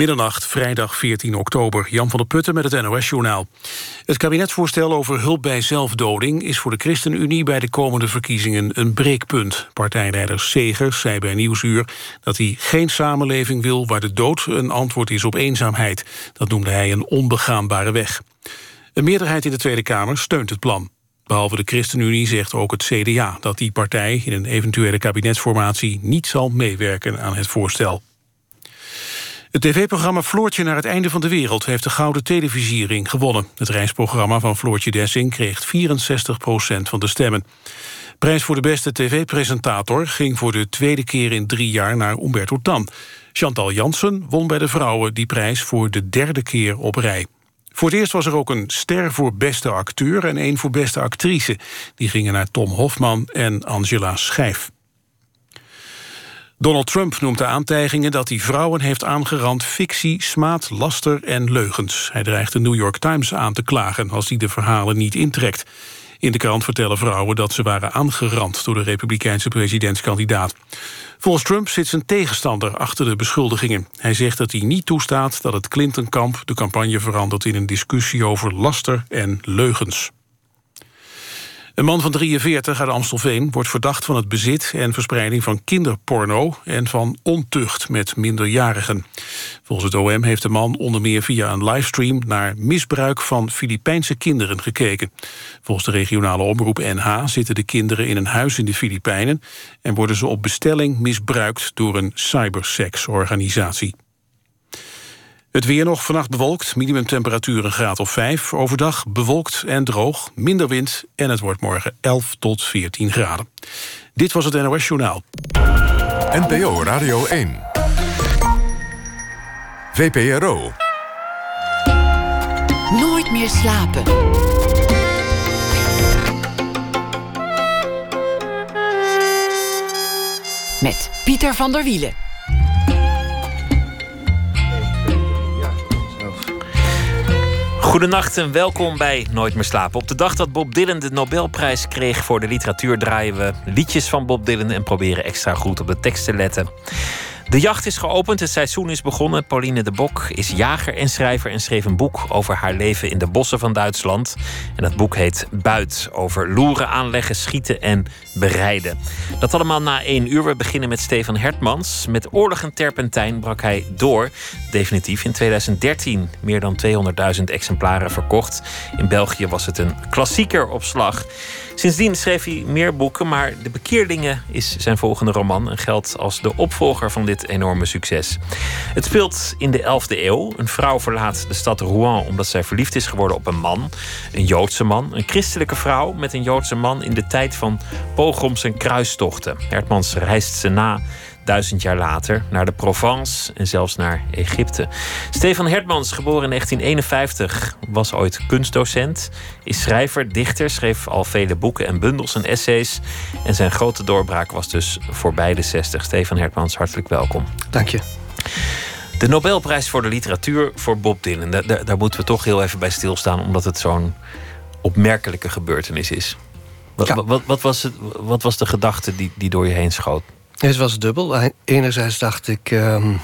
Middernacht, vrijdag 14 oktober. Jan van der Putten met het NOS-journaal. Het kabinetsvoorstel over hulp bij zelfdoding... is voor de ChristenUnie bij de komende verkiezingen een breekpunt. Partijleider Segers zei bij Nieuwsuur dat hij geen samenleving wil... waar de dood een antwoord is op eenzaamheid. Dat noemde hij een onbegaanbare weg. Een meerderheid in de Tweede Kamer steunt het plan. Behalve de ChristenUnie zegt ook het CDA dat die partij... in een eventuele kabinetsformatie niet zal meewerken aan het voorstel. Het tv-programma Floortje naar het einde van de wereld... heeft de Gouden Televisiering gewonnen. Het reisprogramma van Floortje Dessing kreeg 64% van de stemmen. Prijs voor de beste tv-presentator ging voor de tweede keer in drie jaar naar Umberto Tan. Chantal Jansen won bij de vrouwen die prijs voor de derde keer op rij. Voor het eerst was er ook een ster voor beste acteur en één voor beste actrice. Die gingen naar Tom Hofman en Angela Schijf. Donald Trump noemt de aantijgingen dat hij vrouwen heeft aangerand... fictie, smaad, laster en leugens. Hij dreigt de New York Times aan te klagen... als hij de verhalen niet intrekt. In de krant vertellen vrouwen dat ze waren aangerand... door de republikeinse presidentskandidaat. Volgens Trump zit zijn tegenstander achter de beschuldigingen. Hij zegt dat hij niet toestaat dat het Clinton-kamp... de campagne verandert in een discussie over laster en leugens. Een man van 43 uit Amstelveen wordt verdacht van het bezit en verspreiding van kinderporno en van ontucht met minderjarigen. Volgens het OM heeft de man onder meer via een livestream naar misbruik van Filipijnse kinderen gekeken. Volgens de regionale omroep NH zitten de kinderen in een huis in de Filipijnen en worden ze op bestelling misbruikt door een cybersexorganisatie. Het weer nog vannacht bewolkt, minimumtemperatuur een graad of 5. Overdag bewolkt en droog, minder wind en het wordt morgen 11 tot 14 graden. Dit was het NOS Journaal. NPO Radio 1. VPRO. Nooit meer slapen. Met Pieter van der Wielen. Goedenacht en welkom bij Nooit meer slapen. Op de dag dat Bob Dylan de Nobelprijs kreeg voor de literatuur draaien we liedjes van Bob Dylan en proberen extra goed op de tekst te letten. De jacht is geopend, het seizoen is begonnen. Pauline de Bok is jager en schrijver en schreef een boek over haar leven in de bossen van Duitsland. En dat boek heet Buit, over loeren, aanleggen, schieten en bereiden. Dat allemaal na één uur. We beginnen met Stefan Hertmans. Met Oorlog en Terpentijn brak hij door, definitief in 2013. Meer dan 200.000 exemplaren verkocht. In België was het een klassieker op slag. Sindsdien schreef hij meer boeken, maar De Bekeerlingen is zijn volgende roman en geldt als de opvolger van dit enorme succes. Het speelt in de 11e eeuw. Een vrouw verlaat de stad Rouen omdat zij verliefd is geworden op een man, een Joodse man, een christelijke vrouw met een Joodse man in de tijd van pogroms en kruistochten. Hertmans reist ze na duizend jaar later naar de Provence en zelfs naar Egypte. Stefan Hertmans, geboren in 1951, was ooit kunstdocent, is schrijver, dichter, schreef al vele boeken en bundels en essays. En zijn grote doorbraak was dus voorbij de 60. Stefan Hertmans, hartelijk welkom. Dank je. De Nobelprijs voor de literatuur voor Bob Dylan. Daar, daar moeten we toch heel even bij stilstaan, omdat het zo'n opmerkelijke gebeurtenis is. Wat, wat, wat, was het, wat was de gedachte die, die door je heen schoot? Het was dubbel. Enerzijds dacht ik... Um,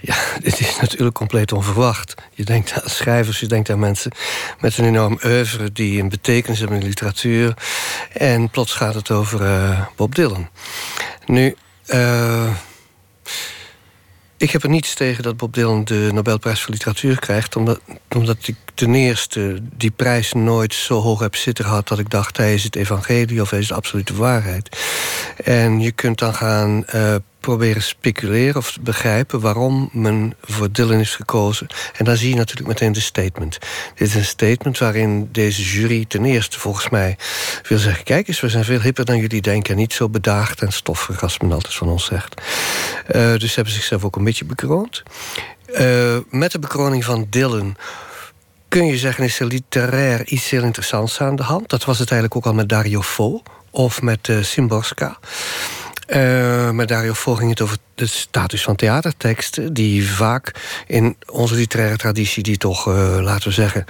ja, dit is natuurlijk compleet onverwacht. Je denkt aan schrijvers, je denkt aan mensen met een enorm oeuvre... die een betekenis hebben in de literatuur. En plots gaat het over uh, Bob Dylan. Nu... Uh, ik heb er niets tegen dat Bob Dylan de Nobelprijs voor Literatuur krijgt... omdat, omdat ik ten eerste die prijs nooit zo hoog heb zitten gehad... dat ik dacht, hij is het evangelie of hij is de absolute waarheid. En je kunt dan gaan uh, proberen speculeren of begrijpen... waarom men voor Dylan is gekozen. En dan zie je natuurlijk meteen de statement. Dit is een statement waarin deze jury ten eerste volgens mij wil zeggen... kijk eens, we zijn veel hipper dan jullie denken... niet zo bedaagd en stoffig als men altijd van ons zegt. Uh, dus hebben zichzelf ook een beetje bekroond. Uh, met de bekroning van Dylan kun je zeggen, is er literair iets heel interessants aan de hand. Dat was het eigenlijk ook al met Dario Fo of met uh, Simborska. Uh, Dario Fo ging het over de status van theaterteksten... die vaak in onze literaire traditie, die toch, uh, laten we zeggen...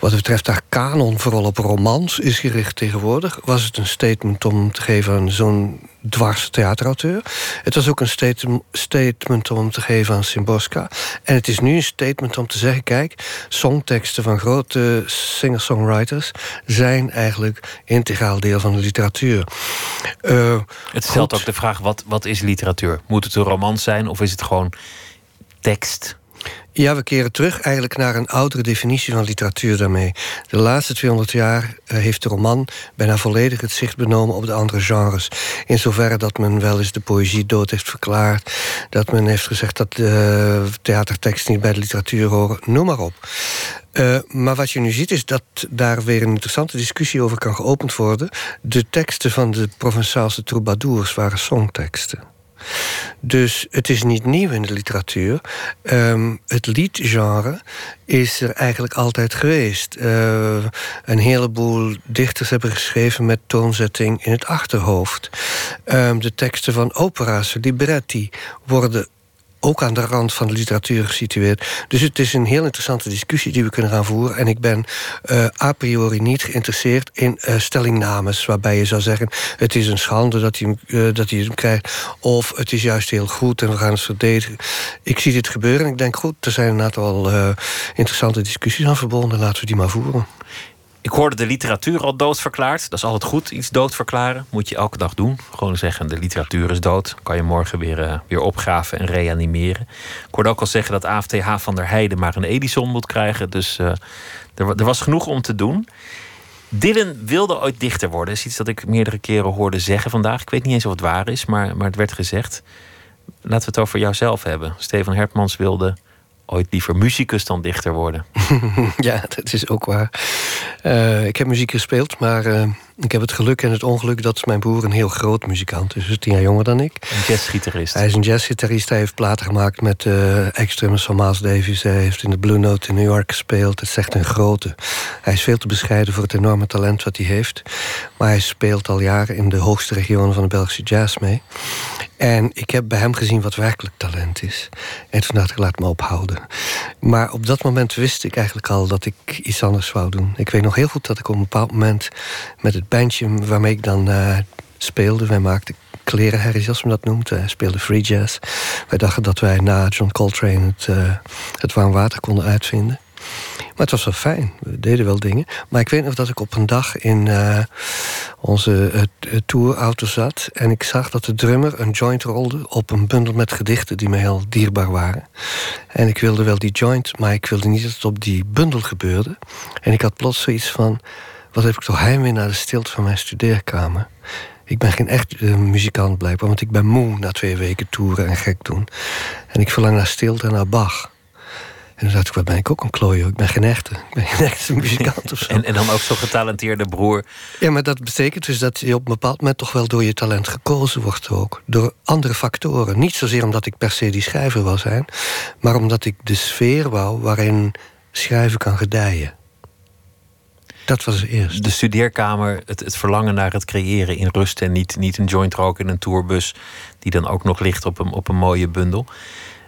wat betreft haar kanon vooral op romans is gericht tegenwoordig... was het een statement om te geven aan zo'n dwars theaterauteur. Het was ook een statement om te geven aan Simboska. En het is nu een statement om te zeggen... kijk, songteksten van grote singer-songwriters... zijn eigenlijk integraal deel van de literatuur. Uh, het stelt ook de vraag, wat, wat is literatuur? Moet het een roman zijn of is het gewoon tekst? Ja, we keren terug eigenlijk naar een oudere definitie van literatuur daarmee. De laatste 200 jaar eh, heeft de roman bijna volledig het zicht benomen op de andere genres. In zoverre dat men wel eens de poëzie dood heeft verklaard. Dat men heeft gezegd dat de theaterteksten niet bij de literatuur horen. Noem maar op. Uh, maar wat je nu ziet is dat daar weer een interessante discussie over kan geopend worden. De teksten van de Provençaalse troubadours waren songteksten. Dus het is niet nieuw in de literatuur. Um, het liedgenre is er eigenlijk altijd geweest. Uh, een heleboel dichters hebben geschreven met toonzetting in het achterhoofd. Um, de teksten van opera's, libretti, worden ook aan de rand van de literatuur gesitueerd. Dus het is een heel interessante discussie die we kunnen gaan voeren. En ik ben uh, a priori niet geïnteresseerd in uh, stellingnames... waarbij je zou zeggen, het is een schande dat hij, uh, dat hij hem krijgt... of het is juist heel goed en we gaan het verdedigen. Ik zie dit gebeuren en ik denk, goed, er zijn een aantal interessante discussies aan verbonden. Laten we die maar voeren. Ik hoorde de literatuur al doodverklaard. Dat is altijd goed, iets doodverklaren. Moet je elke dag doen. Gewoon zeggen, de literatuur is dood. Kan je morgen weer, uh, weer opgraven en reanimeren. Ik hoorde ook al zeggen dat AFTH van der Heijden maar een Edison moet krijgen. Dus uh, er, er, was genoeg om te doen. Dylan wilde ooit dichter worden. Dat is iets dat ik meerdere keren hoorde zeggen vandaag. Ik weet niet eens of het waar is, maar, maar het werd gezegd. Laten we het over jouzelf hebben. Stefan Hertmans wilde ooit liever muzikus dan dichter worden. ja, dat is ook waar. Uh, ik heb muziek gespeeld, maar uh, ik heb het geluk en het ongeluk dat mijn broer een heel groot muzikant is. Dus tien jaar jonger dan ik. Een jazzgitarist. Hij is een jazzgitarist. Hij heeft platen gemaakt met uh, extremis van Miles Davis. Hij heeft in de Blue Note in New York gespeeld. Het is echt een grote. Hij is veel te bescheiden voor het enorme talent wat hij heeft. Maar hij speelt al jaren in de hoogste regionen van de Belgische jazz mee. En ik heb bij hem gezien wat werkelijk talent is. En toen dacht ik, laat me ophouden. Maar op dat moment wist ik eigenlijk al dat ik iets anders wou doen. Ik weet nog heel goed dat ik op een bepaald moment met het bandje waarmee ik dan uh, speelde, wij maakten klerenherrie, zoals men dat noemt. Hij speelde free jazz. Wij dachten dat wij na John Coltrane het, uh, het warm water konden uitvinden. Maar het was wel fijn. We deden wel dingen. Maar ik weet nog dat ik op een dag in onze tourauto zat. En ik zag dat de drummer een joint rolde op een bundel met gedichten die me heel dierbaar waren. En ik wilde wel die joint, maar ik wilde niet dat het op die bundel gebeurde. En ik had plots zoiets van: wat heb ik toch heimwee naar de stilte van mijn studeerkamer? Ik ben geen echt uh, muzikant blijkbaar, want ik ben moe na twee weken toeren en gek doen. En ik verlang naar stilte en naar Bach. En dan dacht ik, wat ben ik ook een klooien? Ik ben geen echte. Ik ben geen echte muzikant of zo. en, en dan ook zo'n getalenteerde broer. Ja, maar dat betekent dus dat je op een bepaald moment toch wel door je talent gekozen wordt ook. Door andere factoren. Niet zozeer omdat ik per se die schrijver wil zijn, maar omdat ik de sfeer wou waarin schrijven kan gedijen. Dat was eerst. De studeerkamer, het, het verlangen naar het creëren in rust en niet, niet een joint roken in een tourbus, die dan ook nog ligt op een, op een mooie bundel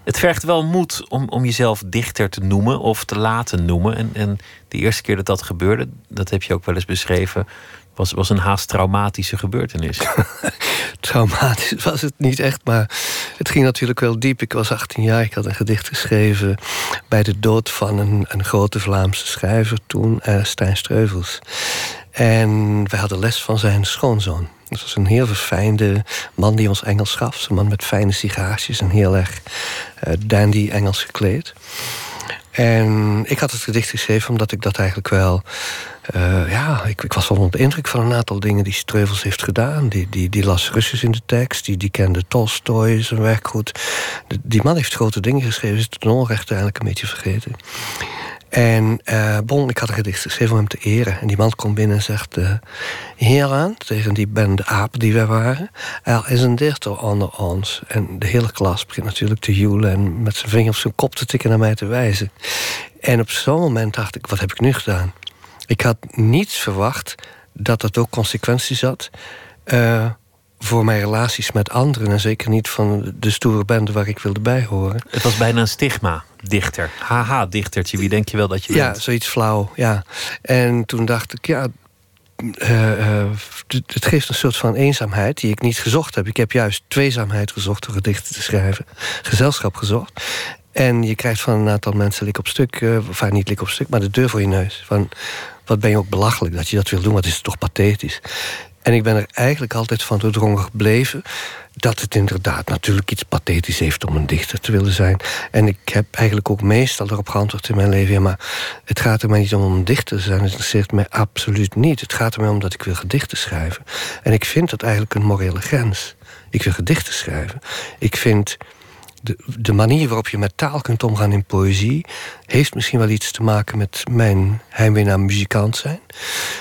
het vergt wel moed om, om jezelf dichter te noemen of te laten noemen. En, en de eerste keer dat dat gebeurde, dat heb je ook wel eens beschreven, was, was een haast traumatische gebeurtenis. Traumatisch was het niet echt, maar het ging natuurlijk wel diep. Ik was 18 jaar, ik had een gedicht geschreven bij de dood van een, een grote Vlaamse schrijver toen, uh, Stijn Streuvels. En we hadden les van zijn schoonzoon. Dat was een heel verfijnde man die ons Engels gaf. Een man met fijne sigaartjes en heel erg uh, dandy Engels gekleed. En ik had het gedicht geschreven omdat ik dat eigenlijk wel... Uh, ja, ik, ik, was wel onder de indruk van een aantal dingen die Streuvels heeft gedaan. Die, die, die las Russisch in de tekst, die, die kende Tolstoy, zijn werk goed. die man heeft grote dingen geschreven, is ten onrechte eigenlijk een beetje vergeten. En uh, bon, ik had een gedicht geschreven om hem te eren. En die man komt binnen en zegt... Uh, Heeraan, tegen die bende apen die wij waren... er is een dichter onder ons. En de hele klas begint natuurlijk te joelen... en met zijn vinger op zijn kop te tikken naar mij te wijzen. En op zo'n moment dacht ik, wat heb ik nu gedaan? Ik had niets verwacht dat dat ook consequenties had... Uh, voor mijn relaties met anderen. En zeker niet van de stoere bende waar ik wilde bij horen. Het was bijna een stigma, dichter. Haha, dichtertje, wie denk je wel dat je bent? Ja, zoiets flauw, ja. En toen dacht ik, ja, eh, eh, het geeft een soort van eenzaamheid die ik niet gezocht heb. Ik heb juist tweezaamheid gezocht door gedichten te schrijven, gezelschap gezocht. En je krijgt van een aantal mensen lik op stuk, uh, enfin niet lik op stuk, maar de deur voor je neus. Van, wat ben je ook belachelijk dat je dat wil doen, wat is toch pathetisch. En ik ben er eigenlijk altijd van doordrongen gebleven dat het inderdaad natuurlijk iets pathetisch heeft om een dichter te willen zijn. En ik heb eigenlijk ook meestal erop geantwoord in mijn leven... Ja, maar het gaat er mij niet om om dichter te zijn. Het interesseert mij absoluut niet. Het gaat er mij om dat ik wil gedichten schrijven. En ik vind dat eigenlijk een morele grens. Ik wil gedichten schrijven. Ik vind de, de, manier waarop je met taal kunt omgaan in poëzie... heeft misschien wel iets te maken met mijn heimwee naar muzikant zijn.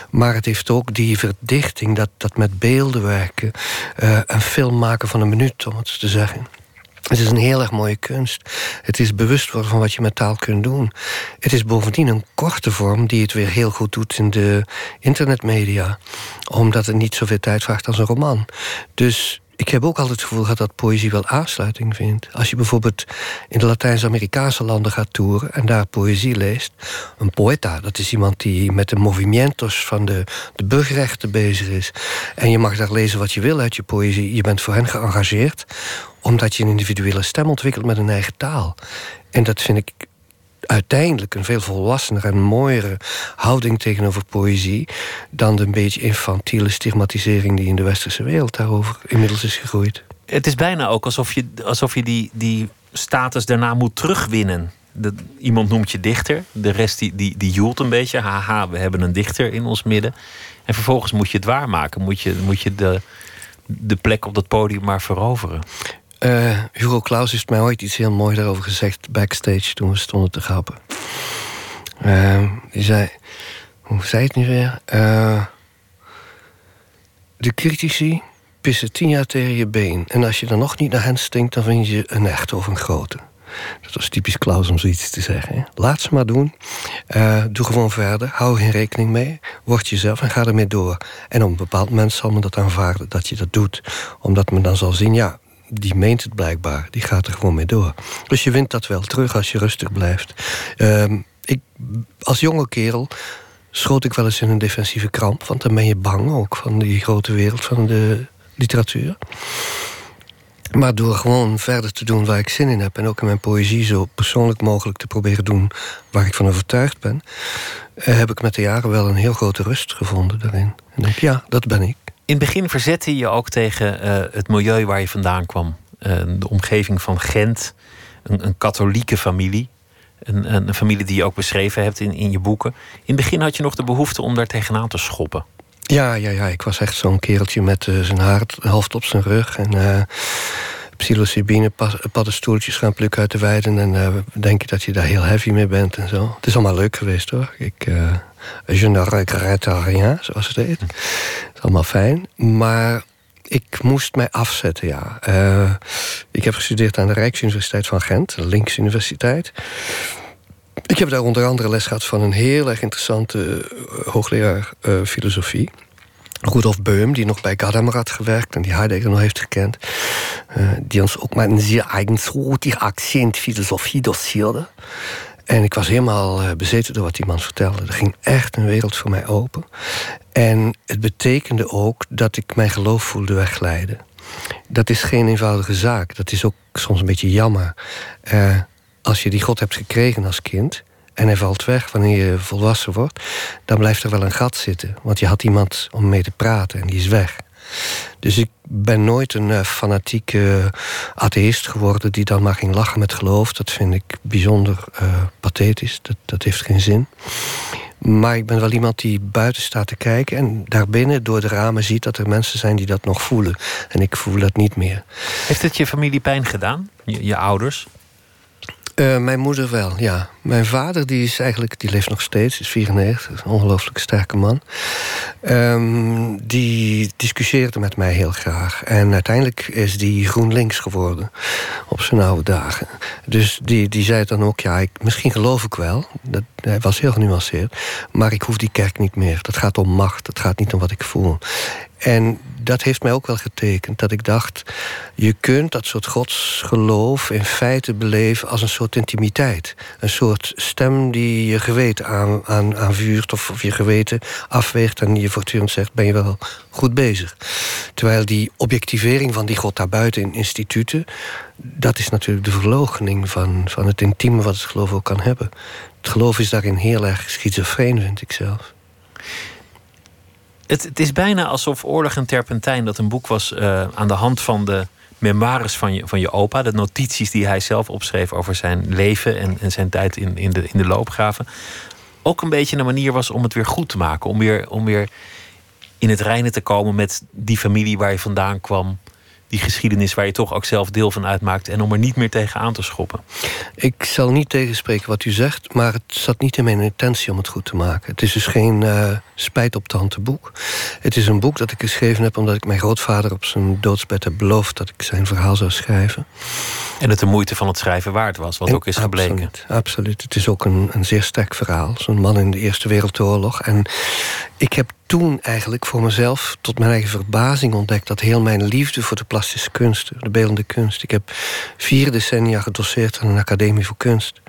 Maar het heeft ook die verdichting, dat, dat met beelden werken... Uh, een film maken van een minuut, om het te zeggen... Het is een heel erg mooie kunst. Het is bewust worden van wat je met taal kunt doen. Het is bovendien een korte vorm die het weer heel goed doet in de internetmedia. Omdat het niet zoveel tijd vraagt als een roman. Dus ik heb ook altijd het gevoel gehad dat poëzie wel aansluiting vindt. Als je bijvoorbeeld in de Latijns-Amerikaanse landen gaat toeren en daar poëzie leest. Een poeta, dat is iemand die met de movimientos van de, de burgerrechten bezig is. En je mag daar lezen wat je wil uit je poëzie. Je bent voor hen geëngageerd omdat je een individuele stem ontwikkelt met een eigen taal. En dat vind ik uiteindelijk een veel volwassener en mooiere houding tegenover poëzie dan de een beetje infantiele stigmatisering die in de westerse wereld daarover inmiddels is gegroeid. Het is bijna ook alsof je, alsof je die, die status daarna moet terugwinnen. Iemand noemt je dichter, de rest die, die, die joelt een beetje. Haha, we hebben een dichter in ons midden. En vervolgens moet je het waarmaken. Moet je, moet je de, de plek op dat podium maar veroveren. Uh, Hugo Claus heeft mij ooit iets heel moois daarover gezegd backstage toen we stonden te grappen. Uh, die zei, hoe zei het nu weer? Uh, de critici pissen tien jaar tegen je been. En als je dan nog niet naar hen stinkt, dan vind je een echte of een grote. Dat was typisch Klaus om zoiets te zeggen. Laat ze maar doen. Uh, doe gewoon verder. Hou geen rekening mee. Word jezelf en ga ermee door. En op een bepaald moment zal men dat aanvaarden dat je dat doet. Omdat men dan zal zien, ja, die meent het blijkbaar. Die gaat er gewoon mee door. Dus je wint dat wel terug als je rustig blijft. Uh, ik, als jonge kerel schoot ik wel eens in een defensieve kramp. Want dan ben je bang ook van die grote wereld van de literatuur. Maar door gewoon verder te doen waar ik zin in heb... en ook in mijn poëzie zo persoonlijk mogelijk te proberen doen... waar ik van overtuigd ben... Eh, heb ik met de jaren wel een heel grote rust gevonden daarin. En denk, ja, dat ben ik. In het begin verzette je je ook tegen uh, het milieu waar je vandaan kwam. Uh, de omgeving van Gent, een, een katholieke familie. Een, een, familie die je ook beschreven hebt in, in je boeken. In het begin had je nog de behoefte om daar tegenaan te schoppen. Ja, ja, ja. ik was echt zo'n kereltje met uh, zijn haar half op zijn rug. En psilocybine paddenstoeltjes gaan plukken uit de weiden. En uh, denk je dat je daar heel heavy mee bent en zo. Het is allemaal leuk geweest hoor. Ik, uh, je ne regrette rien, zoals het heet. Het is allemaal fijn. Maar ik moest mij afzetten, ja. Uh, ik heb gestudeerd aan de Rijksuniversiteit van Gent, de Links Universiteit. Ik heb daar onder andere les gehad van een heel erg interessante hoogleraar filosofie. Rudolf Beum, die nog bij Gadamer had gewerkt en die Heidegger nog heeft gekend. Uh, die ons ook met een zeer eigensoortig accent filosofie doseerde. En ik was helemaal uh, bezeten door wat die man vertelde. Er ging echt een wereld voor mij open. En het betekende ook dat ik mijn geloof voelde wegglijden. Dat is geen eenvoudige zaak. Dat is ook soms een beetje jammer. Uh, als je die God hebt gekregen als kind en hij valt weg wanneer je volwassen wordt, dan blijft er wel een gat zitten. Want je had iemand om mee te praten en die is weg. Dus ik ben nooit een uh, fanatieke atheïst geworden die dan maar ging lachen met geloof. Dat vind ik bijzonder uh, pathetisch. Dat, dat heeft geen zin. Maar ik ben wel iemand die buiten staat te kijken en daarbinnen door de ramen ziet dat er mensen zijn die dat nog voelen. En ik voel dat niet meer. Heeft het je familie pijn gedaan? Je, je ouders? Mijn moeder wel, ja. Mijn vader die is eigenlijk, die leeft nog steeds, is 94, is een ongelooflijk sterke man. Um, die discussieerde met mij heel graag. En uiteindelijk is die GroenLinks geworden op zijn oude dagen. Dus die, die zei dan ook, ja, ik, misschien geloof ik wel. Dat, hij was heel genuanceerd. Maar ik hoef die kerk niet meer. Dat gaat om macht, het gaat niet om wat ik voel. En dat heeft mij ook wel getekend. Dat ik dacht, je kunt dat soort godsgeloof in feite beleven als een soort intimiteit. Een soort stem die je geweten aan, aan, aanvuurt of, of je geweten afweegt en je voortdurend zegt, ben je wel goed bezig. Terwijl die objectivering van die god daarbuiten in instituten, dat is natuurlijk de verloochening van, van het intieme wat het geloof ook kan hebben. Het geloof is daarin heel erg schizofreen, vind ik zelf. Het, het, is bijna alsof Oorlog en Terpentijn dat een boek was uh, aan de hand van de memoires van je, van je opa. De notities die hij zelf opschreef over zijn leven en, en zijn tijd in, in, de, in de loopgraven. Ook een beetje een manier was om het weer goed te maken. Om weer, om weer in het reinen te komen met die familie waar je vandaan kwam die geschiedenis waar je toch ook zelf deel van uitmaakt en om er niet meer tegen aan te schoppen. Ik zal niet tegenspreken wat u zegt, maar het zat niet in mijn intentie om het goed te maken. Het is dus geen uh, spijt op tante boek. Het is een boek dat ik geschreven heb omdat ik mijn grootvader op zijn doodsbed heb beloofd dat ik zijn verhaal zou schrijven. En het de moeite van het schrijven waard was, wat ook is gebleken. Absoluut, absoluut. Het is ook een, een zeer sterk verhaal. Zo'n man in de Eerste Wereldoorlog. En ik heb toen eigenlijk voor mezelf, tot mijn eigen verbazing, ontdekt dat heel mijn liefde voor de plastische kunst, de beeldende kunst. Ik heb vier decennia gedoseerd aan een academie voor kunst.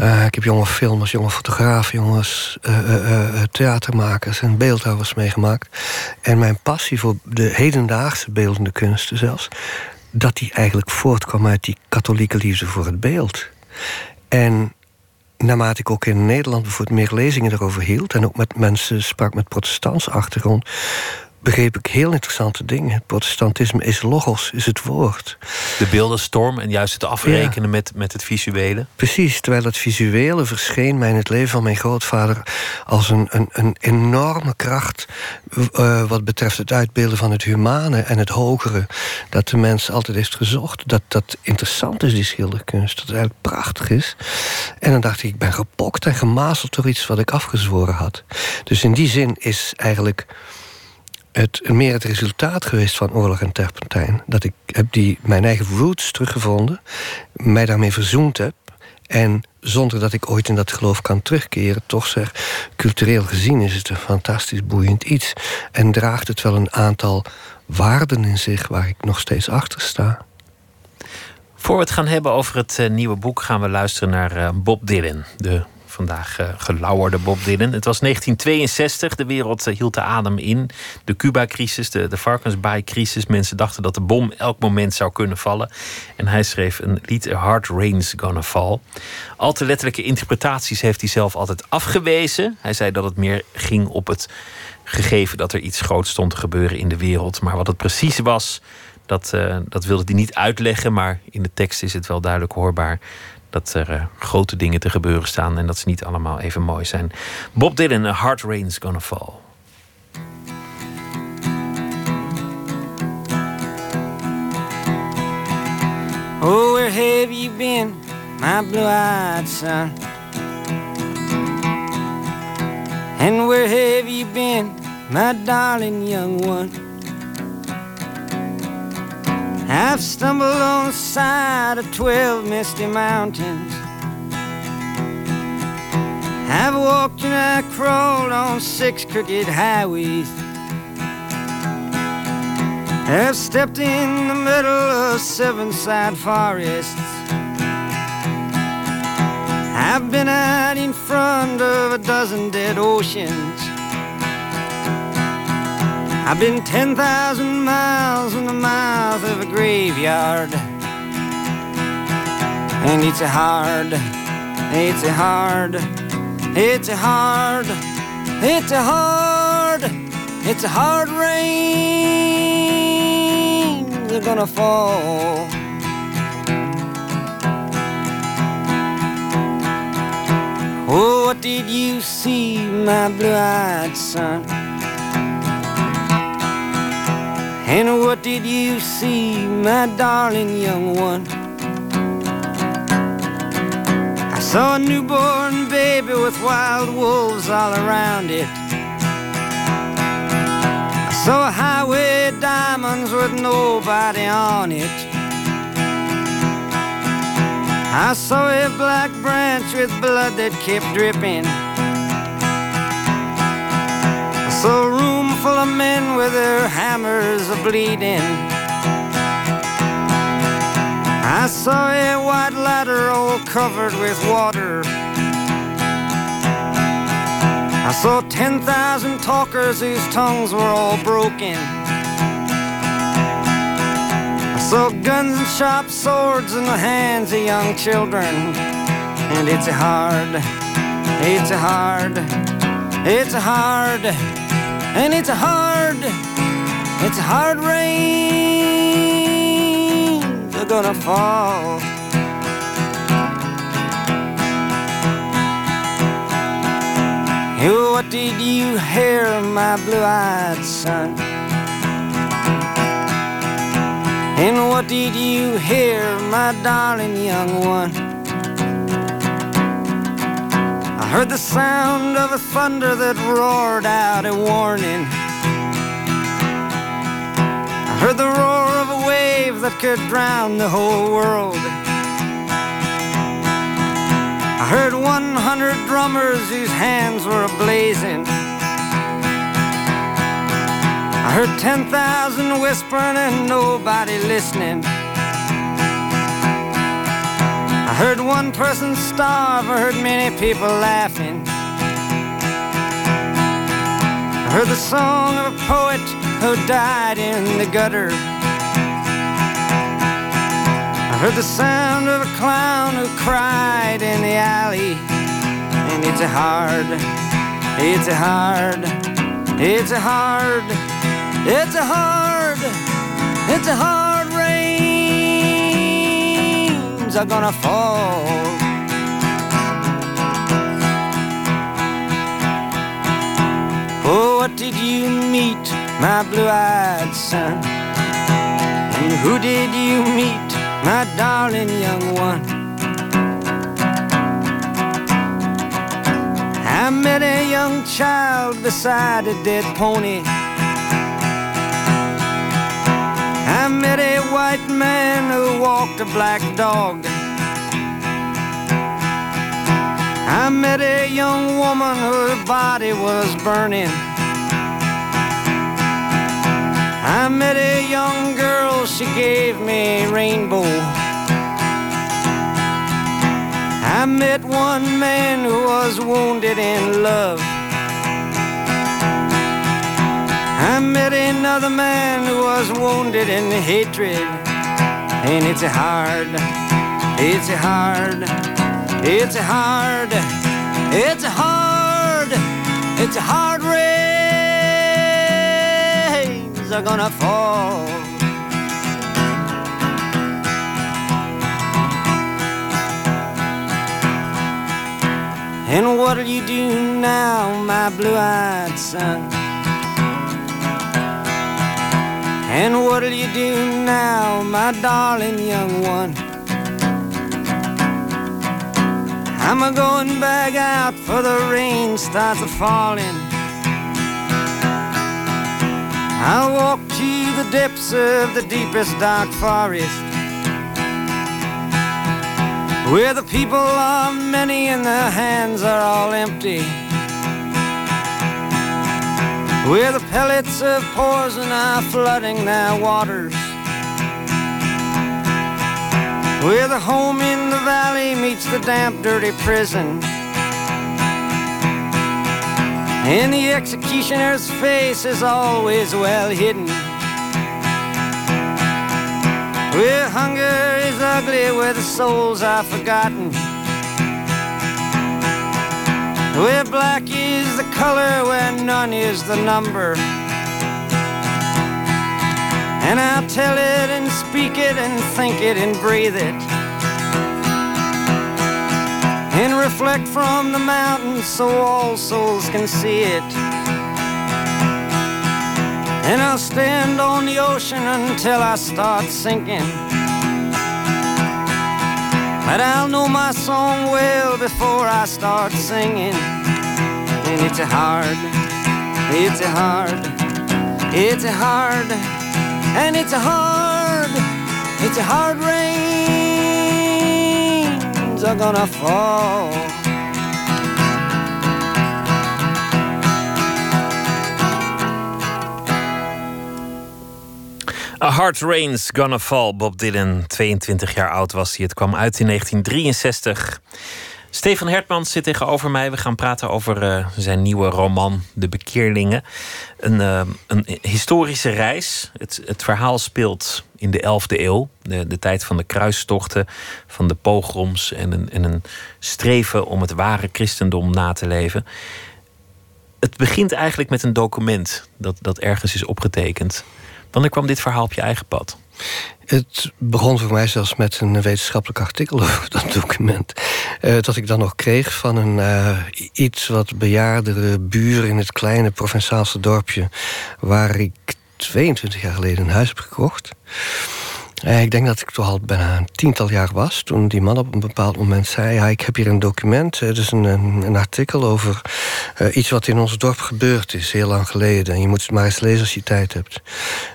Uh, ik heb jonge filmers, jonge fotografen, jongens, uh, uh, theatermakers en beeldhouwers meegemaakt. En mijn passie voor de hedendaagse beeldende kunsten zelfs, dat die eigenlijk voortkwam uit die katholieke liefde voor het beeld. En naarmate ik ook in Nederland bijvoorbeeld meer lezingen erover hield... en ook met mensen sprak met protestantse achtergrond begreep ik heel interessante dingen. Het protestantisme is logos, is het woord. De beeldenstorm en juist het afrekenen met, met het visuele. Precies, terwijl het visuele verscheen mij in het leven van mijn grootvader als een, een, een enorme kracht uh, wat betreft het uitbeelden van het humane en het hogere. Dat de mens altijd heeft gezocht. Dat dat interessant is, die schilderkunst. Dat het eigenlijk prachtig is. En dan dacht ik, ik ben gepokt en gemazeld door iets wat ik afgezworen had. Dus in die zin is eigenlijk het meer het resultaat geweest van oorlog en terpentijn. Dat ik heb die, mijn eigen roots teruggevonden, mij daarmee verzoend heb. En zonder dat ik ooit in dat geloof kan terugkeren, toch zeg, cultureel gezien is het een fantastisch boeiend iets. En draagt het wel een aantal waarden in zich waar ik nog steeds achter sta. Voor we het gaan hebben over het uh, nieuwe boek, gaan we luisteren naar uh, Bob Dylan, de vandaag uh, gelauwerde Bob Dylan. Het was 1962, de wereld uh, hield de adem in. De Cuba-crisis, de, de Varkensbaai-crisis. Mensen dachten dat de bom elk moment zou kunnen vallen. En hij schreef een lied, A Hard Rain's Gonna Fall. Al te letterlijke interpretaties heeft hij zelf altijd afgewezen. Hij zei dat het meer ging op het gegeven dat er iets groots stond te gebeuren in de wereld. Maar wat het precies was, dat, uh, dat wilde hij niet uitleggen. Maar in de tekst is het wel duidelijk hoorbaar dat er uh, grote dingen te gebeuren staan en dat ze niet allemaal even mooi zijn. Bob Dylan, A Hard Rain's Gonna Fall. Oh, where have you been, my blue-eyed son? And where have you been, my darling young one? I've stumbled on the side of twelve misty mountains. I've walked and I crawled on six crooked highways. I've stepped in the middle of seven sad forests. I've been out in front of a dozen dead oceans. I've been 10,000 miles in the mouth of a graveyard. And it's a hard, it's a hard, it's a hard, it's a hard, it's a hard rain. They're gonna fall. Oh, what did you see, my blue-eyed son? And what did you see, my darling young one? I saw a newborn baby with wild wolves all around it. I saw a highway diamonds with nobody on it. I saw a black branch with blood that kept dripping. I saw a room full of men with their hammers a bleeding. I saw a white ladder all covered with water. I saw 10,000 talkers whose tongues were all broken. I saw guns and sharp swords in the hands of young children. And it's hard, it's hard, it's hard, and it's a hard, it's a hard rain. They're gonna fall. Oh, What did you hear, my blue-eyed son? And what did you hear, my darling young one? Heard the sound of a thunder that roared out a warning. I heard the roar of a wave that could drown the whole world. I heard 100 drummers whose hands were ablazing. I heard 10,000 whispering and nobody listening. I heard one person starve, I heard many people laughing. I heard the song of a poet who died in the gutter. I heard the sound of a clown who cried in the alley. And it's a hard, it's a hard, it's a hard, it's a hard, it's a hard are gonna fall. Oh, what did you meet, my blue-eyed son? And who did you meet? my darling young one. I met a young child beside a dead pony. I met a white man who walked a black dog. I met a young woman whose body was burning. I met a young girl, she gave me a rainbow. I met one man who was wounded in love. I met another man who was wounded in hatred. And it's a hard, it's a hard, it's a hard, it's a hard, it's a hard race are gonna fall. And what'll you do now, my blue-eyed son? And what'll you do now, my darling young one? I'm a going back out for the rain starts a falling. I'll walk to the depths of the deepest dark forest Where the people are many and their hands are all empty Where the pellets of poison are flooding their waters Where the home in the valley meets the damp, dirty prison and the executioner's face is always well hidden. Where hunger is ugly, where the souls are forgotten. Where black is the color, where none is the number. And I'll tell it and speak it and think it and breathe it and reflect from the mountains so all souls can see it. And I'll stand on the ocean until I start sinking. But I'll know my song well before I start singing. And it's a hard, it's a hard, it's a hard, and it's a hard, it's a hard rain are gonna fall. A Hard Rain's Gonna Fall, Bob Dylan. 22 jaar oud was hij. Het kwam uit in 1963. Stefan Hertmans zit tegenover mij. We gaan praten over uh, zijn nieuwe roman De Bekeerlingen. Een, uh, een historische reis. Het, het, verhaal speelt in de 11e eeuw. De, de tijd van de kruistochten, van de pogroms... En een, en een streven om het ware christendom na te leven. Het begint eigenlijk met een document dat, dat ergens is opgetekend. Wanneer kwam dit verhaal op je eigen pad? Het begon voor mij zelfs met een wetenschappelijk artikel over dat document. Uh, dat ik dan nog kreeg van een uh, iets wat bejaardere buur in het kleine Provençaalse dorpje. waar ik 22 jaar geleden een huis heb gekocht. Eh, ik denk dat ik toch al bijna een tiental jaar was... toen die man op een bepaald moment zei... Ja, ik heb hier een document, het is een, een, een artikel over uh, iets wat in ons dorp gebeurd is... heel lang geleden. En je moet het maar eens lezen als je tijd hebt.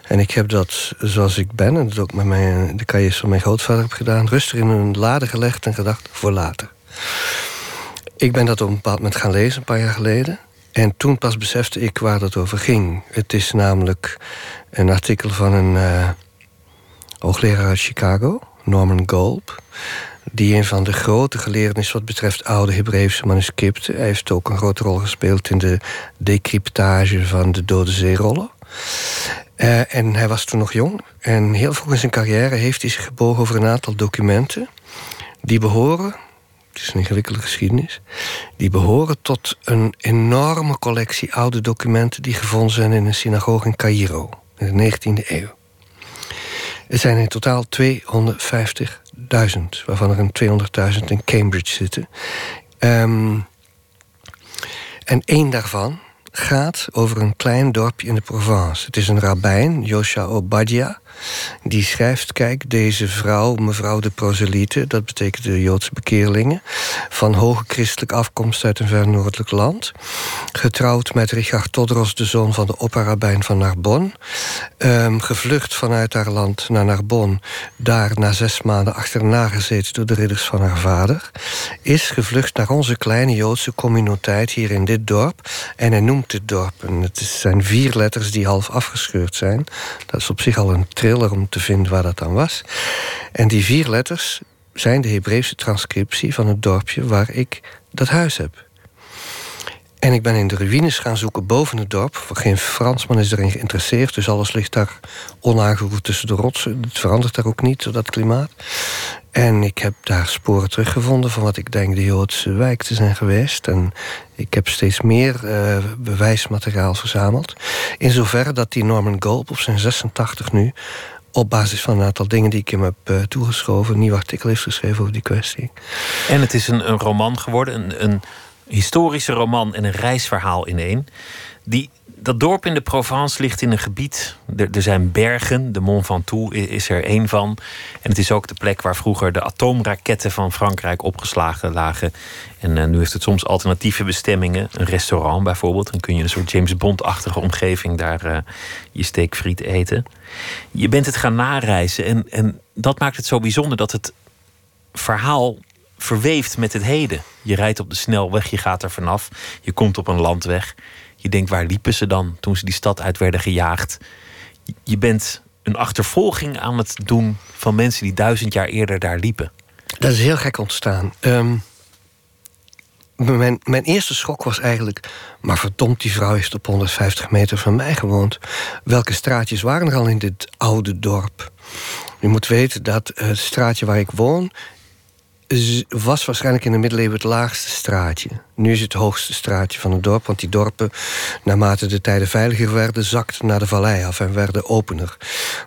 En ik heb dat zoals ik ben... en dat ook met mijn, de cahiers van mijn grootvader heb gedaan... rustig in een lade gelegd en gedacht voor later. Ik ben dat op een bepaald moment gaan lezen, een paar jaar geleden... En toen pas besefte ik waar dat over ging. Het is namelijk een artikel van een... hoogleraar uit Chicago, Norman Golb. Die een van de grote geleerden is wat betreft oude Hebreeuwse manuscripten. Hij heeft ook een grote rol gespeeld in de decryptage van de Dode Zeerollen. Uh, en hij was toen nog jong. En heel vroeg in zijn carrière heeft hij zich gebogen over een aantal documenten. die behoren, het is een ingewikkelde geschiedenis. die behoren tot een enorme collectie oude documenten. die gevonden zijn in een synagoge in Cairo in de 19e eeuw. Er zijn in totaal 250.000, waarvan er een 200.000 in Cambridge zitten. Um, en één daarvan gaat over een klein dorpje in de Provence. Het is een rabbijn, Josha Obadia. Die schrijft, kijk, deze vrouw, mevrouw de proselyte... dat betekent de Joodse bekeerlingen... van hoge christelijke afkomst uit een ver noordelijk land... getrouwd met Richard Todros, de zoon van de opperrabijn van Narbonne... Um, gevlucht vanuit haar land naar Narbonne... daar na zes maanden achterna gezeten door de ridders van haar vader... is gevlucht naar onze kleine Joodse communiteit hier in dit dorp... en hij noemt het dorp. En het zijn vier letters die half afgescheurd zijn. Dat is op zich al een thriller om te vinden waar dat dan was. En die vier letters zijn de Hebreeuwse transcriptie van het dorpje waar ik dat huis heb. En ik ben in de ruïnes gaan zoeken boven het dorp. Geen Fransman is erin geïnteresseerd, dus alles ligt daar onaangeroerd tussen de rotsen. Het verandert daar ook niet, dat klimaat. En ik heb daar sporen teruggevonden van wat ik denk de Joodse wijk te zijn geweest. En ik heb steeds meer uh, bewijsmateriaal verzameld. In zoverre dat die Norman Golb op zijn 86 nu op basis van een aantal dingen die ik hem heb uh, toegeschoven... een nieuw artikel heeft geschreven over die kwestie. En het is een, een roman geworden, een, een historische roman en een reisverhaal in één. Die, dat dorp in de Provence ligt in een gebied. Er, er, zijn bergen, de Mont Ventoux is er één van. En het is ook de plek waar vroeger de atoomraketten van Frankrijk opgeslagen lagen. En uh, nu heeft het soms alternatieve bestemmingen. Een restaurant bijvoorbeeld. Dan kun je een soort James Bond-achtige omgeving daar uh, je steekfriet eten. Je bent het gaan nareizen. En, en dat maakt het zo bijzonder dat het verhaal verweeft met het heden. Je rijdt op de snelweg, je gaat er vanaf, je komt op een landweg. Je denkt, waar liepen ze dan toen ze die stad uit werden gejaagd? Je bent een achtervolging aan het doen van mensen die duizend jaar eerder daar liepen. Dat is heel gek ontstaan. Um, mijn, mijn eerste schok was eigenlijk... maar verdomd, die vrouw heeft op 150 meter van mij gewoond. Welke straatjes waren er al in dit oude dorp? Je moet weten dat het straatje waar ik woon was waarschijnlijk in de middeleeuwen het laagste straatje. Nu is het het hoogste straatje van het dorp, want die dorpen, naarmate de tijden veiliger werden, zakten naar de vallei af en werden opener.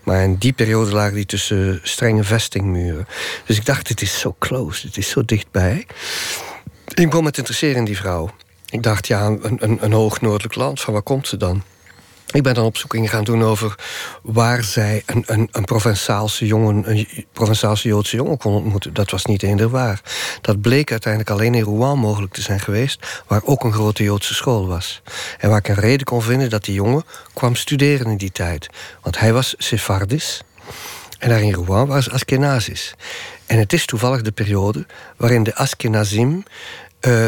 Maar in die periode lagen die tussen strenge vestingmuren. Dus ik dacht, dit is zo close, dit is zo dichtbij. Ik begon me te interesseren in die vrouw. Ik dacht, ja, een, een, een hoog noordelijk land, van waar komt ze dan? Ik ben dan opzoekingen gaan doen over waar zij een, een, een Provençaalse jongen, een Provençaalse Joodse jongen kon ontmoeten. Dat was niet eender waar. Dat bleek uiteindelijk alleen in Rouen mogelijk te zijn geweest, waar ook een grote Joodse school was. En waar ik een reden kon vinden dat die jongen kwam studeren in die tijd. Want hij was Sephardisch en daar in Rouen was Askenazis. En het is toevallig de periode waarin de Askenazim uh,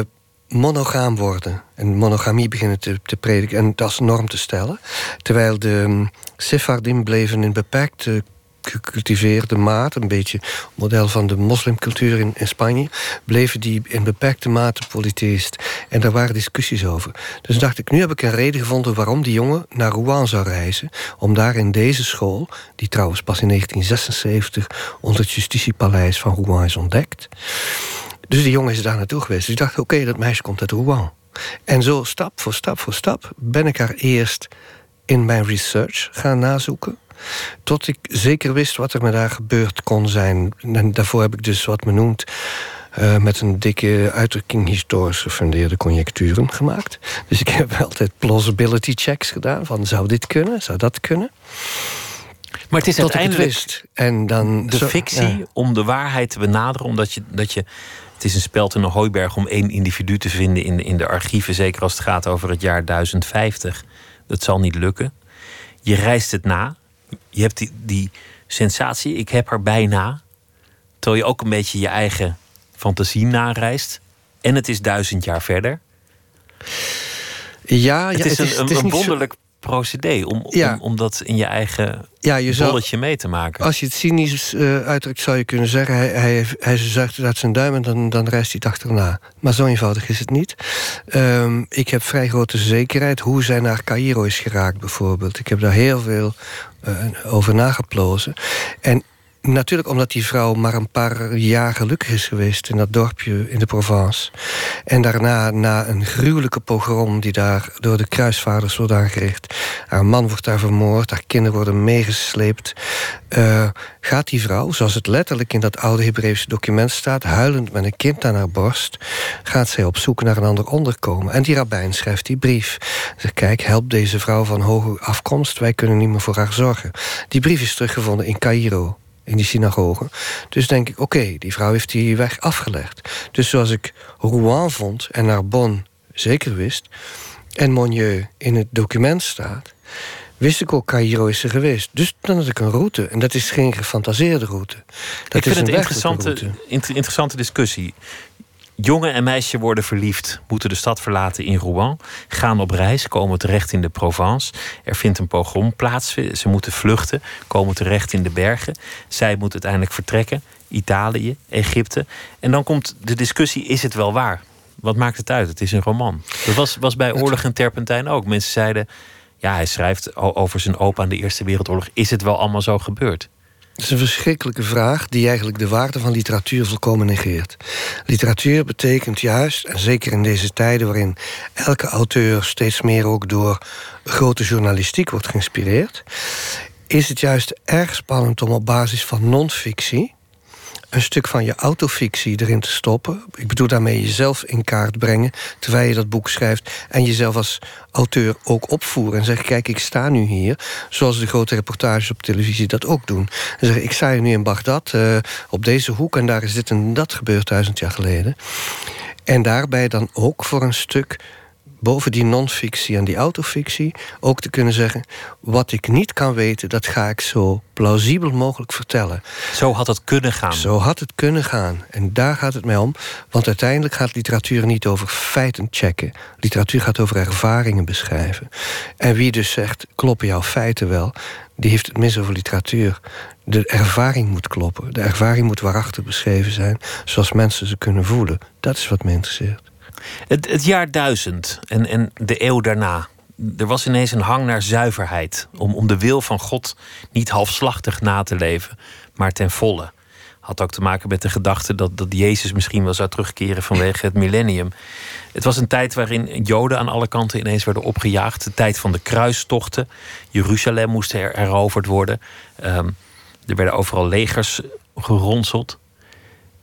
monogaam worden. En monogamie beginnen te, te prediken en dat als norm te stellen. Terwijl de um, Sephardim bleven in beperkte gecultiveerde mate, een beetje model van de moslimcultuur in, in Spanje, bleven die in beperkte mate polytheïst. En daar waren discussies over. Dus dacht ik, nu heb ik een reden gevonden waarom die jongen naar Rouen zou reizen. Om daar in deze school, die trouwens pas in 1976 onder het justitiepaleis van Rouen is ontdekt. Dus die jongen is daar naartoe geweest. Dus ik dacht, oké, dat meisje komt uit Rouen. En zo stap voor stap voor stap ben ik haar eerst in mijn research gaan nazoeken. Tot ik zeker wist wat er met haar gebeurd kon zijn. En daarvoor heb ik dus wat men noemt... Uh, met een dikke uitdrukking historisch gefundeerde conjecturen gemaakt. Dus ik heb altijd plausibility checks gedaan. Van zou dit kunnen, zou dat kunnen? Maar het is Tot uiteindelijk het. En dan, de zo- fictie ja. om de waarheid te benaderen. Omdat je, dat je, het is een speld in een hooiberg om één individu te vinden in, in de archieven. Zeker als het gaat over het jaar 1050. Dat zal niet lukken. Je reist het na. Je hebt die, die sensatie, ik heb er bijna. Terwijl je ook een beetje je eigen fantasie nareist. En het is duizend jaar verder. Ja, ja, het is een, het een, is een niet zo- wonderlijk procedé om, Ja. om, om dat in je eigen Ja, je zou, bolletje mee te maken. als je het cynisch eh, uitdrukt, zou je kunnen zeggen... hij, hij, hij zuigt het uit zijn duim en dan, dan reist hij het achterna. Maar zo eenvoudig is het niet. Ehm, ik heb vrij grote zekerheid hoe zij naar Cairo is geraakt, bijvoorbeeld. Ik heb daar heel veel eh, over nageplozen. En natuurlijk omdat die vrouw maar een paar jaar gelukkig is geweest... in dat dorpje in de Provence. En daarna, na een gruwelijke pogrom... die daar door de kruisvaarders wordt aangericht... haar man wordt daar vermoord, haar kinderen worden meegesleept... eh, gaat die vrouw, zoals het letterlijk in dat oude Hebreeuwse document staat... huilend met een kind aan haar borst... gaat zij op zoek naar een ander onderkomen. En die rabbijn schrijft die brief. Zegt, kijk, help deze vrouw van hoge afkomst... wij kunnen niet meer voor haar zorgen. Die brief is teruggevonden in Cairo in die synagoge. Dus denk ik, oké, die vrouw heeft die weg afgelegd. Dus zoals ik Rouen vond en Narbonne zeker wist... en Monnieu in het document staat... wist ik ook, Cairo is er geweest. Dus dan had ik een route. En dat is geen gefantaseerde route. Dat ik is vind het een werkelijke interessante, route. interessante discussie. Jongen en meisje worden verliefd, moeten de stad verlaten in Rouen, gaan op reis, komen terecht in de Provence. Er vindt een pogrom plaats, ze moeten vluchten, komen terecht in de bergen. Zij moet uiteindelijk vertrekken, Italië, Egypte. En dan komt de discussie: is het wel waar? Wat maakt het uit? Het is een roman. Dat was, was bij Oorlog en Terpentijn ook. Mensen zeiden: ja, hij schrijft over zijn opa aan de Eerste Wereldoorlog. Is het wel allemaal zo gebeurd? Het is een verschrikkelijke vraag die eigenlijk de waarde van literatuur volkomen negeert. Literatuur betekent juist, en zeker in deze tijden waarin elke auteur steeds meer ook door grote journalistiek wordt geïnspireerd, is het juist erg spannend om op basis van non-fictie een stuk van je autofictie erin te stoppen. Ik bedoel daarmee jezelf in kaart brengen terwijl je dat boek schrijft. En jezelf als auteur ook opvoeren. En zeggen: Kijk, ik sta nu hier. Zoals de grote reportages op televisie dat ook doen. En zeggen: Ik sta hier nu in Bagdad, eh, op deze hoek. En daar is dit en dat gebeurd duizend jaar geleden. En daarbij dan ook voor een stuk boven die non-fictie en die autofictie ook te kunnen zeggen: wat ik niet kan weten, dat ga ik zo plausibel mogelijk vertellen. Zo had het kunnen gaan. Zo had het kunnen gaan. En daar gaat het mij om. Want uiteindelijk gaat literatuur niet over feiten checken. Literatuur gaat over ervaringen beschrijven. En wie dus zegt, kloppen jouw feiten wel... die heeft het mis over literatuur. De ervaring moet kloppen. De ervaring moet waarachtig beschreven zijn... zoals mensen ze kunnen voelen. Dat is wat me interesseert. Het, jaar duizend en, en de eeuw daarna. Er was ineens een hang naar zuiverheid. Om, om de wil van God niet halfslachtig na te leven, maar ten volle. Had ook te maken met de gedachte dat, dat Jezus misschien wel zou terugkeren vanwege het millennium. Het was een tijd waarin Joden aan alle kanten ineens werden opgejaagd. De tijd van de kruistochten. Jeruzalem moest er eroverd worden. Ehm, er werden overal legers geronseld.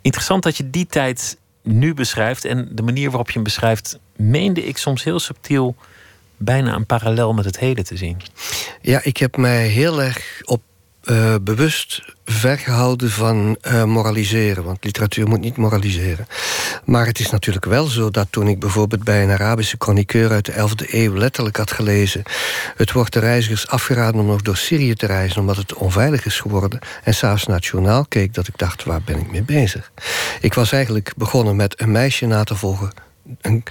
Interessant dat je die tijd nu beschrijft. En de manier waarop je hem beschrijft, meende ik soms heel subtiel bijna een parallel met het heden te zien. Ja, ik heb mij heel erg op eh, bewust vergehouden van eh, moraliseren. Want literatuur moet niet moraliseren. Maar het is natuurlijk wel zo dat toen ik bijvoorbeeld bij een Arabische chroniqueur uit de 11e eeuw letterlijk had gelezen. Het wordt de reizigers afgeraden om nog door Syrië te reizen omdat het onveilig is geworden. En s'avonds journaal keek dat ik dacht, waar ben ik mee bezig? Ik was eigenlijk begonnen met een meisje na te volgen een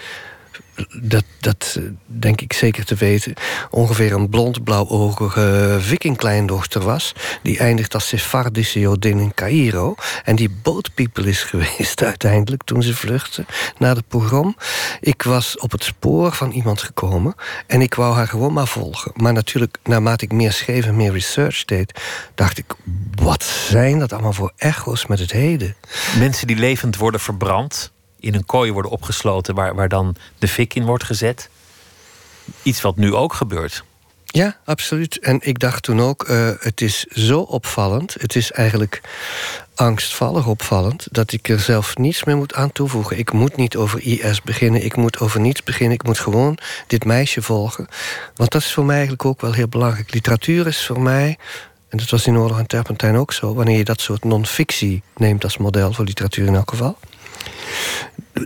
dat, dat eh, denk ik zeker te weten, ongeveer een blond blauwogige vikingkleindochter was. Die eindigt als Sephardische Jodin in Cairo. En die bootpiepel is geweest uiteindelijk toen ze vluchtte naar de pogrom. Ik was op het spoor van iemand gekomen en ik wou haar gewoon maar volgen. Maar natuurlijk, naarmate ik meer schreef en meer research deed, dacht ik: wat zijn dat allemaal voor echo's met het heden? Mensen die levend worden verbrand in een kooi worden opgesloten waar, waar dan de fik in wordt gezet. Iets wat nu ook gebeurt. Ja, absoluut. En ik dacht toen ook, uh, het is zo opvallend. Het is eigenlijk angstvallig opvallend... dat ik er zelf niets meer moet aan toevoegen. Ik moet niet over IS beginnen, ik moet over niets beginnen. Ik moet gewoon dit meisje volgen. Want dat is voor mij eigenlijk ook wel heel belangrijk. Literatuur is voor mij en dat was in Oorlog en Terpentijn ook zo. Wanneer je dat soort non-fictie neemt als model voor literatuur in elk geval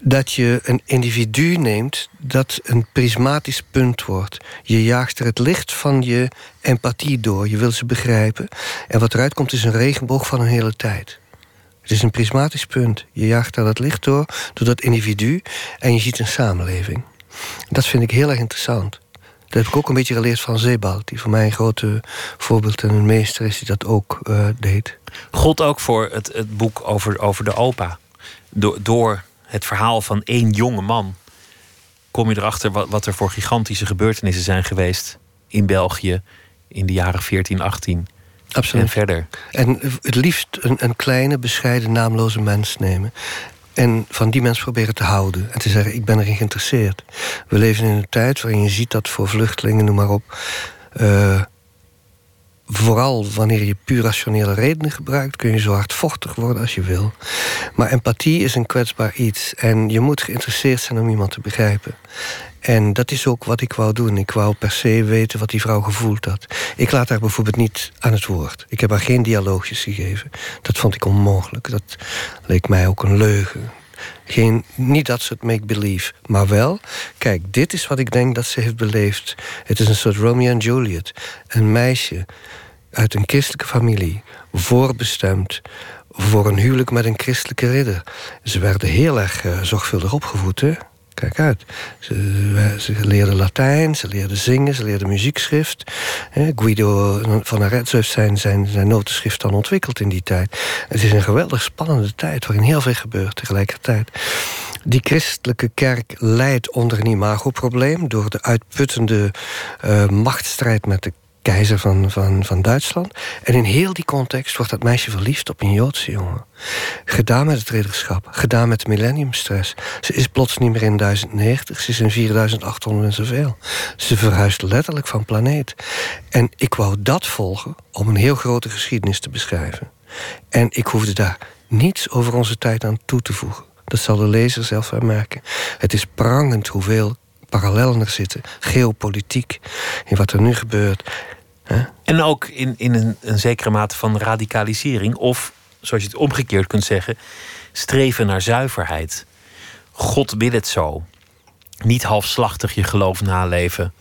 dat je een individu neemt dat een prismatisch punt wordt. Je jaagt er het licht van je empathie door. Je wil ze begrijpen. En wat eruit komt is een regenboog van een hele tijd. Het is een prismatisch punt. Je jaagt daar dat licht door, door dat individu... en je ziet een samenleving. Dat vind ik heel erg interessant. Dat heb ik ook een beetje geleerd van Zebald... die voor mij een grote voorbeeld en een meester is die dat ook uh, deed. God ook voor het, het boek over, over de opa. Door, door het verhaal van één jonge man kom je erachter wat, wat er voor gigantische gebeurtenissen zijn geweest in België in de jaren 14, 18 Absoluut. en verder. En het liefst een, een kleine, bescheiden, naamloze mens nemen. En van die mens proberen te houden. En te zeggen, ik ben erin geïnteresseerd. We leven in een tijd waarin je ziet dat voor vluchtelingen, noem maar op... Uh, vooral wanneer je puur rationele redenen gebruikt, kun je zo hardvochtig worden als je wil. Maar empathie is een kwetsbaar iets. En je moet geïnteresseerd zijn om iemand te begrijpen. En dat is ook wat ik wou doen. Ik wou per se weten wat die vrouw gevoeld had. Ik laat haar bijvoorbeeld niet aan het woord. Ik heb haar geen dialoogjes gegeven. Dat vond ik onmogelijk. Dat leek mij ook een leugen. Geen, niet dat soort make-believe, maar wel... kijk, dit is wat ik denk dat ze heeft beleefd. Het is een soort Romeo en Juliet. Een meisje uit een christelijke familie, voorbestemd voor een huwelijk met een christelijke ridder. Ze werden heel erg uh, zorgvuldig opgevoed, hè? Kijk uit. Ze, ze leerden Latijn, ze leerden zingen, ze leerden muziekschrift. Guido van Arezzo heeft zijn, zijn, notenschrift dan ontwikkeld in die tijd. Het is een geweldig spannende tijd waarin heel veel gebeurt tegelijkertijd. Die christelijke kerk leidt onder een imagoprobleem... door de uitputtende uh, machtsstrijd met de keizer van, van, van Duitsland. En in heel die context wordt dat meisje verliefd op een Joodse jongen. Gedaan met het ridderschap, gedaan met de millenniumstress. Ze is plots niet meer in 1090, ze is in 4800 en zoveel. Ze verhuist letterlijk van planeet. En ik wou dat volgen om een heel grote geschiedenis te beschrijven. En ik hoefde daar niets over onze tijd aan toe te voegen. Dat zal de lezer zelf merken. Het is prangend hoeveel parallellen er zitten. Geopolitiek, in wat er nu gebeurt. En ook in, in een, een zekere mate van radicalisering. Of, zoals je het omgekeerd kunt zeggen, streven naar zuiverheid. God wil het zo. Niet halfslachtig je geloof naleven,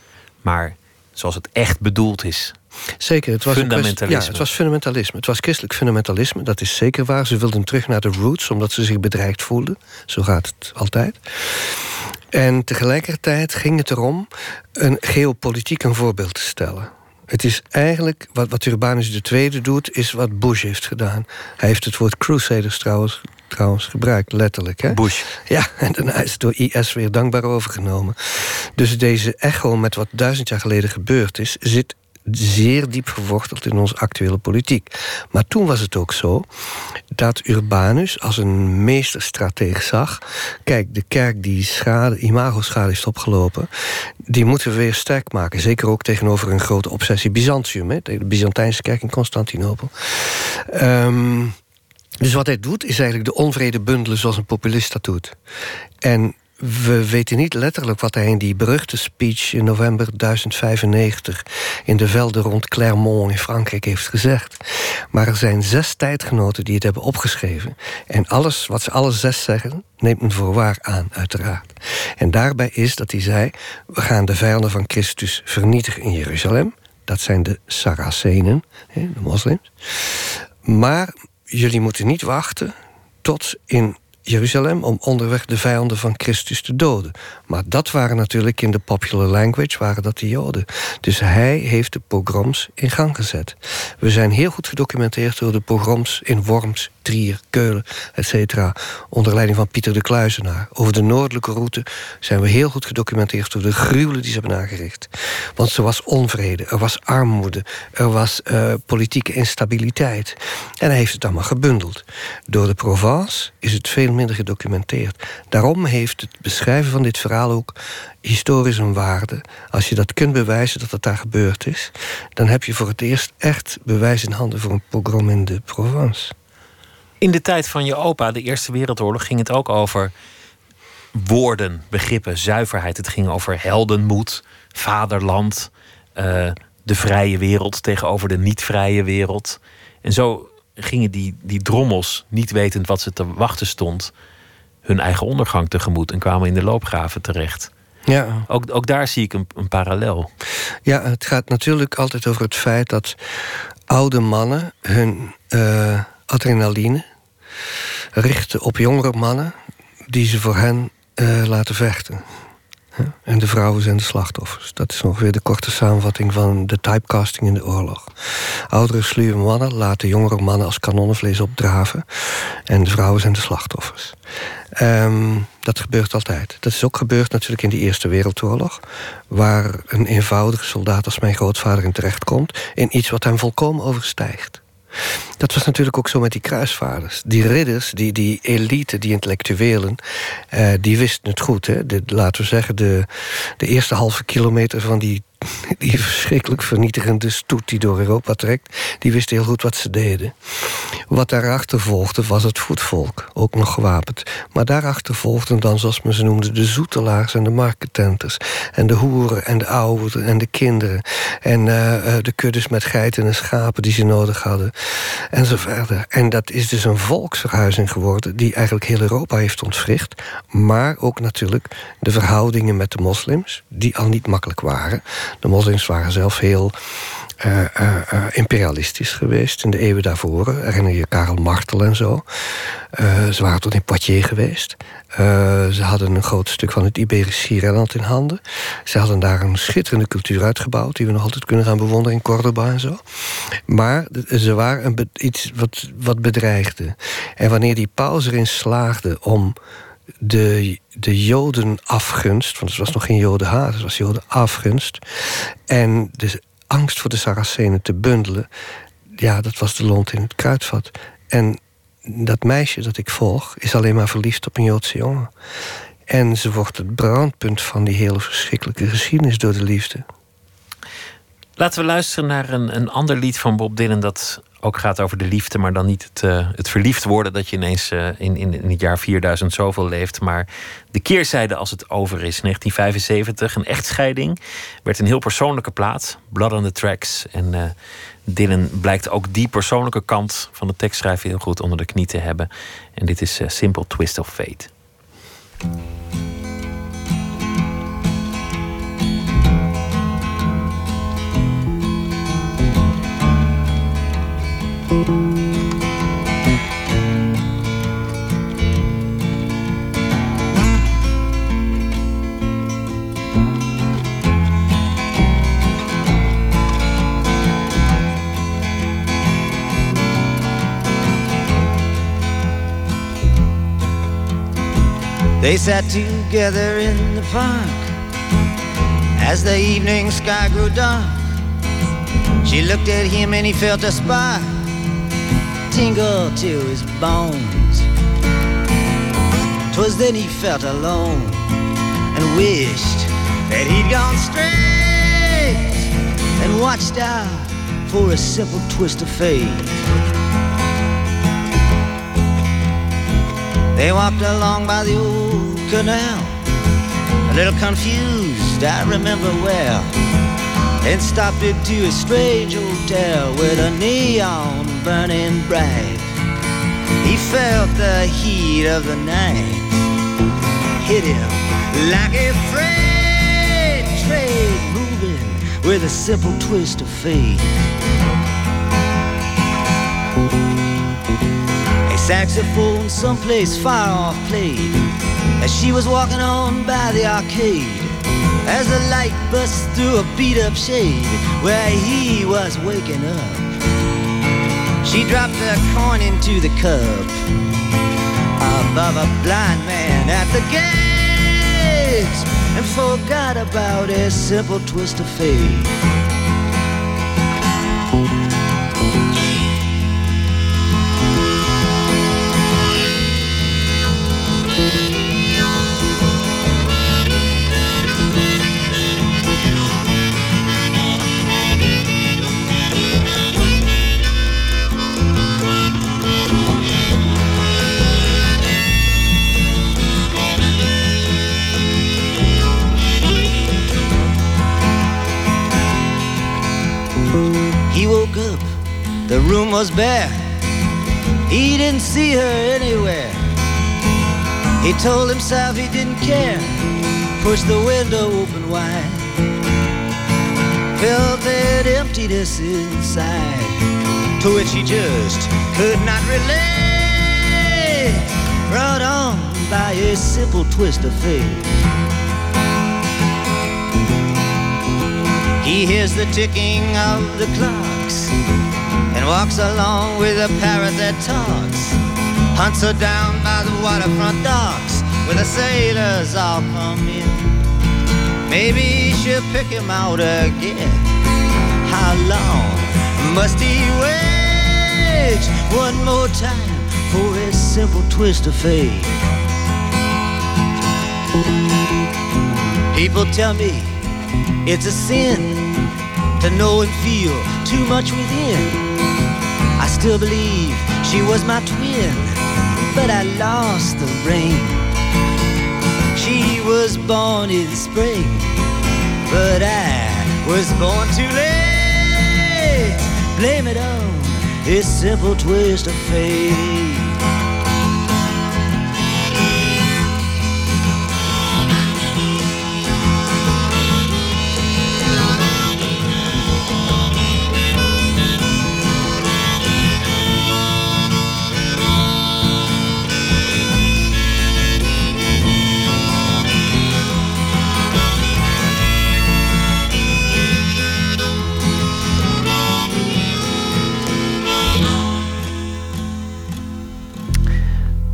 maar zoals het echt bedoeld is. Zeker, het was fundamentalisme. ja, het was fundamentalisme. Het was christelijk fundamentalisme, dat is zeker waar. Ze wilden terug naar de roots, omdat ze zich bedreigd voelden. Zo gaat het altijd. En tegelijkertijd ging het erom een geopolitiek een voorbeeld te stellen. Het is eigenlijk, wat, wat Urbanus II doet, is wat Bush heeft gedaan. Hij heeft het woord crusaders trouwens, trouwens gebruikt, letterlijk. Hè? Bush. Ja, en daarna is het door IS weer dankbaar overgenomen. Dus deze echo met wat duizend jaar geleden gebeurd is... zit zeer diep geworteld in onze actuele politiek. Maar toen was het ook zo dat Urbanus als een meesterstrateeg zag... kijk, de kerk die schade, imago-schade heeft opgelopen... die moeten we weer sterk maken. Zeker ook tegenover een grote obsessie Byzantium. Hè, de Byzantijnse kerk in Constantinopel. Um, dus wat hij doet, is eigenlijk de onvrede bundelen zoals een populist dat doet. En we weten niet letterlijk wat hij in die beruchte speech in november 1095 in de velden rond Clermont in Frankrijk heeft gezegd. Maar er zijn zes tijdgenoten die het hebben opgeschreven. En alles wat ze alle zes zeggen, neemt men voor waar aan, uiteraard. En daarbij is dat hij zei: we gaan de vijanden van Christus vernietigen in Jeruzalem. Dat zijn de Saracenen, de moslims. Maar jullie moeten niet wachten tot in Jeruzalem om onderweg de vijanden van Christus te doden. Maar dat waren natuurlijk in de popular language waren dat de Joden. Dus hij heeft de pogroms in gang gezet. We zijn heel goed gedocumenteerd door de pogroms in Worms, Trier, Keulen, etc. Onder leiding van Pieter de Kluizenaar. Over de noordelijke route zijn we heel goed gedocumenteerd door de gruwelen die ze hebben aangericht. Want er was onvrede, er was armoede, er was uh, politieke instabiliteit. En hij heeft het allemaal gebundeld. Door de Provence is het veel minder gedocumenteerd. Daarom heeft het beschrijven van dit verhaal ook historisch een waarde. Als je dat kunt bewijzen dat het daar gebeurd is, dan heb je voor het eerst echt bewijs in handen voor een pogrom in de Provence. In de tijd van je opa, de Eerste Wereldoorlog, ging het ook over woorden, begrippen, zuiverheid. Het ging over heldenmoed, vaderland, uh, de vrije wereld tegenover de niet-vrije wereld. En zo gingen die, die drommels, niet wetend wat ze te wachten stond, hun eigen ondergang tegemoet en kwamen in de loopgraven terecht. Ja. Ook, ook daar zie ik een, een parallel. Ja, het gaat natuurlijk altijd over het feit dat oude mannen hun uh, adrenaline richten op jongere mannen die ze voor hen uh, laten vechten. En de vrouwen zijn de slachtoffers. Dat is ongeveer de korte samenvatting van de typecasting in de oorlog. Oudere sluwe mannen laten jongere mannen als kanonnenvlees opdraven. En de vrouwen zijn de slachtoffers. Um, dat gebeurt altijd. Dat is ook gebeurd natuurlijk in de Eerste Wereldoorlog. Waar een eenvoudige soldaat als mijn grootvader in terechtkomt. In iets wat hem volkomen overstijgt. Dat was natuurlijk ook zo met die kruisvaarders. Die ridders, die, die elite, die intellectuelen, uh, die wisten het goed. Hè? Laten we zeggen, de, de eerste halve kilometer van die die verschrikkelijk vernietigende stoet die door Europa trekt, die wisten heel goed wat ze deden. Wat daarachter volgde was het voetvolk, ook nog gewapend. Maar daarachter volgden dan, zoals men ze noemde, de zoetelaars en de marketenters. En de hoeren en de ouderen en de kinderen. En uh, de kuddes met geiten en schapen die ze nodig hadden. En zo verder. En dat is dus een volksverhuizing geworden die eigenlijk heel Europa heeft ontwricht. Maar ook natuurlijk de verhoudingen met de moslims, die al niet makkelijk waren. De moslims waren zelf heel uh, uh, imperialistisch geweest in de eeuwen daarvoor. Herinner je Karel Martel en zo. ze waren tot in Poitiers geweest. ze hadden een groot stuk van het Iberisch Siereiland in handen. Ze hadden daar een schitterende cultuur uitgebouwd... die we nog altijd kunnen gaan bewonderen in Cordoba en zo. Maar ze waren een iets wat, wat bedreigde. En wanneer die paus erin slaagde om de, de Jodenafgunst, want het was nog geen Jodenhaat, het was Jodenafgunst, en de angst voor de Saracenen te bundelen, ja, dat was de lont in het kruidvat. En dat meisje dat ik volg, is alleen maar verliefd op een Joodse jongen. En ze wordt het brandpunt van die hele verschrikkelijke geschiedenis door de liefde. Laten we luisteren naar een, een ander lied van Bob Dylan dat ook gaat over de liefde, maar dan niet het, uh, het verliefd worden dat je ineens uh, in, in, in, het jaar 4000 zoveel leeft. Maar de keerzijde als het over is. 1975, een echtscheiding, werd een heel persoonlijke plaat. Blood on the Tracks. En uh, Dylan blijkt ook die persoonlijke kant van de tekstschrijven heel goed onder de knie te hebben. En dit is Simple Twist of Fate. They sat together in the park as the evening sky grew dark. She looked at him and he felt a spark tingle to his bones. Twas then he felt alone and wished that he'd gone straight and watched out for a simple twist of fate. They walked along by the old canal, a little confused, I remember well, and stopped into a strange hotel with a neon burning bright. He felt the heat of the night hit him like a freight train moving with a simple twist of fate. A saxophone someplace far off played as she was walking on by the arcade. As the light burst through a beat up shade where he was waking up, she dropped a coin into the cup above a blind man at the gate and forgot about a simple twist of fate. Was bare. He didn't see her anywhere. He told himself he didn't care. Pushed the window open wide. Felt that emptiness inside, to which he just could not relate. Brought on by a simple twist of fate. He hears the ticking of the clocks and walks along with a parrot that talks. Hunts her down by the waterfront docks where the sailors all come in. Maybe she'll pick him out again. How long must he wait? One more time for a simple twist of fate. People tell me it's a sin to know and feel too much within. Still believe she was my twin, but I lost the rain. She was born in spring, but I was born too late. Blame it on this simple twist of fate.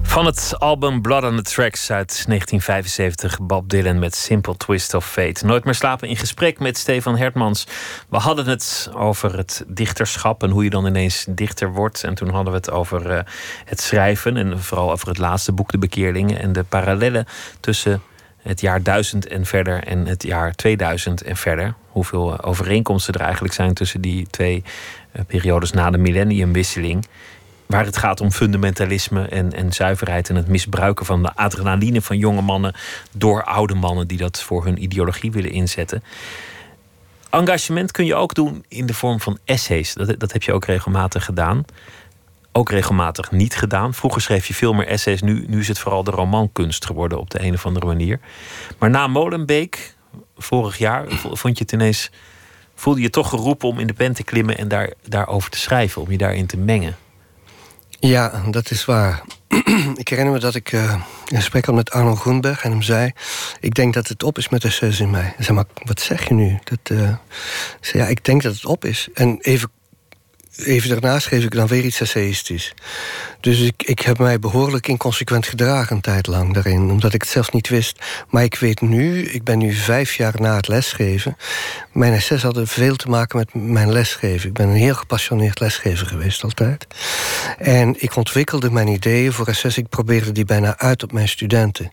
Van het album Blood on the Tracks uit 1975, Bob Dylan met Simple Twist of Fate. Nooit meer slapen in gesprek met Stefan Hertmans. We hadden het over het dichterschap en hoe je dan ineens dichter wordt. En toen hadden we het over uh, het schrijven en vooral over het laatste boek, De Bekeerlingen. En de parallellen tussen het jaar 1000 en verder en het jaar 2000 en verder. Hoeveel overeenkomsten er eigenlijk zijn tussen die twee uh, periodes na de millenniumwisseling waar het gaat om fundamentalisme en, en zuiverheid en het misbruiken van de adrenaline van jonge mannen door oude mannen die dat voor hun ideologie willen inzetten. Engagement kun je ook doen in de vorm van essays. Dat, dat heb je ook regelmatig gedaan. Ook regelmatig niet gedaan. Vroeger schreef je veel meer essays, nu, nu is het vooral de romankunst geworden op de een of andere manier. Maar na Molenbeek, vorig jaar, vond je ineens. voelde je toch geroepen om in de pen te klimmen en daar, daarover te schrijven, om je daarin te mengen. Ja, dat is waar. ik herinner me dat ik uh, een gesprek had met Arno Groenberg en hem zei: Ik denk dat het op is met de zes in mij. Zei: Maar wat zeg je nu? Dat, uh, zei, ja, ik denk dat het op is. En even even daarna schreef ik dan weer iets essayistisch. Dus ik, ik heb mij behoorlijk inconsequent gedragen een tijd lang daarin, omdat ik het zelfs niet wist. Maar ik weet nu, ik ben nu vijf jaar na het lesgeven. Mijn essays hadden veel te maken met mijn lesgeven. Ik ben een heel gepassioneerd lesgever geweest altijd. En ik ontwikkelde mijn ideeën voor essays. Ik probeerde die bijna uit op mijn studenten.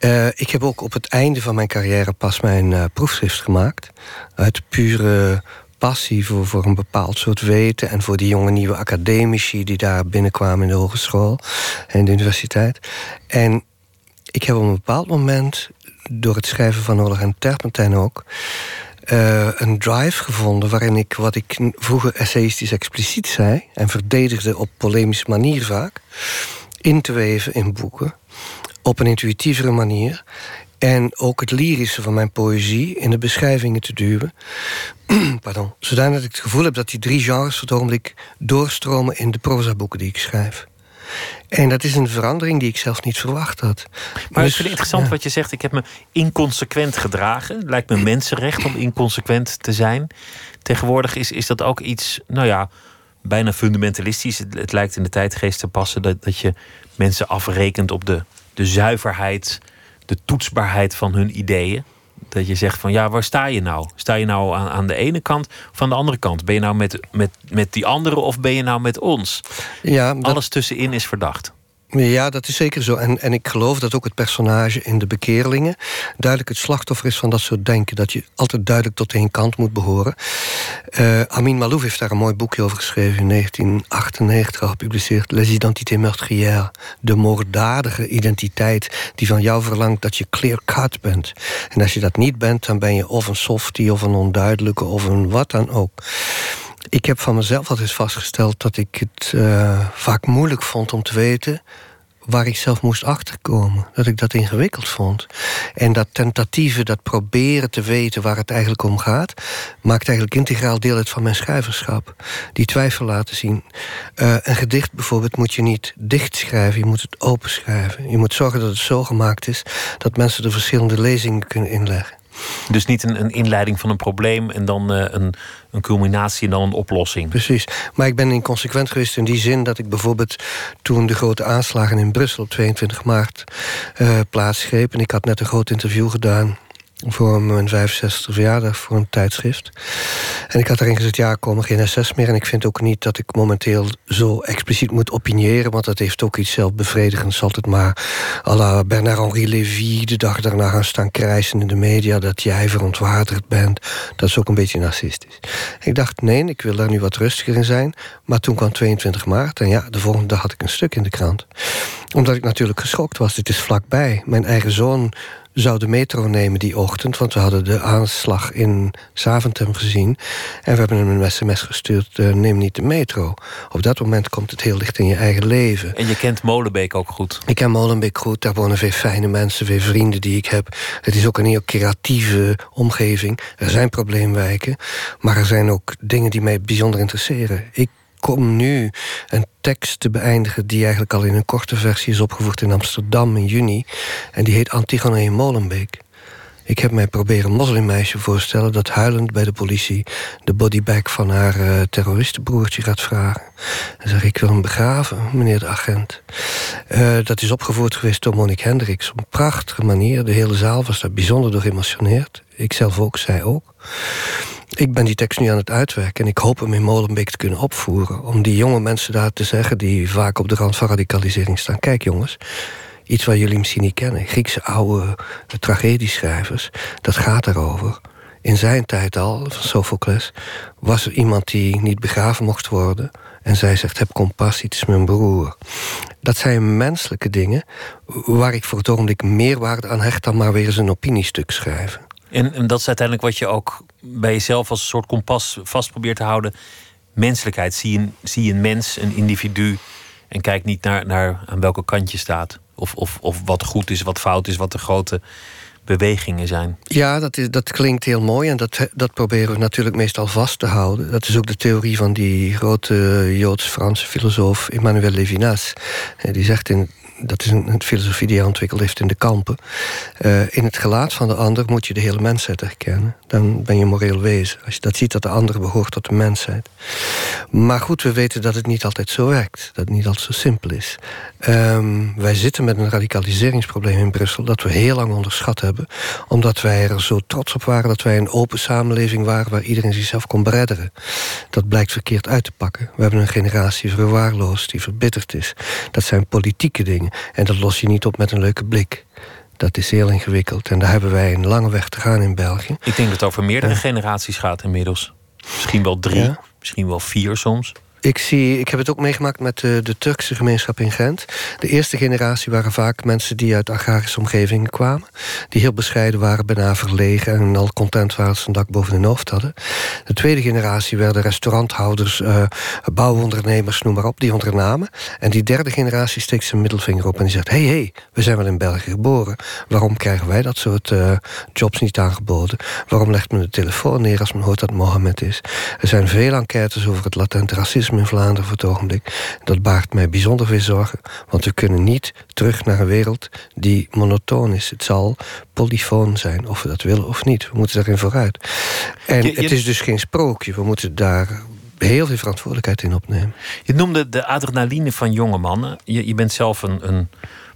Uh, ik heb ook op het einde van mijn carrière pas mijn uh, proefschrift gemaakt. Uit pure passie voor, voor een bepaald soort weten. En voor die jonge nieuwe academici die daar binnenkwamen in de hogeschool en de universiteit. En ik heb op een bepaald moment, door het schrijven van Oleg en Terpentijn ook. Uh, een drive gevonden waarin ik wat ik vroeger essayistisch expliciet zei en verdedigde op polemische manier vaak, in te weven in boeken op een intuïtievere manier. En ook het lyrische van mijn poëzie in de beschrijvingen te duwen. Pardon. Zodanig dat ik het gevoel heb dat die drie genres op het ogenblik doorstromen in de proza-boeken die ik schrijf. En dat is een verandering die ik zelf niet verwacht had. Maar Dus, ik vind het interessant ja. wat je zegt. Ik heb me inconsequent gedragen. Het lijkt me mensenrecht om inconsequent te zijn. Tegenwoordig is, is dat ook iets, nou ja, bijna fundamentalistisch. Het, het lijkt in de tijdgeest te passen dat, dat je mensen afrekent op de, de zuiverheid, de toetsbaarheid van hun ideeën. Dat je zegt van ja, waar sta je nou? Sta je nou aan, aan de ene kant of aan de andere kant? Ben je nou met, met, met die anderen of ben je nou met ons? Ja, dat, Alles tussenin is verdacht. Ja, dat is zeker zo. En, en ik geloof dat ook het personage in de bekeerlingen duidelijk het slachtoffer is van dat soort denken. Dat je altijd duidelijk tot één kant moet behoren. Eh, Amin Malouf heeft daar een mooi boekje over geschreven in 1998 al gepubliceerd. Les identités meurtrières. De moorddadige identiteit die van jou verlangt dat je clear cut bent. En als je dat niet bent, dan ben je of een softie of een onduidelijke of een wat dan ook. Ik heb van mezelf altijd vastgesteld dat ik het eh, vaak moeilijk vond om te weten waar ik zelf moest achterkomen. Dat ik dat ingewikkeld vond. En dat tentatieve, dat proberen te weten waar het eigenlijk om gaat... maakt eigenlijk integraal deel uit van mijn schrijverschap. Die twijfel laten zien. Eh, een gedicht bijvoorbeeld moet je niet dicht schrijven, je moet het open schrijven. Je moet zorgen dat het zo gemaakt is... dat mensen er verschillende lezingen kunnen inleggen. Dus niet een, een inleiding van een probleem en dan eh, een, een culminatie en dan een oplossing. Precies. Maar ik ben inconsequent geweest in die zin dat ik bijvoorbeeld toen de grote aanslagen in Brussel op 22 maart eh plaatsgreep. En ik had net een groot interview gedaan voor mijn 65 verjaardag voor een tijdschrift. En ik had daarin gezegd, ja, er komen geen SS meer. En ik vind ook niet dat ik momenteel zo expliciet moet opiniëren... want dat heeft ook iets zelfbevredigends. Altijd maar à la Bernard-Henri Lévy de dag daarna gaan staan krijsen in de media... dat jij verontwaardigd bent. Dat is ook een beetje narcistisch. Ik dacht, nee, ik wil daar nu wat rustiger in zijn. Maar toen kwam 22 maart en ja, de volgende dag had ik een stuk in de krant. Omdat ik natuurlijk geschokt was. Het is vlakbij. Mijn eigen zoon zou de metro nemen die ochtend... want we hadden de aanslag in Zaventem gezien. En we hebben hem een sms gestuurd, eh, neem niet de metro. Op dat moment komt het heel licht in je eigen leven. En je kent Molenbeek ook goed. Ik ken Molenbeek goed, daar wonen veel fijne mensen... veel vrienden die ik heb. Het is ook een heel creatieve omgeving. Er zijn probleemwijken, maar er zijn ook dingen die mij bijzonder interesseren. Ik kom nu een tekst te beëindigen die eigenlijk al in een korte versie is opgevoerd in Amsterdam in juni. En die heet Antigone in Molenbeek. Ik heb mij proberen een moslimmeisje voorstellen dat huilend bij de politie de bodybag van haar eh, terroristenbroertje gaat vragen. En zeg ik wil hem begraven, meneer de agent. Eh, dat is opgevoerd geweest door Monique Hendricks op een prachtige manier. De hele zaal was daar bijzonder door geëmotioneerd. Ik zelf ook, zij ook. Ik ben die tekst nu aan het uitwerken en ik hoop hem in Molenbeek te kunnen opvoeren. Om die jonge mensen daar te zeggen die vaak op de rand van radicalisering staan. Kijk jongens, iets wat jullie misschien niet kennen. Griekse oude eh, tragedieschrijvers, dat gaat erover. In zijn tijd al, van Sophocles, was er iemand die niet begraven mocht worden. En zij zegt, heb compassie, het is mijn broer. Dat zijn menselijke dingen waar ik voor het ogenblik meer waarde aan hecht... dan maar weer eens een opiniestuk schrijven. En, en dat is uiteindelijk wat je ook bij jezelf als een soort kompas vast probeert te houden. Menselijkheid. Zie een, zie een mens, een individu. En kijk niet naar, naar aan welke kant je staat. Of, of, of wat goed is, wat fout is, wat de grote bewegingen zijn. Ja, dat, is, dat klinkt heel mooi en dat, dat proberen we natuurlijk meestal vast te houden. Dat is ook de theorie van die grote Joods-Franse filosoof Emmanuel Levinas. Die zegt in dat is een, filosofie die hij ontwikkeld heeft in de kampen. Uh, in het gelaat van de ander moet je de hele mensheid herkennen. Dan ben je moreel wezen. Als je dat ziet dat de ander behoort tot de mensheid. Maar goed, we weten dat het niet altijd zo werkt. Dat het niet altijd zo simpel is. Um, wij zitten met een radicaliseringsprobleem in Brussel... dat we heel lang onderschat hebben. Omdat wij er zo trots op waren dat wij een open samenleving waren... waar iedereen zichzelf kon beredderen. Dat blijkt verkeerd uit te pakken. We hebben een generatie verwaarloosd die verbitterd is. Dat zijn politieke dingen. En dat los je niet op met een leuke blik. Dat is heel ingewikkeld. En daar hebben wij een lange weg te gaan in België. Ik denk dat het over meerdere generaties gaat inmiddels. Misschien wel drie, ja. misschien wel vier soms. Ik, zie, ik heb het ook meegemaakt met de, Turkse gemeenschap in Gent. De eerste generatie waren vaak mensen die uit agrarische omgevingen kwamen. Die heel bescheiden waren, bijna verlegen... en al content waren dat ze een dak boven hun hoofd hadden. De tweede generatie werden restauranthouders, uh, bouwondernemers, noem maar op... die ondernamen. En die derde generatie steekt zijn middelvinger op en die zegt... hé, hey, hey, we zijn wel in België geboren. Waarom krijgen wij dat soort uh, jobs niet aangeboden? Waarom legt men de telefoon neer als men hoort dat Mohammed is? Er zijn veel enquêtes over het latente racisme in Vlaanderen voor het ogenblik. Dat baart mij bijzonder veel zorgen, want we kunnen niet terug naar een wereld die monotoon is. Het zal polyfoon zijn, of we dat willen of niet. We moeten daarin vooruit. En het is dus geen sprookje. We moeten daar heel veel verantwoordelijkheid in opnemen. Je noemde de adrenaline van jonge mannen. Je, je bent zelf een, een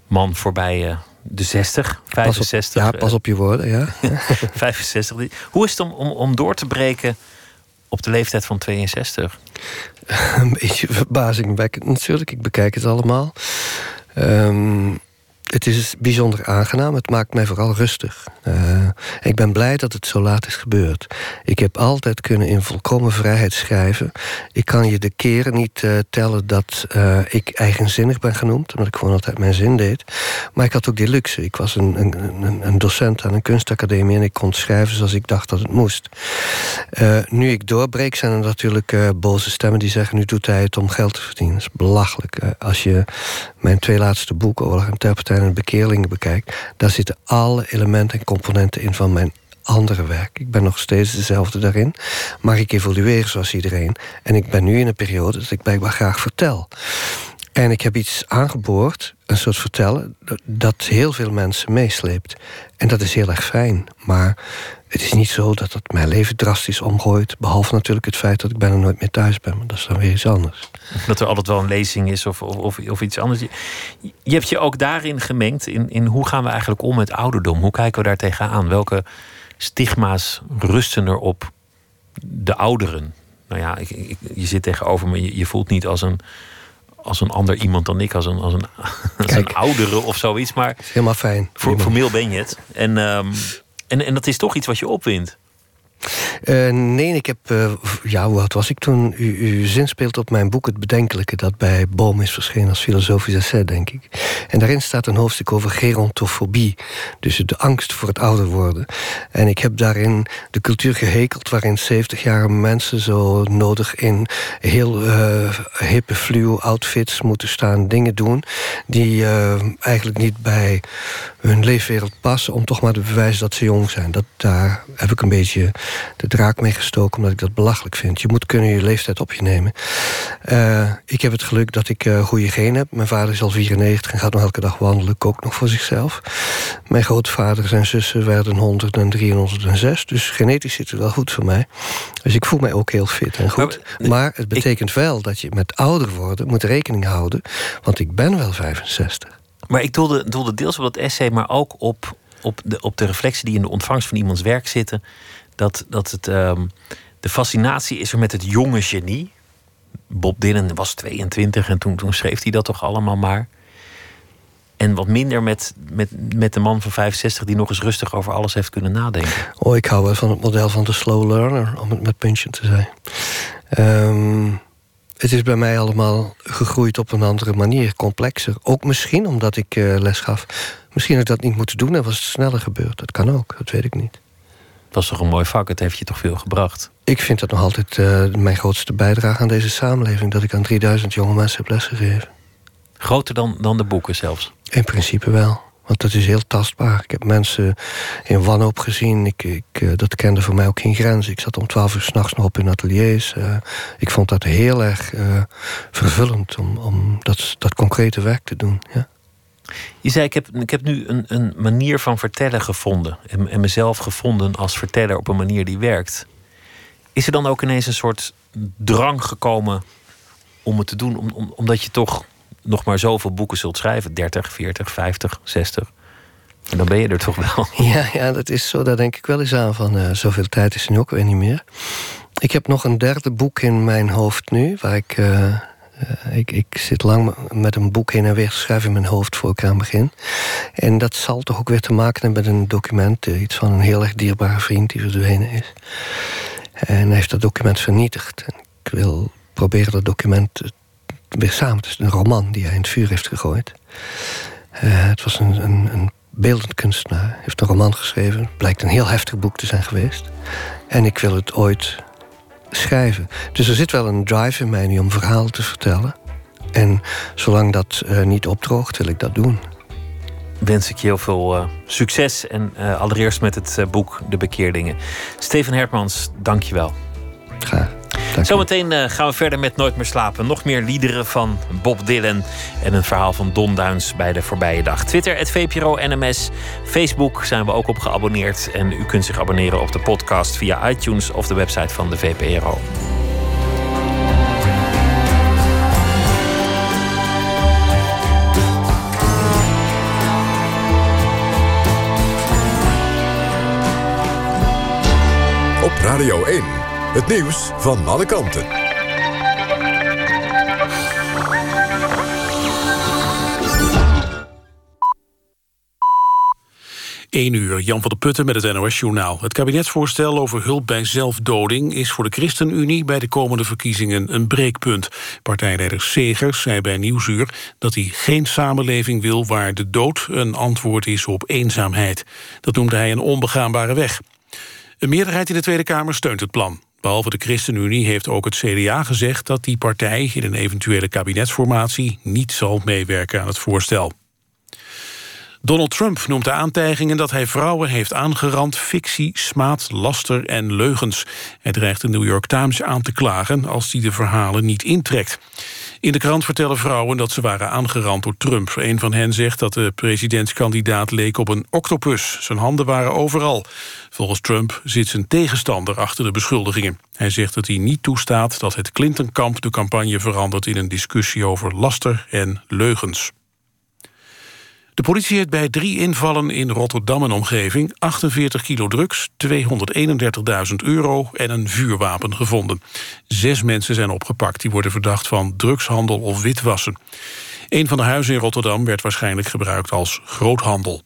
man voorbij uh, de 60, 65. Pas op, ja, pas op je woorden, ja. 65. Hoe is het om, om, om door te breken op de leeftijd van 62? Een beetje verbazingwekkend natuurlijk. Ik bekijk het allemaal. Um, het is bijzonder aangenaam. Het maakt mij vooral rustig. Uh, ik ben blij dat het zo laat is gebeurd. Ik heb altijd kunnen in volkomen vrijheid schrijven. Ik kan je de keren niet uh, tellen dat uh, ik eigenzinnig ben genoemd, omdat ik gewoon altijd mijn zin deed. Maar ik had ook die luxe. Ik was een, een, een docent aan een kunstacademie en ik kon schrijven zoals ik dacht dat het moest. nu ik doorbreek, zijn er natuurlijk boze stemmen die zeggen: nu doet hij het om geld te verdienen. Dat is belachelijk. als je mijn twee laatste boeken, Oorlog en Terpentijn en Bekeerlingen bekijk, daar zitten alle elementen en componenten in van mijn andere werk. Ik ben nog steeds dezelfde daarin, maar ik evolueer zoals iedereen. En ik ben nu in een periode dat ik blijkbaar graag vertel. En ik heb iets aangeboord, een soort vertellen, dat heel veel mensen meesleept. En dat is heel erg fijn. Maar het is niet zo dat het mijn leven drastisch omgooit. Behalve natuurlijk het feit dat ik bijna nooit meer thuis ben. Maar dat is dan weer iets anders. Dat er altijd wel een lezing is of, of, of iets anders. Je, je, hebt je ook daarin gemengd. In, in hoe gaan we eigenlijk om met ouderdom? Hoe kijken we daar tegenaan? Welke stigma's rusten er op de ouderen? Nou ja, ik, ik, je zit tegenover me. Je, je voelt niet als een als een ander iemand dan ik, als een, als een, als een oudere of zoiets. Maar helemaal fijn. Voor, formeel ben je het. En, um, en, en dat is toch iets wat je opwint. Uh, nee, ik heb. Uh, ja, hoe oud was ik toen? U, u zinspeelt op mijn boek Het Bedenkelijke, dat bij Boom is verschenen als filosofisch essay, denk ik. En daarin staat een hoofdstuk over gerontofobie. Dus de angst voor het ouder worden. En ik heb daarin de cultuur gehekeld waarin 70-jarige mensen zo nodig in heel uh, hippe, fluo outfits moeten staan, dingen doen die eigenlijk niet bij hun leefwereld passen, om toch maar te bewijzen dat ze jong zijn. Dat, daar heb ik een beetje de draak mee gestoken, omdat ik dat belachelijk vind. Je moet kunnen je leeftijd op je nemen. Uh, ik heb het geluk dat ik uh, goede genen heb. Mijn vader is al 94 en gaat nog elke dag wandelen, kookt nog voor zichzelf. Mijn grootvader en zussen werden 100 en 306, dus genetisch zit het wel goed voor mij. Dus ik voel mij ook heel fit en goed. Maar, maar het betekent wel dat je met ouder worden moet rekening houden, want ik ben wel 65. Maar ik doelde, doelde deels op dat essay, maar ook op, op, de, op de reflectie die in de ontvangst van iemands werk zitten. Dat, dat het, um, de fascinatie is er met het jonge genie. Bob Dylan was 22 en toen, toen schreef hij dat toch allemaal maar. En wat minder met, met, met de man van 65 die nog eens rustig over alles heeft kunnen nadenken. Oh, ik hou wel van het model van de slow learner, om het met puntje te zijn. Um, het is bij mij allemaal gegroeid op een andere manier, complexer. Ook misschien omdat ik uh, les gaf. Misschien had ik dat niet moeten doen en was het sneller gebeurd. Dat kan ook, dat weet ik niet. Het was toch een mooi vak, het heeft je toch veel gebracht? Ik vind dat nog altijd uh, mijn grootste bijdrage aan deze samenleving... dat ik aan 3000 jonge mensen heb lesgegeven. Groter dan, dan de boeken zelfs? In principe wel. Want dat is heel tastbaar. Ik heb mensen in wanhoop gezien. Ik, ik, eh, dat kende voor mij ook geen grenzen. Ik zat om twaalf uur s'nachts nog op in ateliers. Uh, ik vond dat heel erg uh, vervullend om, om dat, dat concrete werk te doen. Ja. Je zei, ik heb, ik heb nu een, een manier van vertellen gevonden. En, en mezelf gevonden als verteller op een manier die werkt. Is er dan ook ineens een soort drang gekomen om het te doen? Om, om, omdat je toch nog maar zoveel boeken zult schrijven. 30, 40, 50, 60. En dan ben je er toch wel. Ja, ja dat is zo. Daar denk ik wel eens aan. Van, uh, zoveel tijd is er nu ook weer niet meer. Ik heb nog een derde boek in mijn hoofd nu. Waar ik, uh, uh, ik, ik zit lang met een boek heen en weer te schrijven in mijn hoofd voor ik aan begin. En dat zal toch ook weer te maken hebben met een document. iets van een heel erg dierbare vriend die verdwenen is. En hij heeft dat document vernietigd. En ik wil proberen dat document weer samen. Het is een roman die hij in het vuur heeft gegooid. Het was een, een, een beeldend kunstenaar. Heeft een roman geschreven. Blijkt een heel heftig boek te zijn geweest. En ik wil het ooit schrijven. Dus er zit wel een drive in mij nu om verhalen te vertellen. En zolang dat uh, niet opdroogt, wil ik dat doen. Wens ik je heel veel uh, succes. En uh, allereerst met het boek De Bekeerdingen. Steven Hertmans, dank je wel. Graag. Dank Zometeen uh, gaan we verder met Nooit meer slapen. Nog meer liederen van Bob Dylan. En een verhaal van Don Duins bij de voorbije dag. Twitter, het VPRO NMS. Facebook zijn we ook op geabonneerd. En u kunt zich abonneren op de podcast via iTunes of de website van de VPRO. Op Radio 1, het nieuws van alle kanten. 1 uur, Jan van der Putten met het NOS-journaal. Het kabinetsvoorstel over hulp bij zelfdoding... is voor de ChristenUnie bij de komende verkiezingen een breekpunt. Partijleider Segers zei bij Nieuwsuur dat hij geen samenleving wil... waar de dood een antwoord is op eenzaamheid. Dat noemde hij een onbegaanbare weg. Een meerderheid in de Tweede Kamer steunt het plan. Behalve de ChristenUnie heeft ook het CDA gezegd... dat die partij in een eventuele kabinetsformatie... niet zal meewerken aan het voorstel. Donald Trump noemt de aantijgingen dat hij vrouwen heeft aangerand... fictie, smaad, laster en leugens. Hij dreigt de New York Times aan te klagen... als hij de verhalen niet intrekt. In de krant vertellen vrouwen dat ze waren aangerand door Trump. Een van hen zegt dat de presidentskandidaat leek op een octopus. Zijn handen waren overal. Volgens Trump zit zijn tegenstander achter de beschuldigingen. Hij zegt dat hij niet toestaat dat het Clinton-kamp de campagne verandert... in een discussie over laster en leugens. De politie heeft bij drie invallen in Rotterdam en omgeving 48 kilo drugs, 231.000 euro en een vuurwapen gevonden. Zes mensen zijn opgepakt, die worden verdacht van drugshandel of witwassen. Een van de huizen in Rotterdam werd waarschijnlijk gebruikt als groothandel.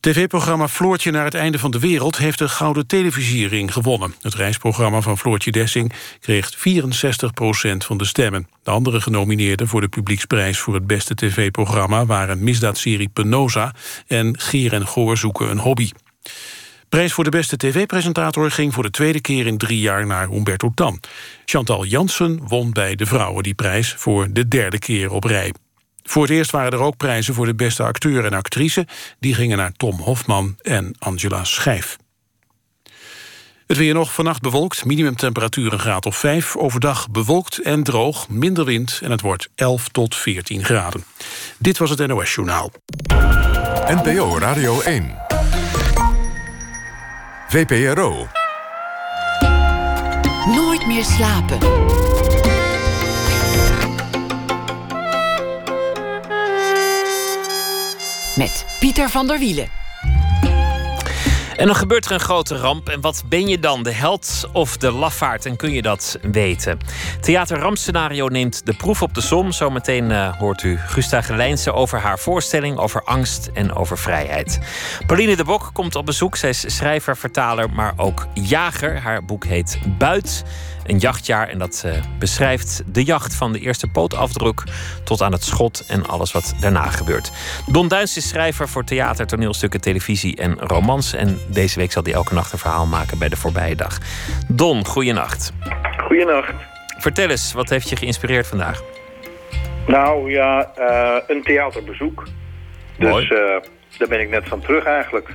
TV-programma Floortje naar het einde van de wereld... heeft de Gouden Televisiering gewonnen. Het reisprogramma van Floortje Dessing kreeg 64% van de stemmen. De andere genomineerden voor de publieksprijs voor het beste tv-programma... waren misdaadserie Penosa en Geer en Goor zoeken een hobby. Prijs voor de beste tv-presentator ging voor de tweede keer in drie jaar naar Humberto Tan. Chantal Jansen won bij de vrouwen die prijs voor de derde keer op rij. Voor het eerst waren er ook prijzen voor de beste acteur en actrice. Die gingen naar Tom Hofman en Angela Schijf. Het weer nog vannacht bewolkt, minimumtemperatuur een graad of 5. Overdag bewolkt en droog, minder wind en het wordt 11 tot 14 graden. Dit was het NOS Journaal. NPO Radio 1. VPRO. Nooit meer slapen. Met Pieter van der Wielen. En dan gebeurt er een grote ramp. En wat ben je dan? De held of de lafaard? En kun je dat weten? Theater Rampscenario neemt de proef op de som. Zometeen uh, hoort u Gusta Gelijnse over haar voorstelling over angst en over vrijheid. Pauline de Bok komt op bezoek. Zij is schrijver, vertaler, maar ook jager. Haar boek heet Buit een jachtjaar. En dat uh, beschrijft de jacht van de eerste pootafdruk tot aan het schot en alles wat daarna gebeurt. Don Duins is schrijver voor theater, toneelstukken, televisie en romans. En deze week zal hij elke nacht een verhaal maken bij de voorbije dag. Don, goeienacht. Goeienacht. Vertel eens, wat heeft je geïnspireerd vandaag? Nou ja, uh, een theaterbezoek. Dus uh, daar ben ik net van terug eigenlijk.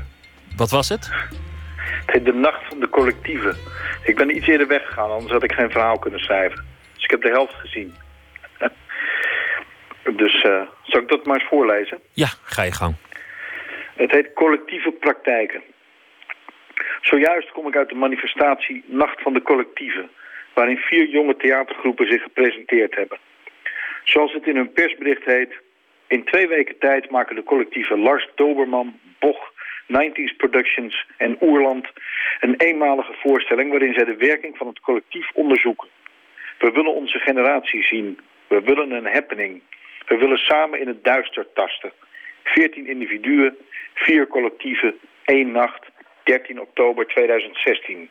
Wat was het? Het heet De Nacht van de Collectieven. Ik ben iets eerder weggegaan, anders had ik geen verhaal kunnen schrijven. Dus ik heb de helft gezien. dus uh, zal ik dat maar eens voorlezen? Ja, ga je gang. Het heet Collectieve Praktijken. Zojuist kom ik uit de manifestatie Nacht van de Collectieven... waarin vier jonge theatergroepen zich gepresenteerd hebben. Zoals het in hun persbericht heet... in twee weken tijd maken de collectieven Lars Doberman, Boch 90s Productions en Oerland een eenmalige voorstelling waarin zij de werking van het collectief onderzoeken. We willen onze generatie zien. We willen een happening. We willen samen in het duister tasten. 14 individuen, vier collectieven, één nacht, 13 oktober 2016.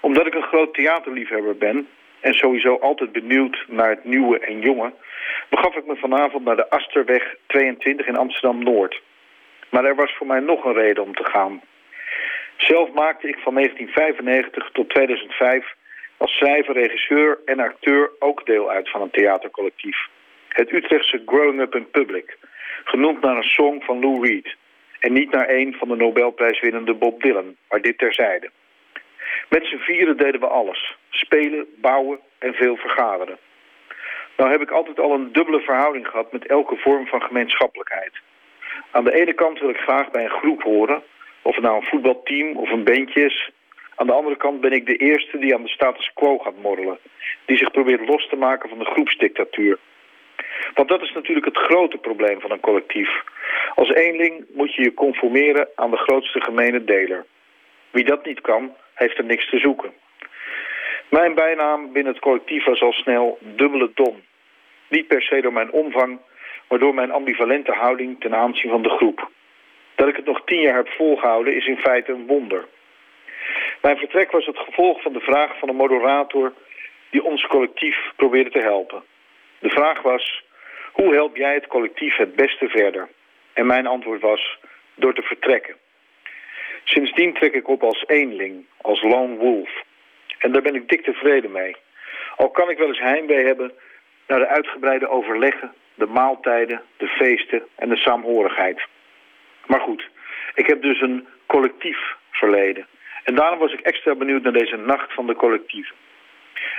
Omdat ik een groot theaterliefhebber ben en sowieso altijd benieuwd naar het nieuwe en jonge, begaf ik me vanavond naar de Asterweg 22 in Amsterdam-Noord. Maar er was voor mij nog een reden om te gaan. Zelf maakte ik van 1995 tot 2005 als schrijver, regisseur en acteur ook deel uit van een theatercollectief. Het Utrechtse Growing Up in Public, genoemd naar een song van Lou Reed. En niet naar een van de Nobelprijswinnende Bob Dylan, maar dit terzijde. Met z'n vieren deden we alles. spelen, bouwen en veel vergaderen. Nou heb ik altijd al een dubbele verhouding gehad met elke vorm van gemeenschappelijkheid. Aan de ene kant wil ik graag bij een groep horen, of het nou een voetbalteam of een bandje is. Aan de andere kant ben ik de eerste die aan de status quo gaat morrelen. Die zich probeert los te maken van de groepsdictatuur. Want dat is natuurlijk het grote probleem van een collectief. Als eenling moet je je conformeren aan de grootste gemene deler. Wie dat niet kan, heeft er niks te zoeken. Mijn bijnaam binnen het collectief was al snel dubbele Don. Niet per se door mijn omvang, maar door mijn ambivalente houding ten aanzien van de groep. Dat ik het nog tien jaar heb volgehouden is in feite een wonder. Mijn vertrek was het gevolg van de vraag van een moderator die ons collectief probeerde te helpen. De vraag was, hoe help jij het collectief het beste verder? En mijn antwoord was, door te vertrekken. Sindsdien trek ik op als eenling, als lone wolf. En daar ben ik dik tevreden mee. Al kan ik wel eens heimwee hebben naar de uitgebreide overleggen, de maaltijden, de feesten en de saamhorigheid. Maar goed, ik heb dus een collectief verleden. En daarom was ik extra benieuwd naar deze nacht van de collectieven.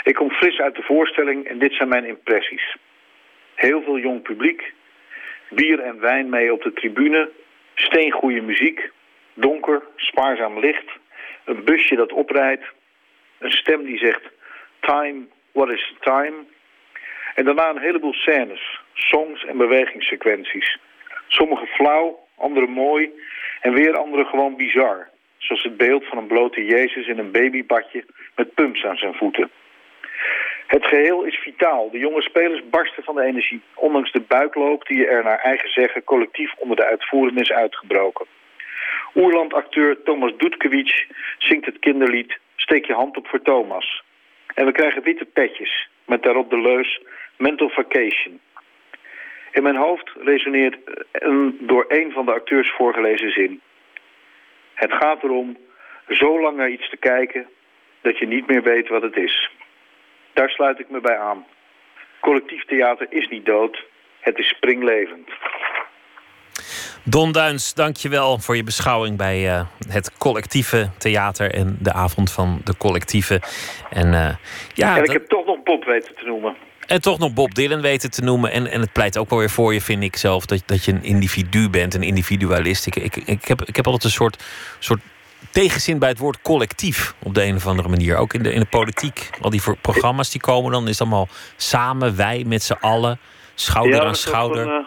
Ik kom fris uit de voorstelling en dit zijn mijn impressies. Heel veel jong publiek, bier en wijn mee op de tribune, steengoede muziek, donker, spaarzaam licht, een busje dat oprijdt, een stem die zegt time, what is time? En daarna een heleboel scènes, songs en bewegingssequenties. Sommige flauw, andere mooi en weer andere gewoon bizar. Zoals het beeld van een blote Jezus in een babybadje met pumps aan zijn voeten. Het geheel is vitaal. De jonge spelers barsten van de energie, ondanks de buikloop die er naar eigen zeggen collectief onder de uitvoering is uitgebroken. Oerlandacteur Thomas Doetkewitsch zingt het kinderlied Steek je hand op voor Thomas. En we krijgen witte petjes met daarop de leus Mental Vacation. In mijn hoofd resoneert een door een van de acteurs voorgelezen zin. Het gaat erom zo lang naar iets te kijken dat je niet meer weet wat het is. Daar sluit ik me bij aan. Collectief theater is niet dood, het is springlevend. Don Duins, dankjewel voor je beschouwing bij uh, het collectieve theater en de avond van de collectieve. En, uh, ja, en ik heb toch nog Bob weten te noemen. En toch nog Bob Dylan weten te noemen. En, en het pleit ook wel weer voor je, vind ik zelf, dat, dat je een individu bent, een individualist. Ik, ik, ik, heb, ik heb altijd een soort, soort tegenzin bij het woord collectief op de een of andere manier. Ook in de, in de politiek. Al die programma's die komen, dan is het allemaal samen, wij met z'n allen, schouder ja, aan schouder. Een,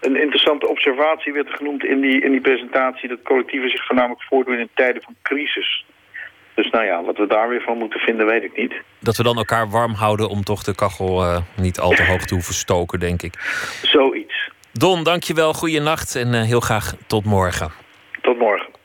een, interessante observatie werd genoemd in die, in die presentatie... dat collectieven zich voornamelijk voordoen in tijden van crisis. Dus nou ja, wat we daar weer van moeten vinden, weet ik niet. Dat we dan elkaar warm houden om toch de kachel uh, niet al te hoog te hoeven stoken, denk ik. Zoiets. Don, dankjewel. Goeienacht en uh, heel graag tot morgen. Tot morgen.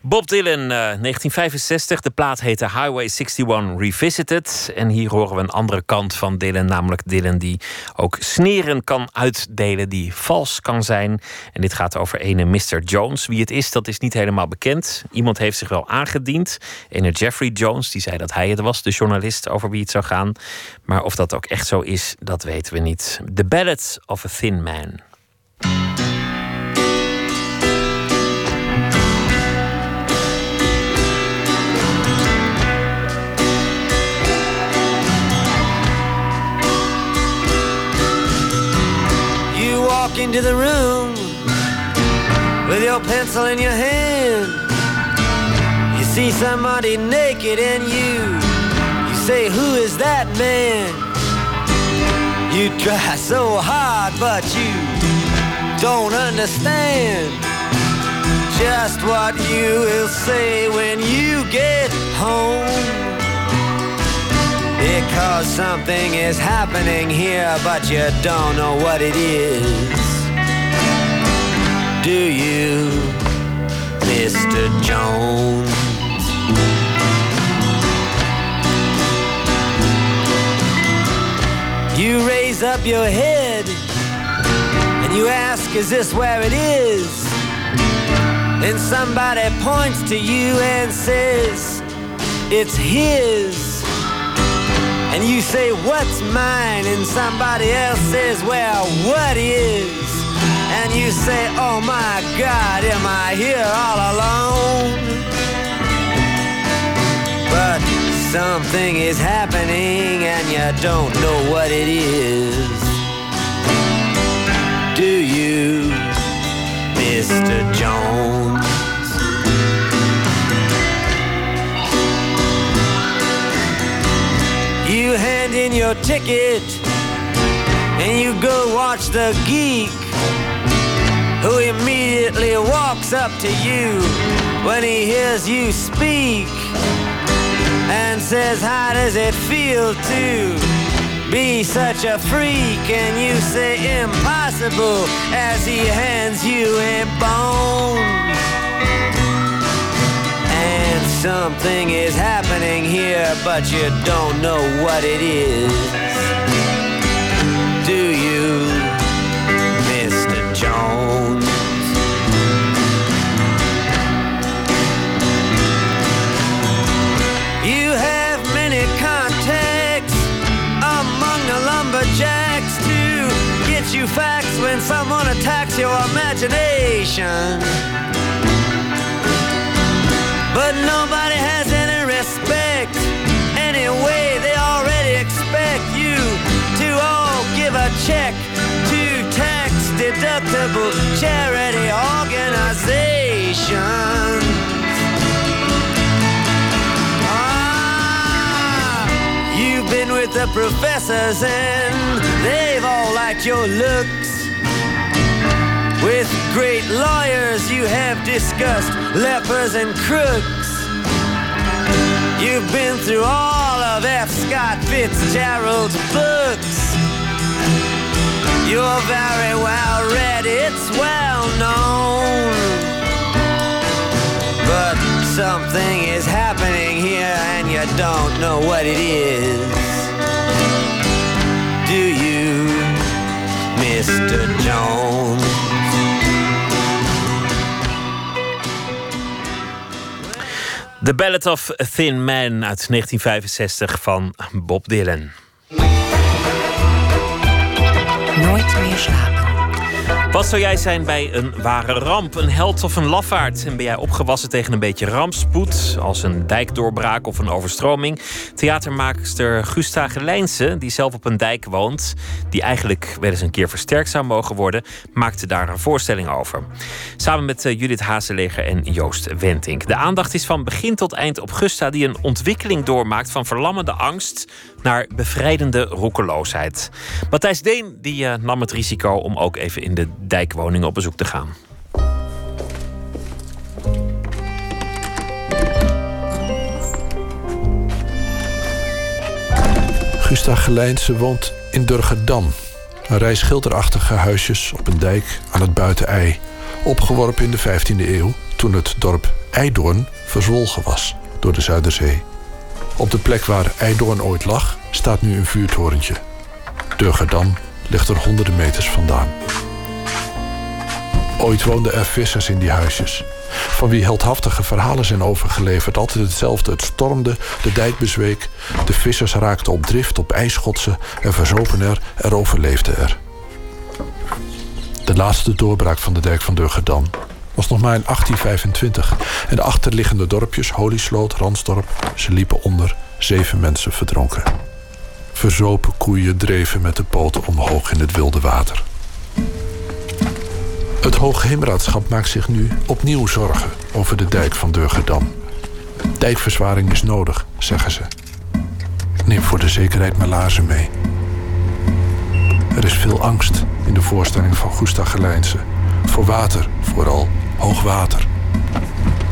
Bob Dylan, uh, 1965. De plaat heette Highway 61 Revisited. En hier horen we een andere kant van Dylan, namelijk Dylan die ook sneren kan uitdelen, die vals kan zijn. En dit gaat over ene Mr. Jones. Wie het is, dat is niet helemaal bekend. Iemand heeft zich wel aangediend. Ene Jeffrey Jones, die zei dat hij het was, de journalist over wie het zou gaan. Maar of dat ook echt zo is, dat weten we niet. The Ballad of a Thin Man. Walk into the room with your pencil in your hand. You see somebody naked and you, you say, Who is that man? You try so hard, but you don't understand just what you will say when you get home. Because something is happening here, but you don't know what it is. Do you, Mr. Jones? You raise up your head and you ask, Is this where it is? Then somebody points to you and says, It's his. And you say, What's mine? And somebody else says, Well, what is? And you say, Oh my God, am I here all alone? But Something is happening and you don't know what it is. Do you, Mr. Jones? You hand in your ticket and you go watch the geek who immediately walks up to you when he hears you speak and says, How does it feel to be such a freak? And you say, Impossible, as he hands you a bone. Something is happening here, but you don't know what it is. Do you, Mr. Jones? You have many contacts among the lumberjacks to get you facts when someone attacks your imagination. But nobody has any respect. Anyway, they already expect you to all give a check to tax deductible charity organizations. Ah, You've been with the professors and they've all liked your looks. With great lawyers, you have discussed lepers and crooks. You've been through all of F. Scott Fitzgerald's books. You're very well read, it's well known. But something is happening here and you don't know what it is. Do you, Mr. Jones? The Ballad of a Thin Man uit 1965 van Bob Dylan. Nooit meer slapen. Wat zou jij zijn bij een ware ramp, een held of een lafaard? En ben jij opgewassen tegen een beetje rampspoed, als een dijkdoorbraak of een overstroming? Theatermaakster Gusta Gelijnse, die zelf op een dijk woont, die eigenlijk wel eens een keer versterkt zou mogen worden, maakte daar een voorstelling over. Samen met eh, Judith Hazeleger en Joost Wentink. De aandacht is van begin tot eind op Gusta, die een ontwikkeling doormaakt van verlammende angst naar bevrijdende roekeloosheid. Matthijs Deen die, eh, nam het risico om ook even in de dijkwoning op bezoek te gaan. Gusta Gelijnse woont in Durgerdam. Een rij schilderachtige huisjes op een dijk aan het buitenei. Opgeworpen in de 15e eeuw toen het dorp Eidoorn verzwolgen was door de Zuiderzee. Op de plek waar Eidoorn ooit lag staat nu een vuurtorentje. Durgerdam ligt er honderden meters vandaan. Ooit woonden er vissers in die huisjes. Van wie heldhaftige verhalen zijn overgeleverd. Altijd hetzelfde. Het stormde, de dijk bezweek. De vissers raakten op drift, op ijsschotsen en verzopen er, er overleefden er. De laatste doorbraak van de dijk van Durgerdam was nog maar in 1825. En de achterliggende dorpjes, Holisloot, Ransdorp, ze liepen onder. Zeven mensen verdronken. Verzopen koeien dreven met de poten omhoog in het wilde water. Het Hoogheemraadschap maakt zich nu opnieuw zorgen over de dijk van Durgerdam. Dijkverzwaring is nodig, zeggen ze. Neem voor de zekerheid laarzen mee. Er is veel angst in de voorstelling van Gusta Gelijnse. Voor water, vooral hoog water.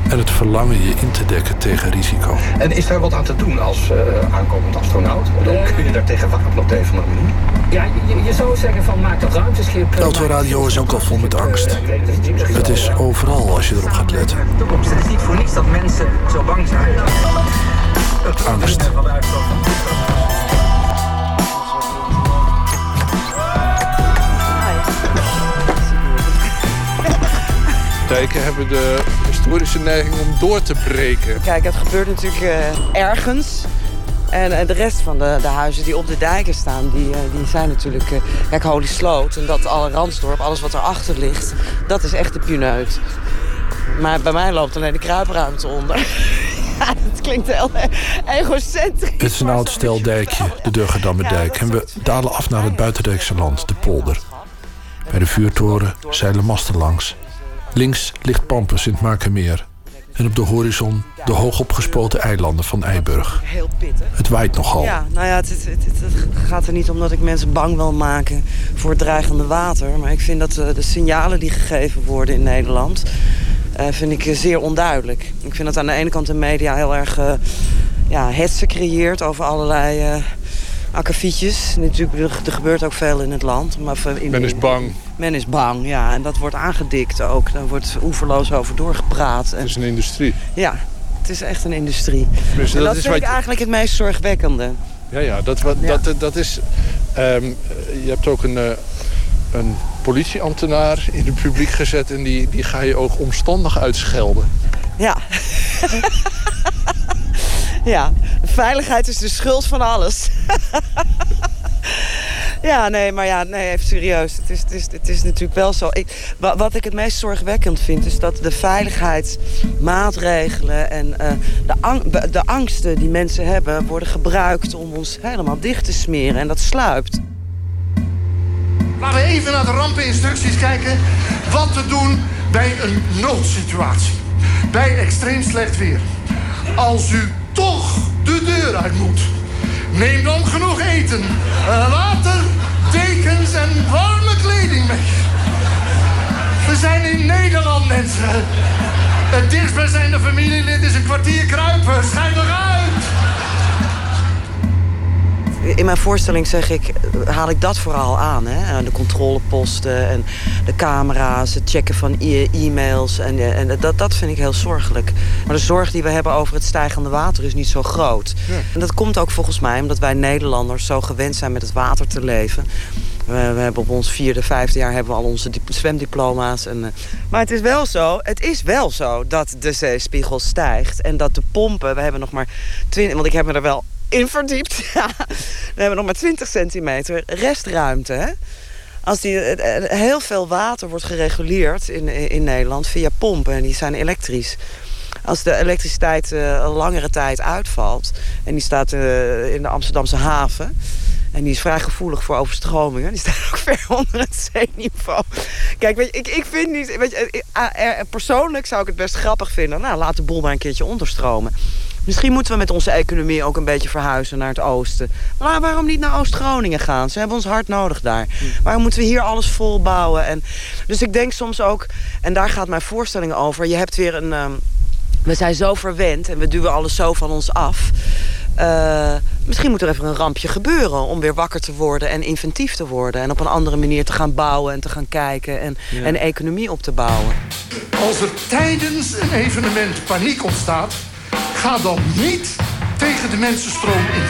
En het verlangen je in te dekken tegen risico. En is daar wat aan te doen als uh, aankomend astronaut? Dan kun je daar tegen wapenen op de een of andere manier? Ja, je, je zou zeggen van maak dat ruimteschip... Autoradio is ook al vol met angst. Het is overal als je erop gaat letten. Het is niet voor niets dat mensen zo bang zijn. Angst. Dijken hebben de historische neiging om door te breken. Kijk, het gebeurt natuurlijk uh, ergens. En uh, de rest van de, de, huizen die op de dijken staan, die, uh, die zijn natuurlijk... kijk, Holy Sloot en dat alle Ransdorp, alles wat erachter ligt... dat is echt de puneut. Maar bij mij loopt alleen de kruipruimte onder. dat klinkt heel egocentrisch. Het is een oud steldijkje, de Durgendammerdijk. En we dalen af naar het buitendijkse land, de polder. Bij de vuurtoren zeilen masten langs. Links ligt Pampen, Sint-Maarkenmeer. En op de horizon de hoogopgespoten eilanden van Eiburg. Heel pittig. Het waait nogal. Ja, nou ja, het, het, het, het gaat er niet om dat ik mensen bang wil maken voor het dreigende water. Maar ik vind dat eh, de signalen die gegeven worden in Nederland... Uh, vind ik eh, zeer onduidelijk. Ik vind dat aan de ene kant de media heel erg uh, ja, hetsen creëert over allerlei akkefietjes. Natuurlijk, er, gebeurt ook veel in het land. Maar in, men is bang. Men is bang, ja. En dat wordt aangedikt ook. Daar wordt oeverloos over doorgepraat. Het is een industrie. Ja, het is echt een industrie. Dus en dat, dat is vind ik wat... eigenlijk het meest zorgwekkende. Ja, ja, dat, wat, Ja. Dat, dat is... Um, je hebt ook een, uh, een politieambtenaar in het publiek gezet... en die, die ga je ook omstandig uitschelden. Ja. ja, veiligheid is de schuld van alles. ja, nee, maar ja, nee, even serieus. Het is, het is, het is natuurlijk wel zo. Ik, wat ik het meest zorgwekkend vind... is dat de veiligheidsmaatregelen en uh, de, de angsten die mensen hebben... worden gebruikt om ons helemaal dicht te smeren. En dat sluipt. Laten we even naar de rampeninstructies kijken. Wat te doen bij een noodsituatie. Bij extreem slecht weer. Als u toch de deur uit moet. Neem dan genoeg eten, water, dekens en warme kleding mee. We zijn in Nederland, mensen. Het dichtstbijzijnde familielid is een kwartier kruipen. Schijn eruit! In mijn voorstelling zeg ik, haal ik dat vooral aan. Hè? De controleposten en de camera's, het checken van e-mails. En, en dat, dat vind ik heel zorgelijk. Maar de zorg die we hebben over het stijgende water is niet zo groot. Ja. En dat komt ook volgens mij omdat wij Nederlanders zo gewend zijn met het water te leven. We, we, hebben op ons vierde, vijfde jaar hebben we al onze zwemdiploma's. En, uh, maar het is wel zo, het is wel zo dat de zeespiegel stijgt. En dat de pompen, we hebben nog maar 20, want ik heb me er wel in verdiept. Ja. We hebben nog maar 20 centimeter restruimte. Hè? Als die, heel veel water wordt gereguleerd in, in Nederland via pompen. En die zijn elektrisch. Als de elektriciteit uh, een langere tijd uitvalt... en die staat in de Amsterdamse haven... En die is vrij gevoelig voor overstromingen. Die staat ook ver onder het zeeniveau. Kijk, weet ik, ik vind niet... Weet je, er, persoonlijk zou ik het best grappig vinden. Nou, laat de boel maar een keertje onderstromen. Misschien moeten we met onze economie ook een beetje verhuizen naar het oosten. Maar waarom niet naar Oost-Groningen gaan? Ze hebben ons hard nodig daar. Hm. Waarom moeten we hier alles vol bouwen? En, dus ik denk soms ook, en daar gaat mijn voorstelling over... je hebt weer een... Um, we zijn zo verwend en we duwen alles zo van ons af... Uh, misschien moet er even een rampje gebeuren om weer wakker te worden en inventief te worden. En op een andere manier te gaan bouwen en te gaan kijken en, ja. en economie op te bouwen. Als er tijdens een evenement paniek ontstaat, ga dan niet tegen de mensenstroom in.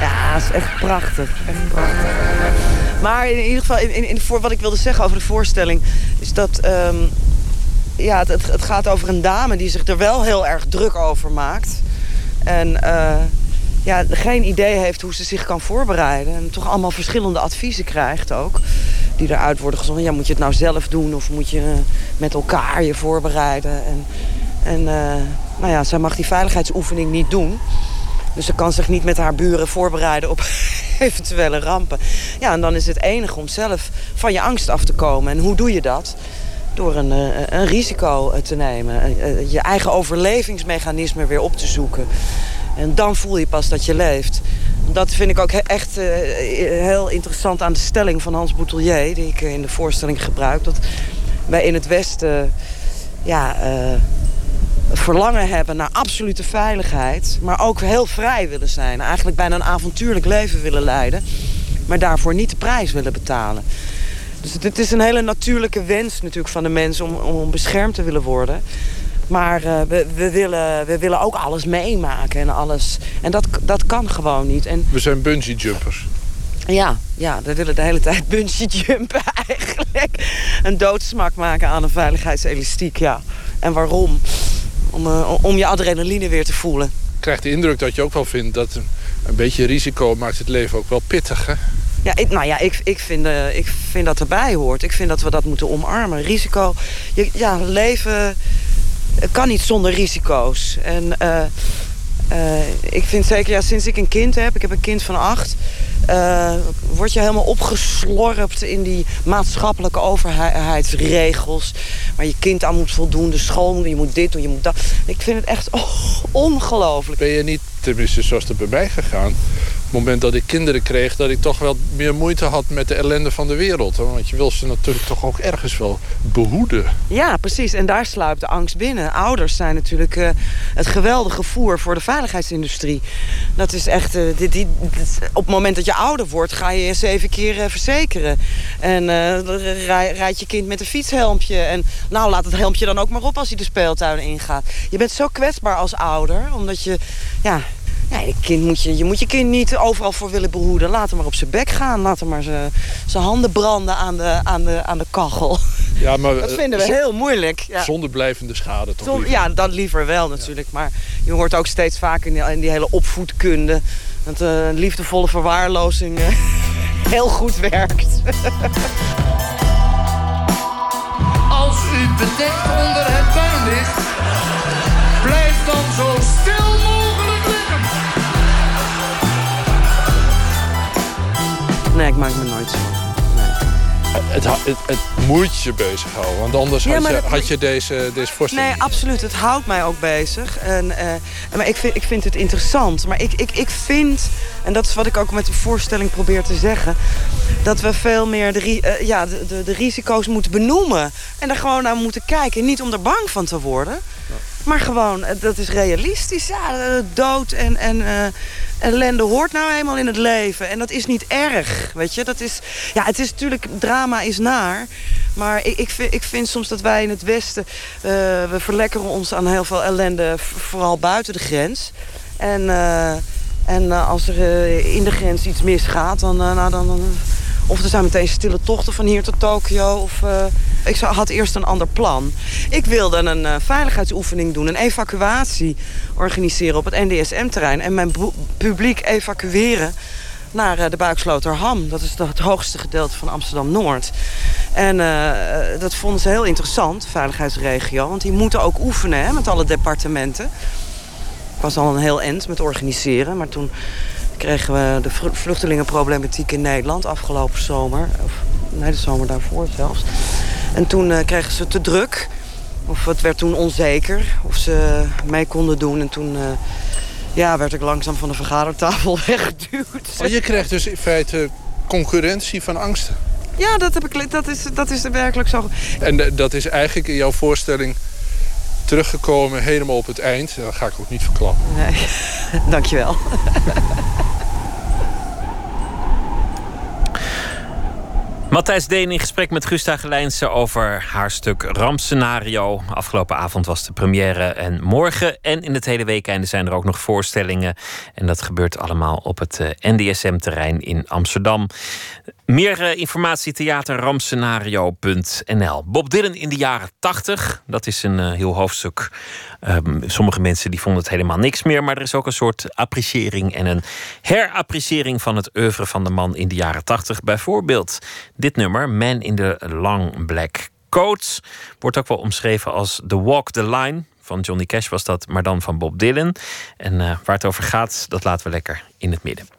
Ja, is echt prachtig. Prachtig. Maar in ieder geval, in, in, voor wat ik wilde zeggen over de voorstelling... is dat um, ja, het, het, gaat over een dame die zich er wel heel erg druk over maakt. En uh, ja, geen idee heeft hoe ze zich kan voorbereiden. En toch allemaal verschillende adviezen krijgt ook. Die eruit worden gezonden. Ja, moet je het nou zelf doen of moet je met elkaar je voorbereiden? En, en uh, nou ja, zij mag die veiligheidsoefening niet doen... Dus ze kan zich niet met haar buren voorbereiden op eventuele rampen. Ja, en dan is het enige om zelf van je angst af te komen. En hoe doe je dat? Door een, een risico te nemen. Je eigen overlevingsmechanisme weer op te zoeken. En dan voel je pas dat je leeft. Dat vind ik ook echt heel interessant aan de stelling van Hans Boutelier... die ik in de voorstelling gebruik. Dat wij in het Westen... ja, verlangen hebben naar absolute veiligheid... maar ook heel vrij willen zijn. Eigenlijk bijna een avontuurlijk leven willen leiden... maar daarvoor niet de prijs willen betalen. Dus het is een hele natuurlijke wens natuurlijk van de mens... om, om beschermd te willen worden. Maar uh, we, we, willen, we willen ook alles meemaken en alles. En dat, dat kan gewoon niet. En, we zijn bungee jumpers. Ja, ja, we willen de hele tijd bungee jumpen eigenlijk. Een doodsmak maken aan een veiligheidselastiek, ja. En waarom? Om, eh, om je adrenaline weer te voelen. Ik krijg de indruk dat je ook wel vindt dat een, een beetje risico maakt het leven ook wel pittig, hè? Ja, ik, nou ja, ik, ik, vind, eh, ik vind dat erbij hoort. Ik vind dat we dat moeten omarmen. Risico, je, ja, leven kan niet zonder risico's. En eh, eh, ik vind zeker, ja, sinds ik een kind heb, ik heb een kind van acht... Uh, word je helemaal opgeslorpt in die maatschappelijke overheidsregels... waar je kind aan moet voldoen, de school, je moet dit doen, je moet dat. Ik vind het echt ongelooflijk. Ben je niet, tenminste zoals het bij mij gegaan het moment dat ik kinderen kreeg... dat ik toch wel meer moeite had met de ellende van de wereld. Want je wil ze natuurlijk toch ook ergens wel behoeden. Ja, precies. En daar sluipt de angst binnen. Ouders zijn natuurlijk uh, het geweldige voer voor de veiligheidsindustrie. Dat is echt... Uh, dit, op het moment dat je ouder wordt, ga je je zeven keer uh, verzekeren. En rijdt je kind met een fietshelmpje. En nou, laat het helmpje dan ook maar op als hij de speeltuin ingaat. Je bent zo kwetsbaar als ouder, omdat je... Ja, ja, je, kind moet je, je moet je kind niet overal voor willen behoeden. Laat hem maar op zijn bek gaan. Laat hem maar zijn handen branden aan de, aan de, aan de kachel. Ja, maar, dat vinden we heel moeilijk. Ja. Zonder blijvende schade toch Zonder, Ja, dat liever wel natuurlijk. Maar je hoort ook steeds vaker in die, in die hele opvoedkunde... dat uh, liefdevolle verwaarlozing uh, heel goed werkt. Als u bedekt onder het tuinlicht... blijf Nee, ik maak me nooit zo. Het, het, het, moet je bezighouden, want anders had, je, had, je, deze, deze voorstelling. Nee, absoluut. Het houdt mij ook bezig. En, uh, maar ik vind, ik vind het interessant. Maar ik, ik, ik vind, en dat is wat ik ook met de voorstelling probeer te zeggen... dat we veel meer de, uh, ja, de, de, de, risico's moeten benoemen. En er gewoon naar moeten kijken. Niet om er bang van te worden... Maar gewoon, eh, dat is realistisch. Ja, dood en, en uh, ellende hoort nou eenmaal in het leven. En dat is niet erg, weet je. Dat is, ja, het is natuurlijk, drama is naar. Maar ik, ik, vind, ik vind soms dat wij in het Westen... We verlekkeren ons aan heel veel ellende, vooral buiten de grens. En, en als er in de grens iets misgaat, dan... nou, dan, dan of er zijn meteen stille tochten van hier tot Tokio. Of, uh, ik had eerst een ander plan. Ik wilde een uh, veiligheidsoefening doen, een evacuatie organiseren op het NDSM-terrein. En mijn publiek evacueren naar uh, de Buiksloterham. Dat is het hoogste gedeelte van Amsterdam-Noord. En dat vonden ze heel interessant, veiligheidsregio. Want die moeten ook oefenen hè, met alle departementen. Ik was al een heel eind met organiseren, maar toen kregen we de vluchtelingenproblematiek in Nederland afgelopen zomer. Of, nee, de zomer daarvoor zelfs. En toen uh, kregen ze te druk. Of het werd toen onzeker of ze mee konden doen. En toen uh, ja, werd ik langzaam van de vergadertafel weggeduwd. Maar je krijgt dus in feite concurrentie van angsten. Ja, dat, heb ik, dat, is, dat is werkelijk zo. En dat is eigenlijk in jouw voorstelling teruggekomen helemaal op het eind. Dat ga ik ook niet verklappen. Nee, dankjewel. Matthijs Deen in gesprek met Gusta Gelijnse over haar stuk Rampscenario. Afgelopen avond was de première en morgen en in het hele weekende zijn er ook nog voorstellingen. En dat gebeurt allemaal op het eh, NDSM-terrein in Amsterdam. Meer uh, informatie theaterrampscenario.nl. Bob Dylan in de jaren 80, dat is een uh, heel hoofdstuk. Um, sommige mensen die vonden het helemaal niks meer, maar er is ook een soort appreciëring en een herappreciëring van het oeuvre van de man in de jaren 80. Bijvoorbeeld dit nummer, Man in the Long Black Coat, wordt ook wel omschreven als The Walk the Line. Van Johnny Cash was dat, maar dan van Bob Dylan. En uh, waar het over gaat, dat laten we lekker in het midden.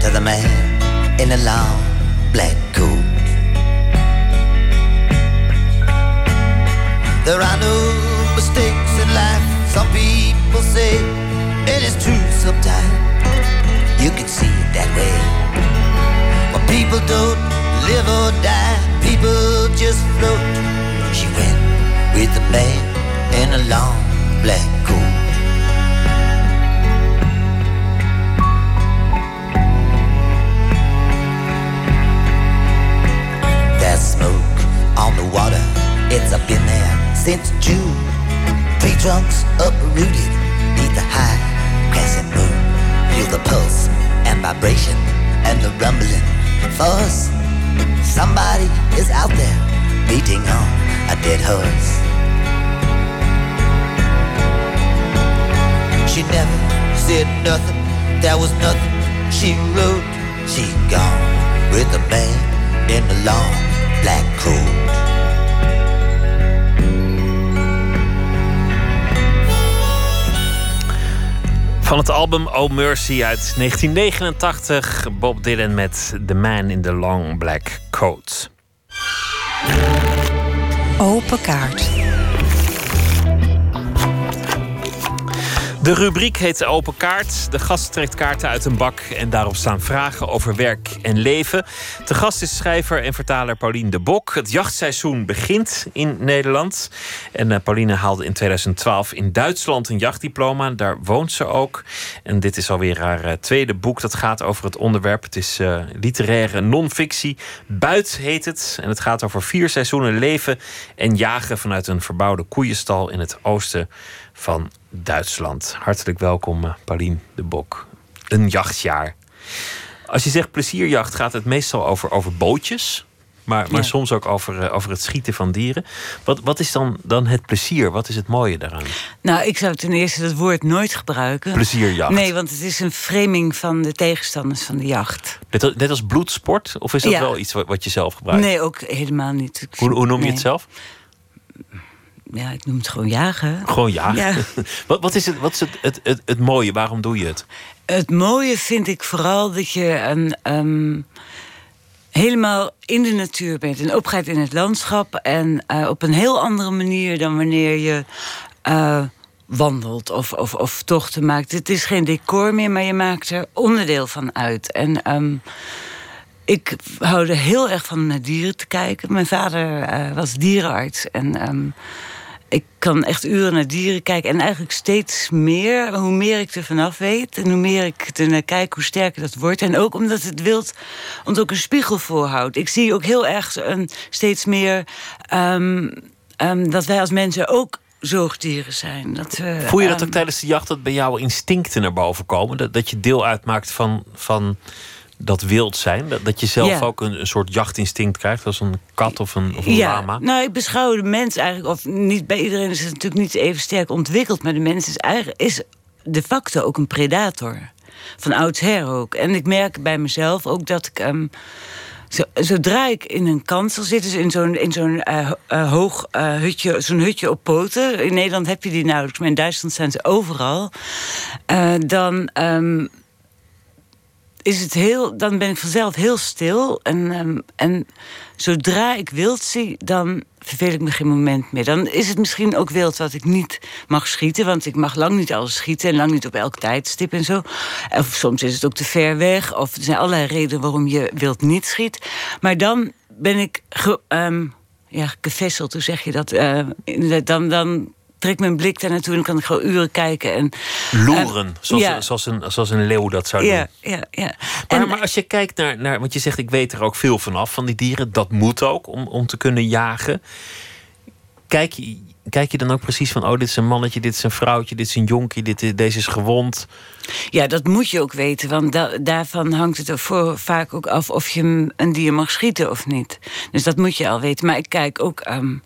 To the man in a long black coat. There are no mistakes in life, some people say, it's true sometimes. You can see it that way. But people don't live or die, people just float. She went with the man in a long black coat. Smoke on the water, it's up in there since June. Tree trunks uprooted neath the high crescent moon. Feel the pulse and vibration and the rumbling force. Somebody is out there beating on a dead horse. She never said nothing, there was nothing she wrote. She gone with the man in the long black coat. Van het album Oh Mercy uit 1989, Bob Dylan met The Man in the Long Black Coat. Open kaart. De rubriek heet Open Kaart. De gast trekt kaarten uit een bak en daarop staan vragen over werk en leven. De gast is schrijver en vertaler Paulien de Bok. Het jachtseizoen begint in Nederland. En uh, Pauline haalde in 2012 in Duitsland een jachtdiploma. Daar woont ze ook. En dit is alweer haar uh, tweede boek dat gaat over het onderwerp. Het is uh, literaire non-fictie. Buit heet het. En het gaat over vier seizoenen leven en jagen vanuit een verbouwde koeienstal in het oosten van Duitsland. Hartelijk welkom, uh, Paulien de Bok. Een jachtjaar. Als je zegt plezierjacht, gaat het meestal over, over bootjes. Maar, maar ja. soms ook over, uh, over het schieten van dieren. Wat, wat is dan, dan het plezier? Wat is het mooie daaraan? Nou, ik zou ten eerste dat woord nooit gebruiken. Plezierjacht? Nee, want het is een framing van de tegenstanders van de jacht. Net, net als bloedsport? Of is dat ja. wel iets wat, wat, je zelf gebruikt? Nee, ook helemaal niet. Hoe, hoe noem je nee. het zelf? Ja, ik noem het gewoon jagen. Gewoon jagen. Ja. wat, wat is, het, wat is het, het, het, het, mooie? Waarom doe je het? Het mooie vind ik vooral dat je een, um, helemaal in de natuur bent. En opgaat in het landschap. En uh, op een heel andere manier dan wanneer je uh, wandelt of, of, of tochten maakt. Het is geen decor meer, maar je maakt er onderdeel van uit. En... Um, ik hou er heel erg van naar dieren te kijken. Mijn vader uh, was dierenarts. En um, ik kan echt uren naar dieren kijken. En eigenlijk steeds meer, hoe meer ik er vanaf weet... en hoe meer ik er naar kijk, hoe sterker dat wordt. En ook omdat het wild ons ook een spiegel voorhoudt. Ik zie ook heel erg een, steeds meer... Um, um, dat wij als mensen ook zoogdieren zijn. Dat we, Voel je dat ook tijdens de jacht... dat bij jou instincten naar boven komen? Dat, dat je deel uitmaakt van... van dat wild zijn? Dat, dat je zelf Ja. ook een, een soort jachtinstinct krijgt, als een kat of een, of een ja, lama? nou, ik beschouw de mens eigenlijk, of niet bij iedereen is het natuurlijk niet even sterk ontwikkeld, maar de mens is eigenlijk is de facto ook een predator. Van oudsher ook. En ik merk bij mezelf ook dat ik. Zo, zodra ik in een kansel zit, dus in zo'n in zo'n eh, eh, hoog eh, hutje, zo'n hutje op poten. In Nederland heb je die nauwelijks, maar in Duitsland zijn ze overal. Dan ehm, is het heel, dan ben ik vanzelf heel stil. En, ehm, en zodra ik wild zie, dan verveel ik me geen moment meer. Dan is het misschien ook wild wat ik niet mag schieten. Want ik mag lang niet alles schieten en lang niet op elk tijdstip en zo. Of soms is het ook te ver weg. Of er zijn allerlei redenen waarom je wild niet schiet. Maar dan ben ik ge, ehm, ja, gevesseld, hoe zeg je dat? Eh, dan, dan trek mijn blik daar naartoe en kan ik gewoon uren kijken. En, Loeren, eh, zoals, ja. zoals, een, zoals een leeuw dat zou doen. Ja, ja, ja. Maar, maar als je kijkt naar, naar. Want je zegt, ik weet er ook veel vanaf van die dieren. Dat moet ook om, om te kunnen jagen. Kijk je, kijk je dan ook precies van. Oh, dit is een mannetje, dit is een vrouwtje, dit is een jonkie, dit, deze is gewond. Ja, dat moet je ook weten, want da- daarvan hangt het er voor vaak ook af of je een dier mag schieten of niet. Dus dat moet je al weten. Maar ik kijk ook ehm,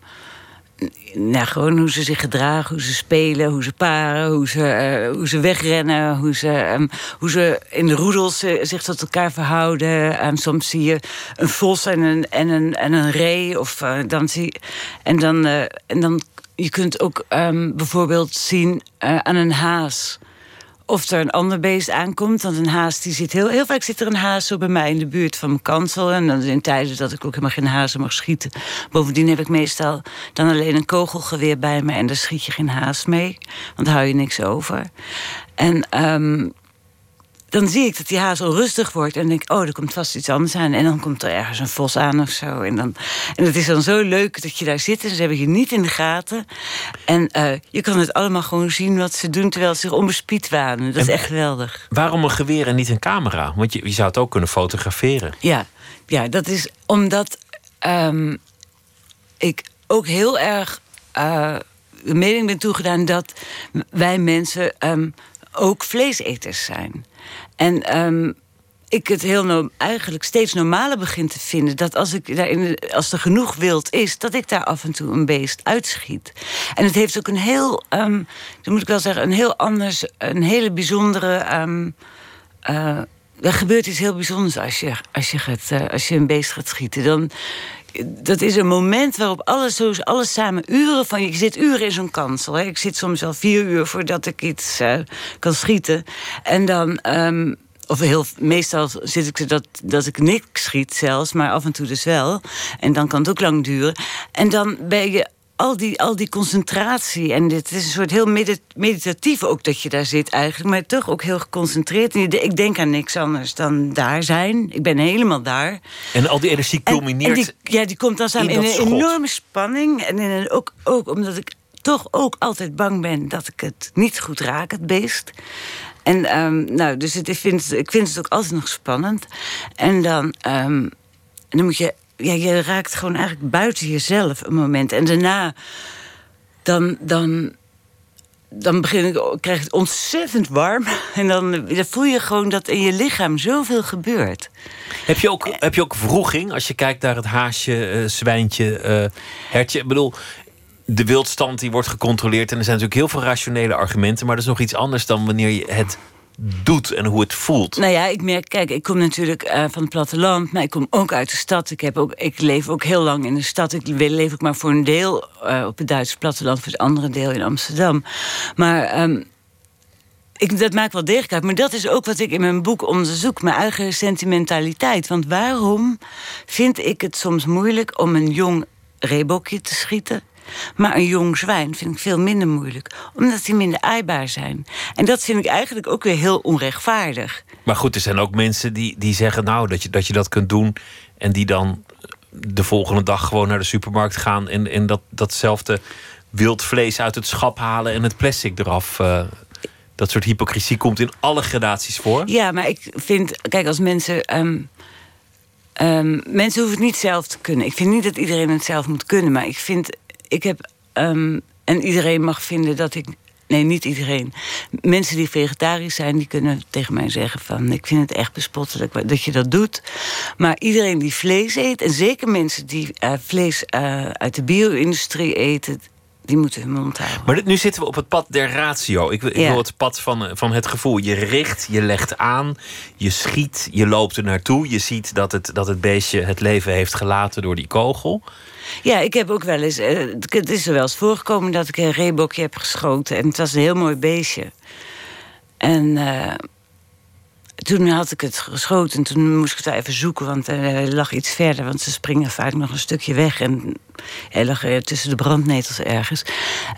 naar gewoon hoe ze zich gedragen, hoe ze spelen, hoe ze paren, hoe ze, eh, hoe ze wegrennen, hoe ze, ehm, hoe ze in de roedels eh, zich tot elkaar verhouden. Ehm, soms zie je een vos en een, en een, en een ree. Of, eh, dan zie, en, dan, en dan je kunt ook ehm, bijvoorbeeld zien aan een haas of er een ander beest aankomt. Want een haas die zit heel, heel vaak zit er een haas zo bij mij in de buurt van mijn kansel. En dan in tijden dat ik ook helemaal geen hazen mag schieten. Bovendien heb ik meestal dan alleen een kogelgeweer bij me en daar schiet je geen haas mee. Want daar hou je niks over. En ehm, dan zie ik dat die haas onrustig wordt. En denk ik, oh, er komt vast iets anders aan. En dan komt er ergens een vos aan of zo. En, dan, en het is dan zo leuk dat je daar zit. En ze hebben je niet in de gaten. En eh, je kan het allemaal gewoon zien wat ze doen... terwijl ze zich onbespied wanen. Dat is echt geweldig. Waarom een geweer en niet een camera? Want je, je zou het ook kunnen fotograferen. Ja, ja dat is omdat ehm, ik ook heel erg eh, de mening ben toegedaan dat wij mensen ehm, ook vleeseters zijn. En ehm, ik het heel eigenlijk steeds normaler begin te vinden dat als, ik daar in de- als er genoeg wild is, dat ik daar af en toe een beest uitschiet. En het heeft ook een heel, ehm dan moet ik wel zeggen, een heel anders, een hele bijzondere. eh, er gebeurt iets heel bijzonders als je, als je, gaat, eh, als je een beest gaat schieten. Dan, dat is een moment waarop alles, zo, alles samen uren van... Je zit uren in zo'n kansel. Hè. Ik zit soms wel vier uur voordat ik iets eh, kan schieten. En dan... ehm, of heel, meestal zit ik dat, dat ik niks schiet zelfs, maar af en toe dus wel. En dan kan het ook lang duren. En dan ben je al die, al die concentratie. En dit is een soort heel medit- meditatief ook dat je daar zit eigenlijk. Maar toch ook heel geconcentreerd. Ik denk aan niks anders dan daar zijn. Ik ben helemaal daar. En al die energie culmineert. En die, ja, die komt dan samen in een schot. enorme spanning. En in een, ook, ook omdat ik toch ook altijd bang ben dat ik het niet goed raak, het beest. En ehm, nou, dus het, ik, vind, het- ik vind het ook altijd nog spannend. En dan, ehm, dan moet je, ja, je raakt gewoon eigenlijk buiten jezelf een moment. En daarna, dan, dan, dan begin ik, krijg het ontzettend warm. En dan, dan voel je gewoon dat in je lichaam zoveel gebeurt. Heb je, ook, heb je ook wroeging als je kijkt naar het haasje, eh, zwijntje, eh, hertje? Ik bedoel, de wildstand die wordt gecontroleerd. En er zijn natuurlijk heel veel rationele argumenten. Maar dat is nog iets anders dan wanneer je het doet en hoe het voelt. Nou ja, ik merk, kijk, ik kom natuurlijk eh, van het platteland, maar ik kom ook uit de stad. Ik, heb ook, ik leef ook heel lang in de stad. Ik le- leef ook maar voor een deel eh, op het Duitse platteland, voor het andere deel in Amsterdam. Maar ehm, ik, dat maakt wel degelijk uit. Maar dat is ook wat ik in mijn boek onderzoek, mijn eigen sentimentaliteit. Want waarom vind ik het soms moeilijk om een jong reebokje te schieten? Maar een jong zwijn vind ik veel minder moeilijk, omdat die minder aaibaar zijn. En dat vind ik eigenlijk ook weer heel onrechtvaardig. Maar goed, er zijn ook mensen die, die zeggen nou dat je, dat je dat kunt doen. En die dan de volgende dag gewoon naar de supermarkt gaan. En, en dat, datzelfde wild vlees uit het schap halen en het plastic eraf. eh, dat soort hypocrisie komt in alle gradaties voor. Ja, maar ik vind, kijk, als mensen. ehm, ehm, mensen hoeven het niet zelf te kunnen. Ik vind niet dat iedereen het zelf moet kunnen, maar ik vind. Ik heb. ehm, en iedereen mag vinden dat ik. Nee, niet iedereen. Mensen die vegetarisch zijn, die kunnen tegen mij zeggen van... ik vind het echt bespottelijk dat je dat doet. Maar iedereen die vlees eet, en zeker mensen die eh, vlees eh, uit de bio-industrie eten... die moeten hun mond houden. Maar dit- nu zitten we op het pad der ratio. Ik, wil- ik Ja. wil het pad van, van het gevoel. Je richt, je legt aan, je schiet, je loopt er naartoe. Je ziet dat het, dat het beestje het leven heeft gelaten door die kogel. Ja, ik heb ook wel eens. eh, het is er wel eens voorgekomen dat ik een reebokje heb geschoten. En het was een heel mooi beestje. En eh, toen had ik het geschoten. En toen moest ik het even zoeken, want eh, hij lag iets verder. Want ze springen vaak nog een stukje weg. En hij lag eh, tussen de brandnetels ergens.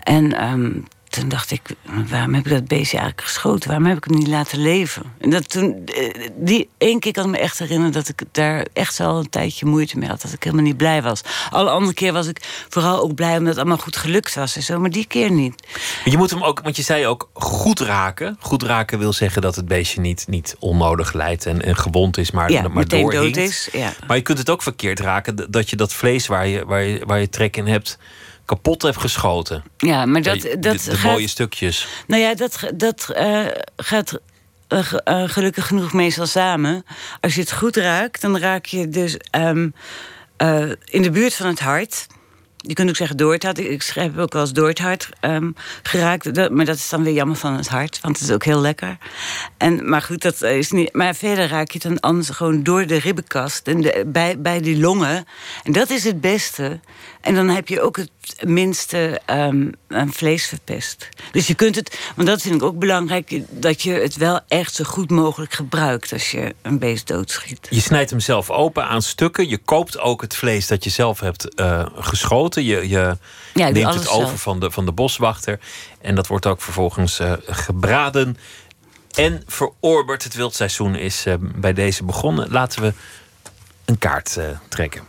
En ehm, toen dacht ik, waarom heb ik dat beestje eigenlijk geschoten? Waarom heb ik hem niet laten leven? En dat toen, eh, die één keer kan ik me echt herinneren dat ik daar echt wel een tijdje moeite mee had. Dat ik helemaal niet blij was. Alle andere keer was ik vooral ook blij omdat het allemaal goed gelukt was en zo. Maar die keer niet. Maar je moet hem ook, want je zei ook goed raken. Goed raken wil zeggen dat het beestje niet, niet onnodig lijdt en, en gewond is, maar, Ja, maar dood is, ja. Maar je kunt het ook verkeerd raken dat je dat vlees waar je, waar je, waar je trek in hebt kapot hebt geschoten. Ja, maar dat, de, dat de gaat- mooie stukjes. Nou ja, dat, dat eh, gaat eh, eh, gelukkig genoeg meestal samen. Als je het goed raakt, dan raak je dus ehm, eh, in de buurt van het hart. Je kunt ook zeggen door het hart. Ik schrijf ook wel eens door het hart ehm, geraakt. Dat- maar dat is dan weer jammer van het hart, want het is ook heel lekker. En, maar goed, dat is niet. Maar verder raak je het dan anders gewoon door de ribbenkast en de, bij, bij die longen. En dat is het beste. En dan heb je ook het minste aan vlees verpest. Dus je kunt het, want dat vind ik ook belangrijk, dat je het wel echt zo goed mogelijk gebruikt als je een beest doodschiet. Je snijdt hem zelf open aan stukken. Je koopt ook het vlees dat je zelf hebt eh, geschoten. Je, je Ja, neemt het over zelf. van de, van de boswachter. En dat wordt ook vervolgens eh, gebraden en verorberd. Het wildseizoen is eh, bij deze begonnen. Laten we een kaart trekken.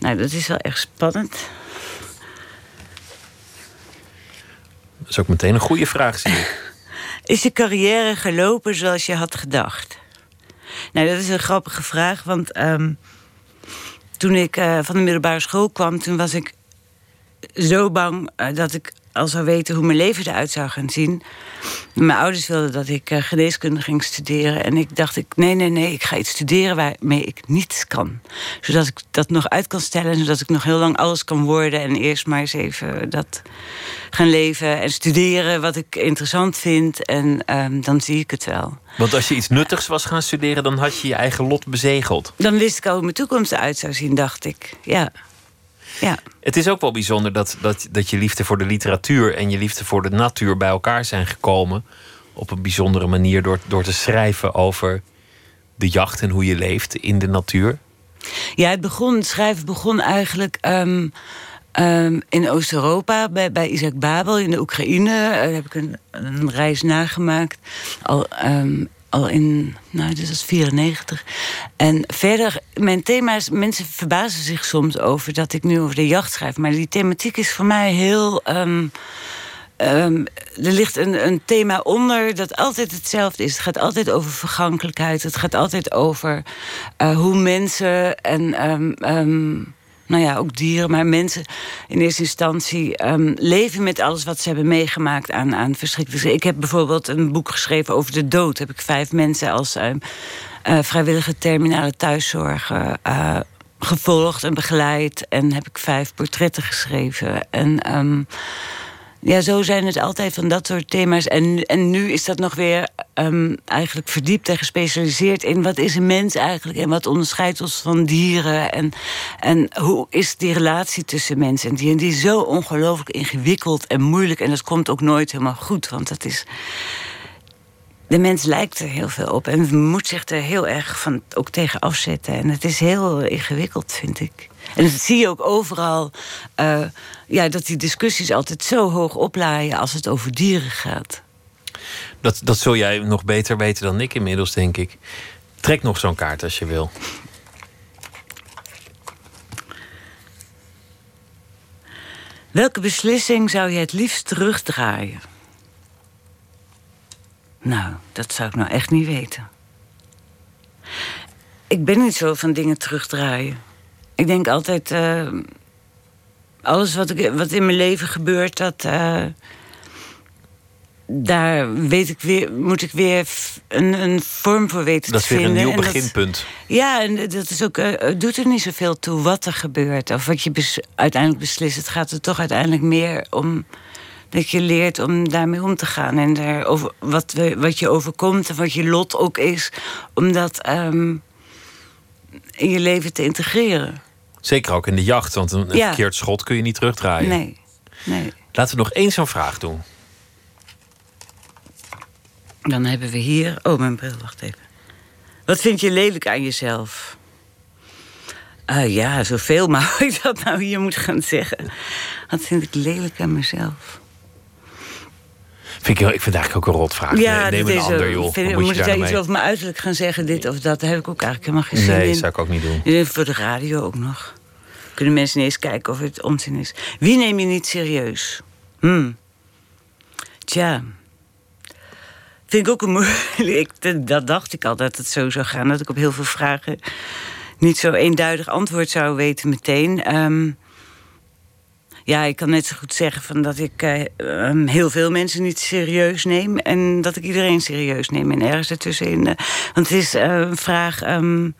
Nou, dat is wel echt spannend. Dat is ook meteen een goede vraag, zie ik. Is je carrière gelopen zoals je had gedacht? Nou, dat is een grappige vraag, want ehm, toen ik eh, van de middelbare school kwam, toen was ik zo bang eh, dat ik al zou weten hoe mijn leven eruit zou gaan zien. Mijn ouders wilden dat ik eh, geneeskunde ging studeren. En ik dacht, ik, nee, nee, nee, ik ga iets studeren waarmee ik niets kan. Zodat ik dat nog uit kan stellen. Zodat ik nog heel lang alles kan worden. En eerst maar eens even dat gaan leven en studeren wat ik interessant vind. En ehm, dan zie ik het wel. Want als je iets nuttigs was gaan studeren, dan had je je eigen lot bezegeld. Dan wist ik al hoe mijn toekomst eruit zou zien, dacht ik. Ja. Ja. Het is ook wel bijzonder dat, dat, dat je liefde voor de literatuur en je liefde voor de natuur bij elkaar zijn gekomen. Op een bijzondere manier door, door te schrijven over de jacht en hoe je leeft in de natuur. Ja, het, begon, het schrijven begon eigenlijk ehm, ehm, in Oost-Europa, bij, bij Isaac Babel in de Oekraïne. Eh, heb ik een, een reis nagemaakt. Al, ehm, al in, nou, dit was 94. En verder, mijn thema's, mensen verbazen zich soms over dat ik nu over de jacht schrijf. Maar die thematiek is voor mij heel. ehm, ehm, er ligt een, een thema onder dat altijd hetzelfde is. Het gaat altijd over vergankelijkheid. Het gaat altijd over eh, hoe mensen en ehm, nou ja, ook dieren, maar mensen in eerste instantie ehm, leven met alles wat ze hebben meegemaakt aan, aan verschrikkelijke. Ik heb bijvoorbeeld een boek geschreven over de dood. Heb ik vijf mensen als ehm, eh, vrijwillige terminale thuiszorg eh, gevolgd en begeleid. En heb ik vijf portretten geschreven. En ehm, ja, zo zijn het altijd van dat soort thema's. En, en nu is dat nog weer ehm, eigenlijk verdiept en gespecialiseerd in wat is een mens eigenlijk en wat onderscheidt ons van dieren. En, en hoe is die relatie tussen mens en dier. En die is zo ongelooflijk ingewikkeld en moeilijk. En dat komt ook nooit helemaal goed, want dat is. De mens lijkt er heel veel op en moet zich er heel erg van ook tegen afzetten. En het is heel ingewikkeld, vind ik. En dat zie je ook overal. eh, ja, dat die discussies altijd zo hoog oplaaien als het over dieren gaat. Dat, dat zul jij nog beter weten dan ik inmiddels, denk ik. Trek nog zo'n kaart als je wil. Welke beslissing zou je het liefst terugdraaien? Nou, dat zou ik nou echt niet weten. Ik ben niet zo van dingen terugdraaien. Ik denk altijd. eh, alles wat, ik, wat in mijn leven gebeurt, dat. eh, daar weet ik weer, moet ik weer een, een vorm voor weten Dat is te weer een vinden. nieuw En dat- beginpunt. ja, en dat is ook, eh, doet er niet zoveel toe wat er gebeurt. Of wat je bes- uiteindelijk beslist. Het gaat er toch uiteindelijk meer om dat je leert om daarmee om te gaan. En daar over, wat, we, wat je overkomt en wat je lot ook is. Om dat ehm, in je leven te integreren. Zeker ook in de jacht, want een, een Ja. verkeerd schot kun je niet terugdraaien. Nee, nee. Laten we nog één zo'n vraag doen. Dan hebben we hier... Oh, mijn bril, wacht even. Wat vind je lelijk aan jezelf? Ah ja, zoveel, maar hoe ik dat nou hier moet gaan zeggen. Wat vind ik lelijk aan mezelf? Vind ik, heel- ik vind het eigenlijk ook een rotvraag. nee, neem dat een is ander, joh. Vind, moet moet ik je daar iets mee? over mijn uiterlijk gaan zeggen? Dit of dat? Heb ik ook eigenlijk helemaal geen zin Nee, in. zou ik ook niet doen. Voor de radio ook nog. Kunnen mensen niet eens kijken of het onzin is. Wie neem je niet serieus? Hm. Tja. Vind ik ook een moeilijk. Dat- Dat dacht ik al dat het zo zou gaan. Dat ik op heel veel vragen niet zo eenduidig antwoord zou weten meteen. Ehm, ja, ik kan net zo goed zeggen van dat ik eh, ehm, heel veel mensen niet serieus neem. En dat ik iedereen serieus neem. En ergens ertussenin. eh, want het is eh, een vraag. ehm,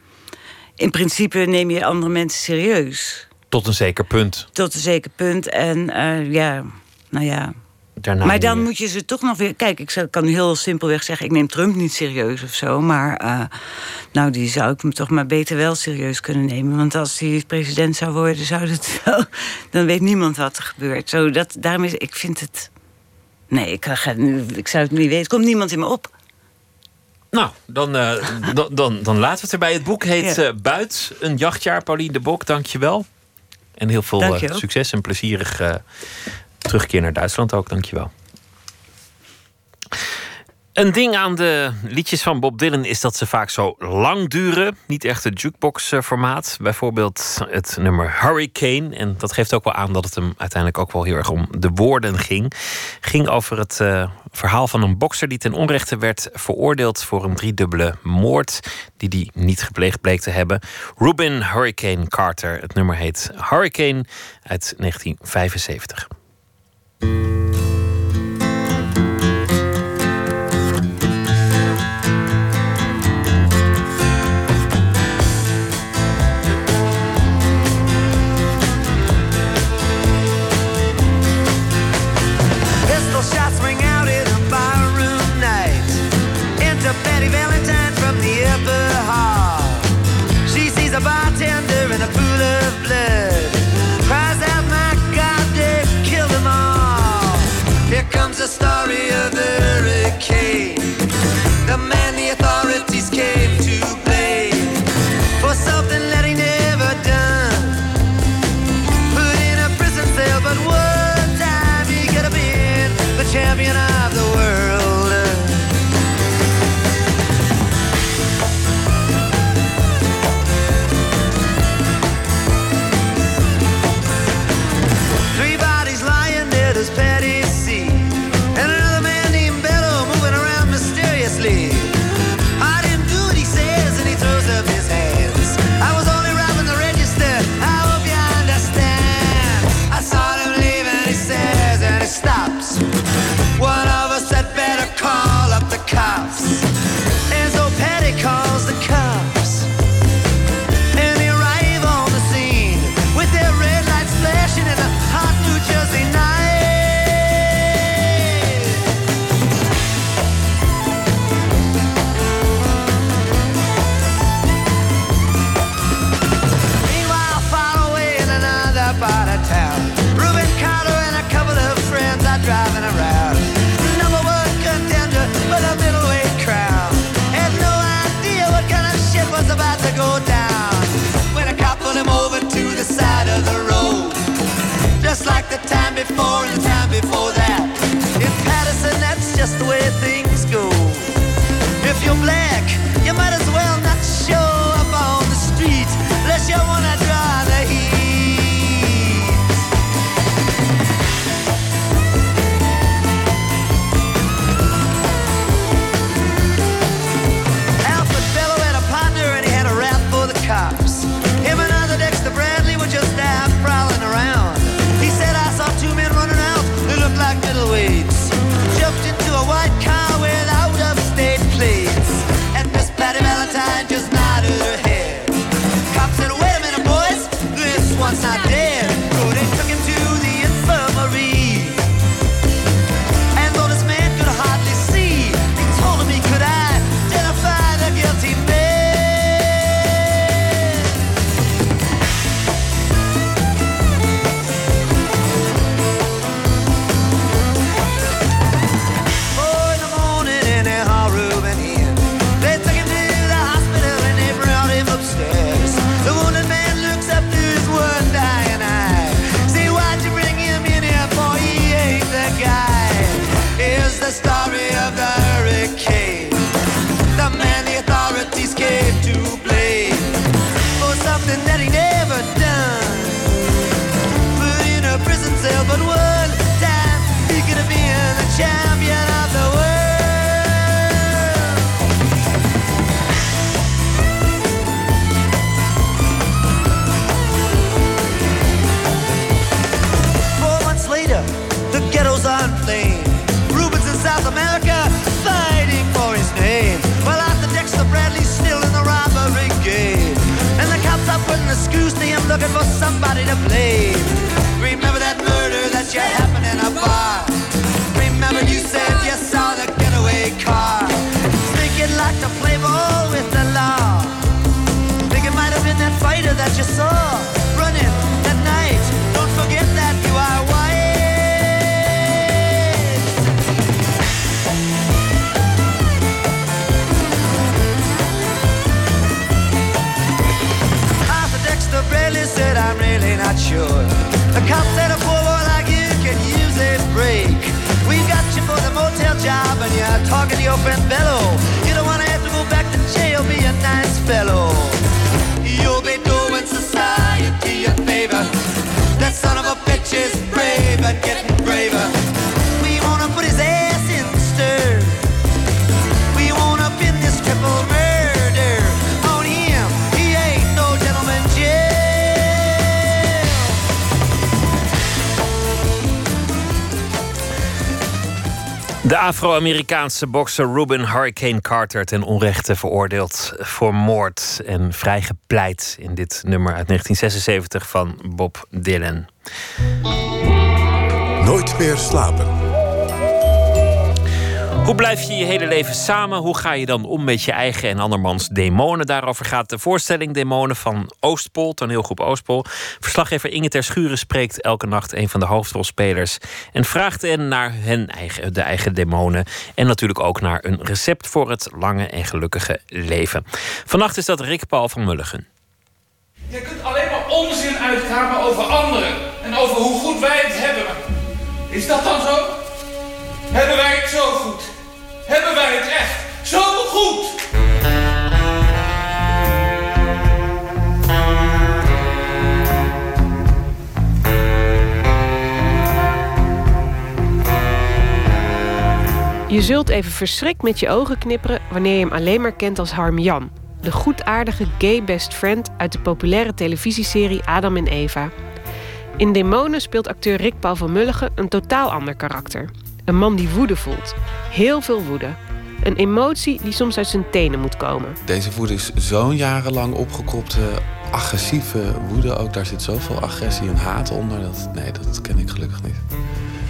in principe neem je andere mensen serieus. Tot een zeker punt. Tot een zeker punt. En ja, nou ja. Daarna maar dan meer. moet je ze toch nog weer. Kijk, ik kan heel simpelweg zeggen: ik neem Trump niet serieus of zo. Maar eh, nou, die zou ik me toch maar beter wel serieus kunnen nemen. Want als hij president zou worden, zou het wel. Dan weet niemand wat er gebeurt. Zo, dat, daarom is, ik vind het. Nee, ik, ga, ik zou het niet weten. Er komt niemand in me op. Nou, dan, eh, dan, dan, dan laten we het erbij. Het boek heet Ja. eh, Buit, een jachtjaar. Paulien de Bok, dank je wel. En heel veel succes en plezierig terugkeer naar Duitsland ook. Dank je wel. Een ding aan de liedjes van Bob Dylan is dat ze vaak zo lang duren. Niet echt het jukebox-formaat. Bijvoorbeeld het nummer Hurricane. En dat geeft ook wel aan dat het hem uiteindelijk ook wel heel erg om de woorden ging. Ging over het eh, verhaal van een bokser die ten onrechte werd veroordeeld voor een driedubbele moord. die hij niet gepleegd bleek te hebben. Rubin Hurricane Carter. Het nummer heet Hurricane uit 1975. Thank you. You saw running at night. Don't forget that you are Dexter said, I'm really not sure. The cop said a poor boy like you can use a break. We got you for the motel job and you're talking to your friend Bello. You don't wanna have to go back to jail, be a nice fellow. De Afro-Amerikaanse bokser Ruben Hurricane Carter ten onrechte veroordeeld voor moord en vrijgepleit in dit nummer uit 1976 van Bob Dylan. Nooit meer slapen. Hoe blijf je je hele leven samen? Hoe ga je dan om met je eigen en andermans demonen? Daarover gaat de voorstelling Demonen van Oostpol, toneelgroep Oostpol. Verslaggever Inge Ter Schuren spreekt elke nacht een van de hoofdrolspelers en vraagt hen naar hun eigen, de eigen demonen. En natuurlijk ook naar een recept voor het lange en gelukkige leven. Vannacht is dat Rick Paul van Mulligen. Je kunt alleen maar onzin uitkramen over anderen en over hoe goed wij het hebben. Is dat dan zo? Hebben wij het zo goed? Hebben wij het echt zo goed? Je zult even verschrikt met je ogen knipperen wanneer je hem alleen maar kent als Harm Jan. De goedaardige gay best friend uit de populaire televisieserie Adam en Eva. In Demonen speelt acteur Rick Paul van Mulligen een totaal ander karakter. Een man die woede voelt. Heel veel woede. Een emotie die soms uit zijn tenen moet komen. Deze woede is zo'n jarenlang opgekropte, agressieve woede. Ook daar zit zoveel agressie en haat onder. Dat, nee, dat ken ik gelukkig niet.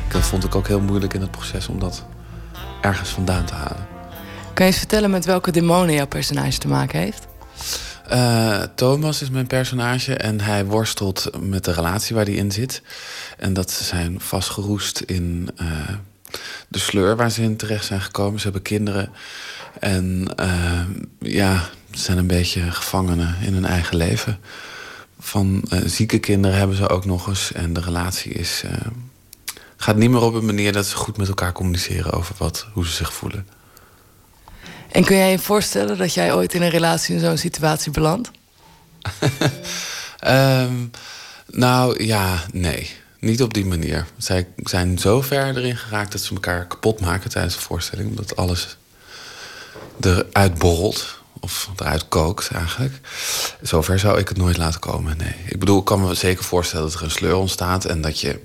Dat vond ik ook heel moeilijk in het proces om dat ergens vandaan te halen. Kan je eens vertellen met welke demonen jouw personage te maken heeft? Uh, Thomas is mijn personage en hij worstelt met de relatie waar hij in zit. En dat ze zijn vastgeroest in uh, de sleur waar ze in terecht zijn gekomen. Ze hebben kinderen en uh, ja, ze zijn een beetje gevangenen in hun eigen leven. Van zieke kinderen hebben ze ook nog eens en de relatie is, gaat niet meer op een manier dat ze goed met elkaar communiceren over wat, hoe ze zich voelen. En kun jij je voorstellen dat jij ooit in een relatie in zo'n situatie belandt? um, nou ja, nee. Niet op die manier. Zij zijn zo ver erin geraakt dat ze elkaar kapot maken tijdens de voorstelling. Omdat alles eruit borrelt. Of eruit kookt eigenlijk. Zover zou ik het nooit laten komen, nee. Ik bedoel, ik kan me zeker voorstellen dat er een sleur ontstaat... en dat je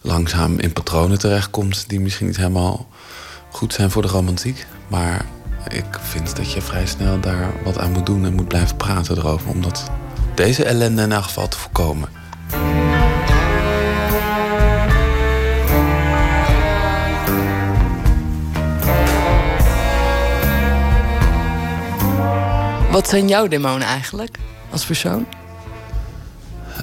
langzaam in patronen terechtkomt... die misschien niet helemaal goed zijn voor de romantiek. Maar ik vind dat je vrij snel daar wat aan moet doen en moet blijven praten erover. Om dat, deze ellende in elk geval te voorkomen. Wat zijn jouw demonen eigenlijk als persoon?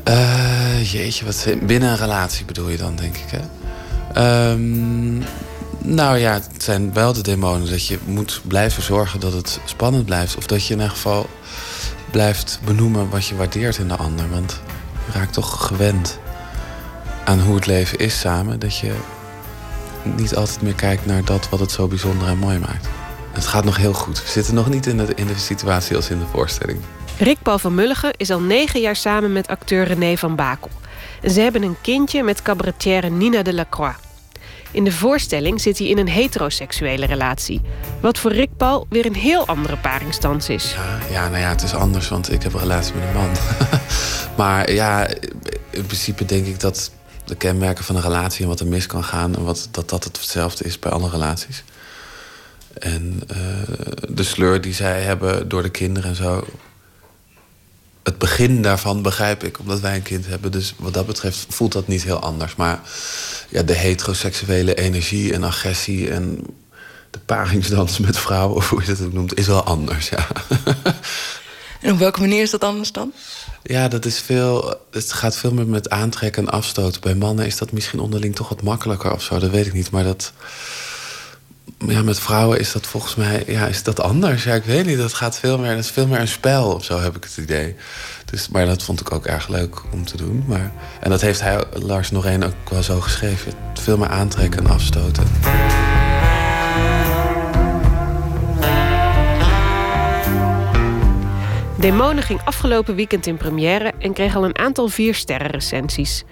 Uh, jeetje, wat binnen een relatie bedoel je dan, denk ik, hè? Um, nou ja, het zijn wel de demonen dat je moet blijven zorgen dat het spannend blijft. Of dat je in ieder geval blijft benoemen wat je waardeert in de ander. Want je raakt toch gewend aan hoe het leven is samen. Dat je niet altijd meer kijkt naar dat wat het zo bijzonder en mooi maakt. Het gaat nog heel goed. We zitten nog niet in de, in de situatie als in de voorstelling. Rick Paul van Mulligen is al negen jaar samen met acteur René van Bakel. En ze hebben een kindje met cabaretière Nina de Lacroix. In de voorstelling zit hij in een heteroseksuele relatie. Wat voor Rick Paul weer een heel andere paringsstand is. Ja, ja, nou ja, het is anders, want ik heb een relatie met een man. maar ja, in principe denk ik dat de kenmerken van een relatie en wat er mis kan gaan... en wat, dat dat hetzelfde is bij alle relaties. En uh, de sleur die zij hebben door de kinderen en zo... het begin daarvan begrijp ik, omdat wij een kind hebben. Dus wat dat betreft voelt dat niet heel anders. Maar ja, de heteroseksuele energie en agressie en de paringsdans met vrouwen, of hoe je dat ook noemt, is wel anders. Ja. En op welke manier is dat anders dan? Ja, dat is veel. Het gaat veel meer met aantrekken en afstoten. Bij mannen is dat misschien onderling toch wat makkelijker of zo. Dat weet ik niet. Maar dat. Ja, met vrouwen is dat volgens mij ja, is dat anders. Ja, ik weet niet. Dat gaat veel meer. Dat is veel meer een spel of zo, heb ik het idee. Dus, maar dat vond ik ook erg leuk om te doen. Maar, en dat heeft hij, Lars Noreen, ook wel zo geschreven. Veel meer aantrekken en afstoten. Demonen ging afgelopen weekend in première en kreeg al een aantal vier sterren recensies.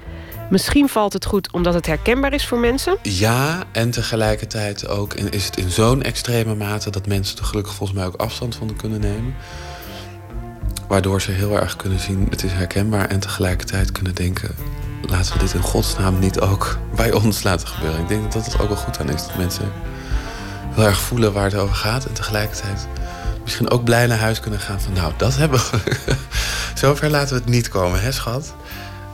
Misschien valt het goed omdat het herkenbaar is voor mensen? Ja, en tegelijkertijd ook is het in zo'n extreme mate dat mensen er gelukkig volgens mij ook afstand van kunnen nemen. Waardoor ze heel erg kunnen zien, het is herkenbaar en tegelijkertijd kunnen denken, laten we dit in godsnaam niet ook bij ons laten gebeuren. Ik denk dat dat ook wel goed aan is, dat mensen heel erg voelen waar het over gaat en tegelijkertijd misschien ook blij naar huis kunnen gaan van, nou, dat hebben we. Zover laten we het niet komen, hè schat?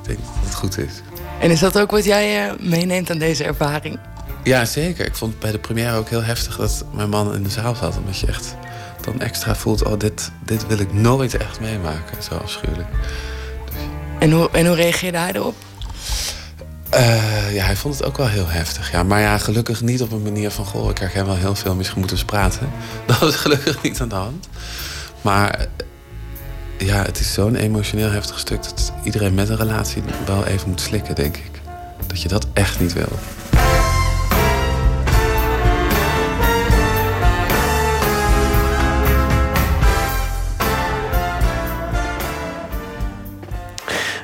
Ik denk dat het goed is. En is dat ook wat jij eh, meeneemt aan deze ervaring? Ja, zeker. Ik vond het bij de première ook heel heftig dat mijn man in de zaal zat. Omdat je echt dan extra voelt, oh, dit, dit wil ik nooit echt meemaken. Zo afschuwelijk. En hoe, en hoe reageerde hij erop? Eh, ja, hij vond het ook wel heel heftig. Ja. Maar ja, gelukkig niet op een manier van... goh, ik herken wel heel veel, misschien moeten we praten. Dat was gelukkig niet aan de hand. Maar ja, het is zo'n emotioneel heftig stuk... dat iedereen met een relatie wel even moet slikken, denk ik. Dat je dat echt niet wil.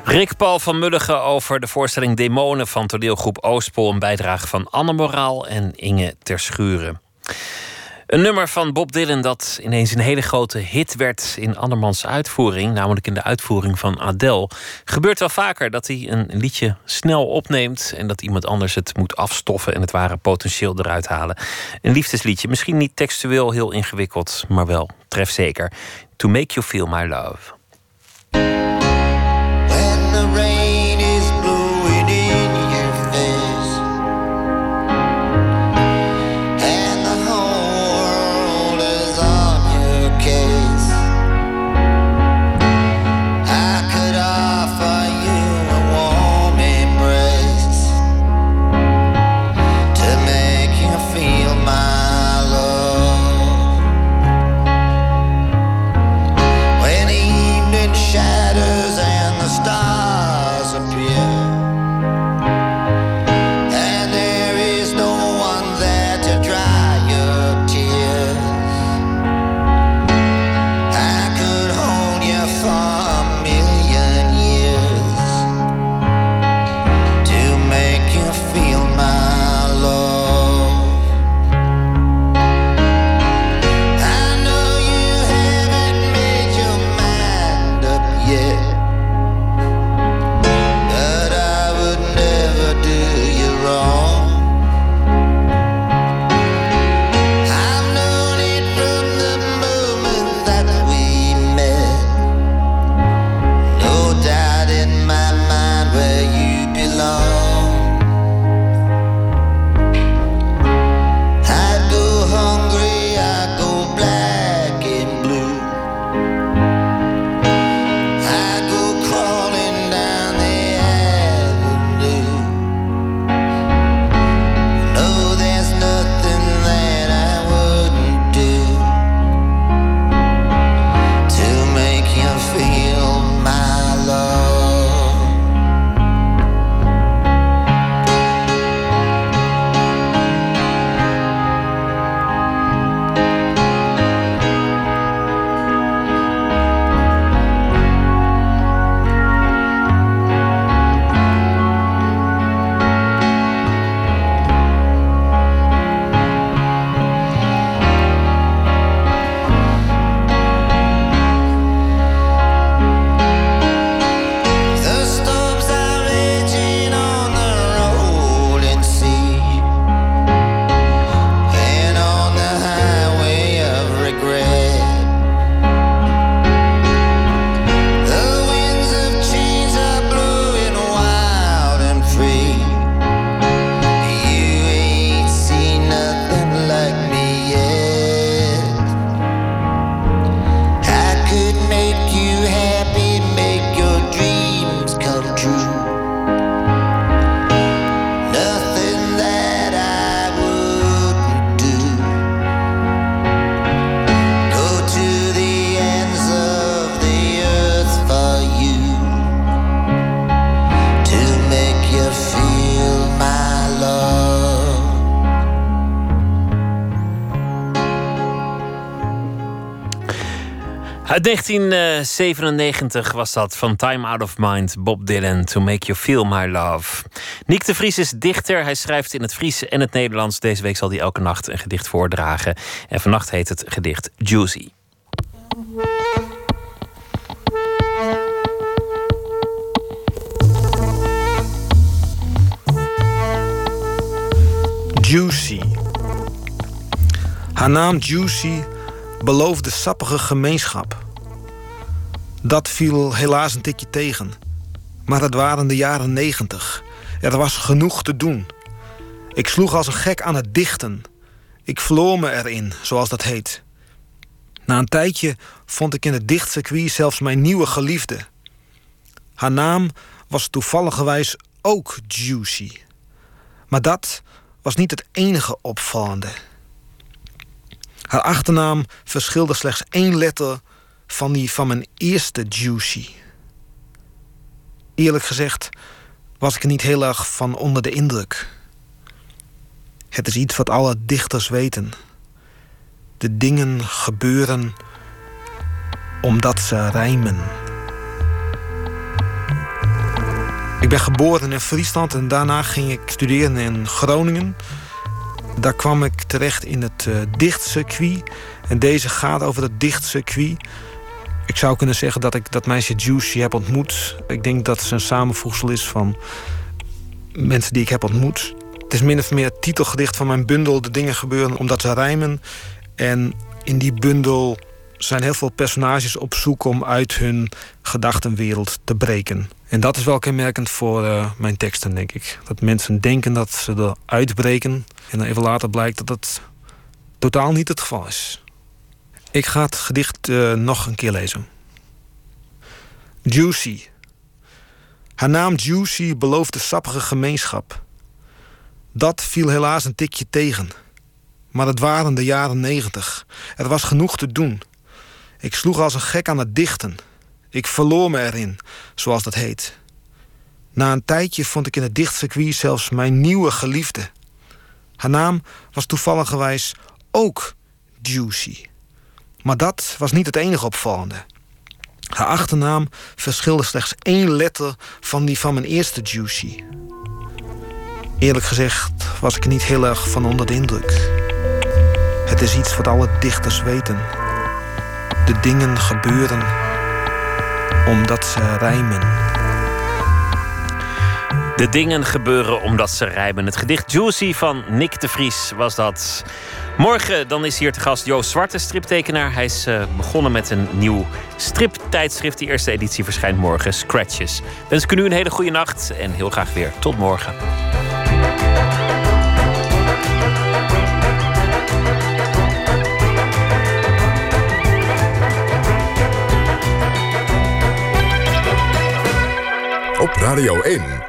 Rick Paul van Mulligen over de voorstelling Demonen van toneelgroep Oostpol. Een bijdrage van Anne Moraal en Inge Terschuren. Een nummer van Bob Dylan dat ineens een hele grote hit werd in andermans uitvoering, namelijk in de uitvoering van Adele. Gebeurt wel vaker dat hij een liedje snel opneemt en dat iemand anders het moet afstoffen en het ware potentieel eruit halen. Een liefdesliedje, misschien niet textueel heel ingewikkeld, maar wel trefzeker. To make you feel my love. Uit 1997 was dat van Time Out of Mind, Bob Dylan, To Make You Feel My Love. Nick de Vries is dichter. Hij schrijft in het Fries en het Nederlands. Deze week zal hij elke nacht een gedicht voordragen. En vannacht heet het gedicht Juicy. Juicy. Haar naam Juicy beloofde sappige gemeenschap. Dat viel helaas een tikje tegen. Maar het waren de jaren negentig. Er was genoeg te doen. Ik sloeg als een gek aan het dichten. Ik verloor me erin, zoals dat heet. Na een tijdje vond ik in het dichtcircuit zelfs mijn nieuwe geliefde. Haar naam was toevalligerwijs ook Juicy. Maar dat was niet het enige opvallende. Haar achternaam verschilde slechts één letter van die van mijn eerste Juicy. Eerlijk gezegd was ik er niet heel erg van onder de indruk. Het is iets wat alle dichters weten. De dingen gebeuren omdat ze rijmen. Ik ben geboren in Friesland en daarna ging ik studeren in Groningen. Daar kwam ik terecht in het uh, dichtcircuit. En deze gaat over het dichtcircuit. Ik zou kunnen zeggen dat ik dat meisje Juicy heb ontmoet. Ik denk dat ze een samenvoegsel is van mensen die ik heb ontmoet. Het is min of meer titelgedicht van mijn bundel... De dingen gebeuren omdat ze rijmen. En in die bundel zijn heel veel personages op zoek... om uit hun gedachtenwereld te breken. En dat is wel kenmerkend voor uh, mijn teksten, denk ik. Dat mensen denken dat ze er uitbreken... en dan even later blijkt dat het totaal niet het geval is. Ik ga het gedicht uh, nog een keer lezen. Juicy. Haar naam Juicy beloofde sappige gemeenschap. Dat viel helaas een tikje tegen. Maar het waren de jaren negentig. Er was genoeg te doen. Ik sloeg als een gek aan het dichten. Ik verloor me erin, zoals dat heet. Na een tijdje vond ik in het dichtcircuit zelfs mijn nieuwe geliefde. Haar naam was toevalligerwijs ook Juicy. Maar dat was niet het enige opvallende. Haar achternaam verschilde slechts één letter van die van mijn eerste Juicy. Eerlijk gezegd was ik niet heel erg van onder de indruk. Het is iets wat alle dichters weten. De dingen gebeuren omdat ze rijmen. De dingen gebeuren omdat ze rijmen. Het gedicht Juicy van Nick de Vries was dat. Morgen dan is hier te gast Joost Zwarte, striptekenaar. Hij is uh, begonnen met een nieuw striptijdschrift. Die eerste editie verschijnt morgen, Scratches. Wens ik u nu een hele goede nacht en heel graag weer tot morgen. Op Radio 1,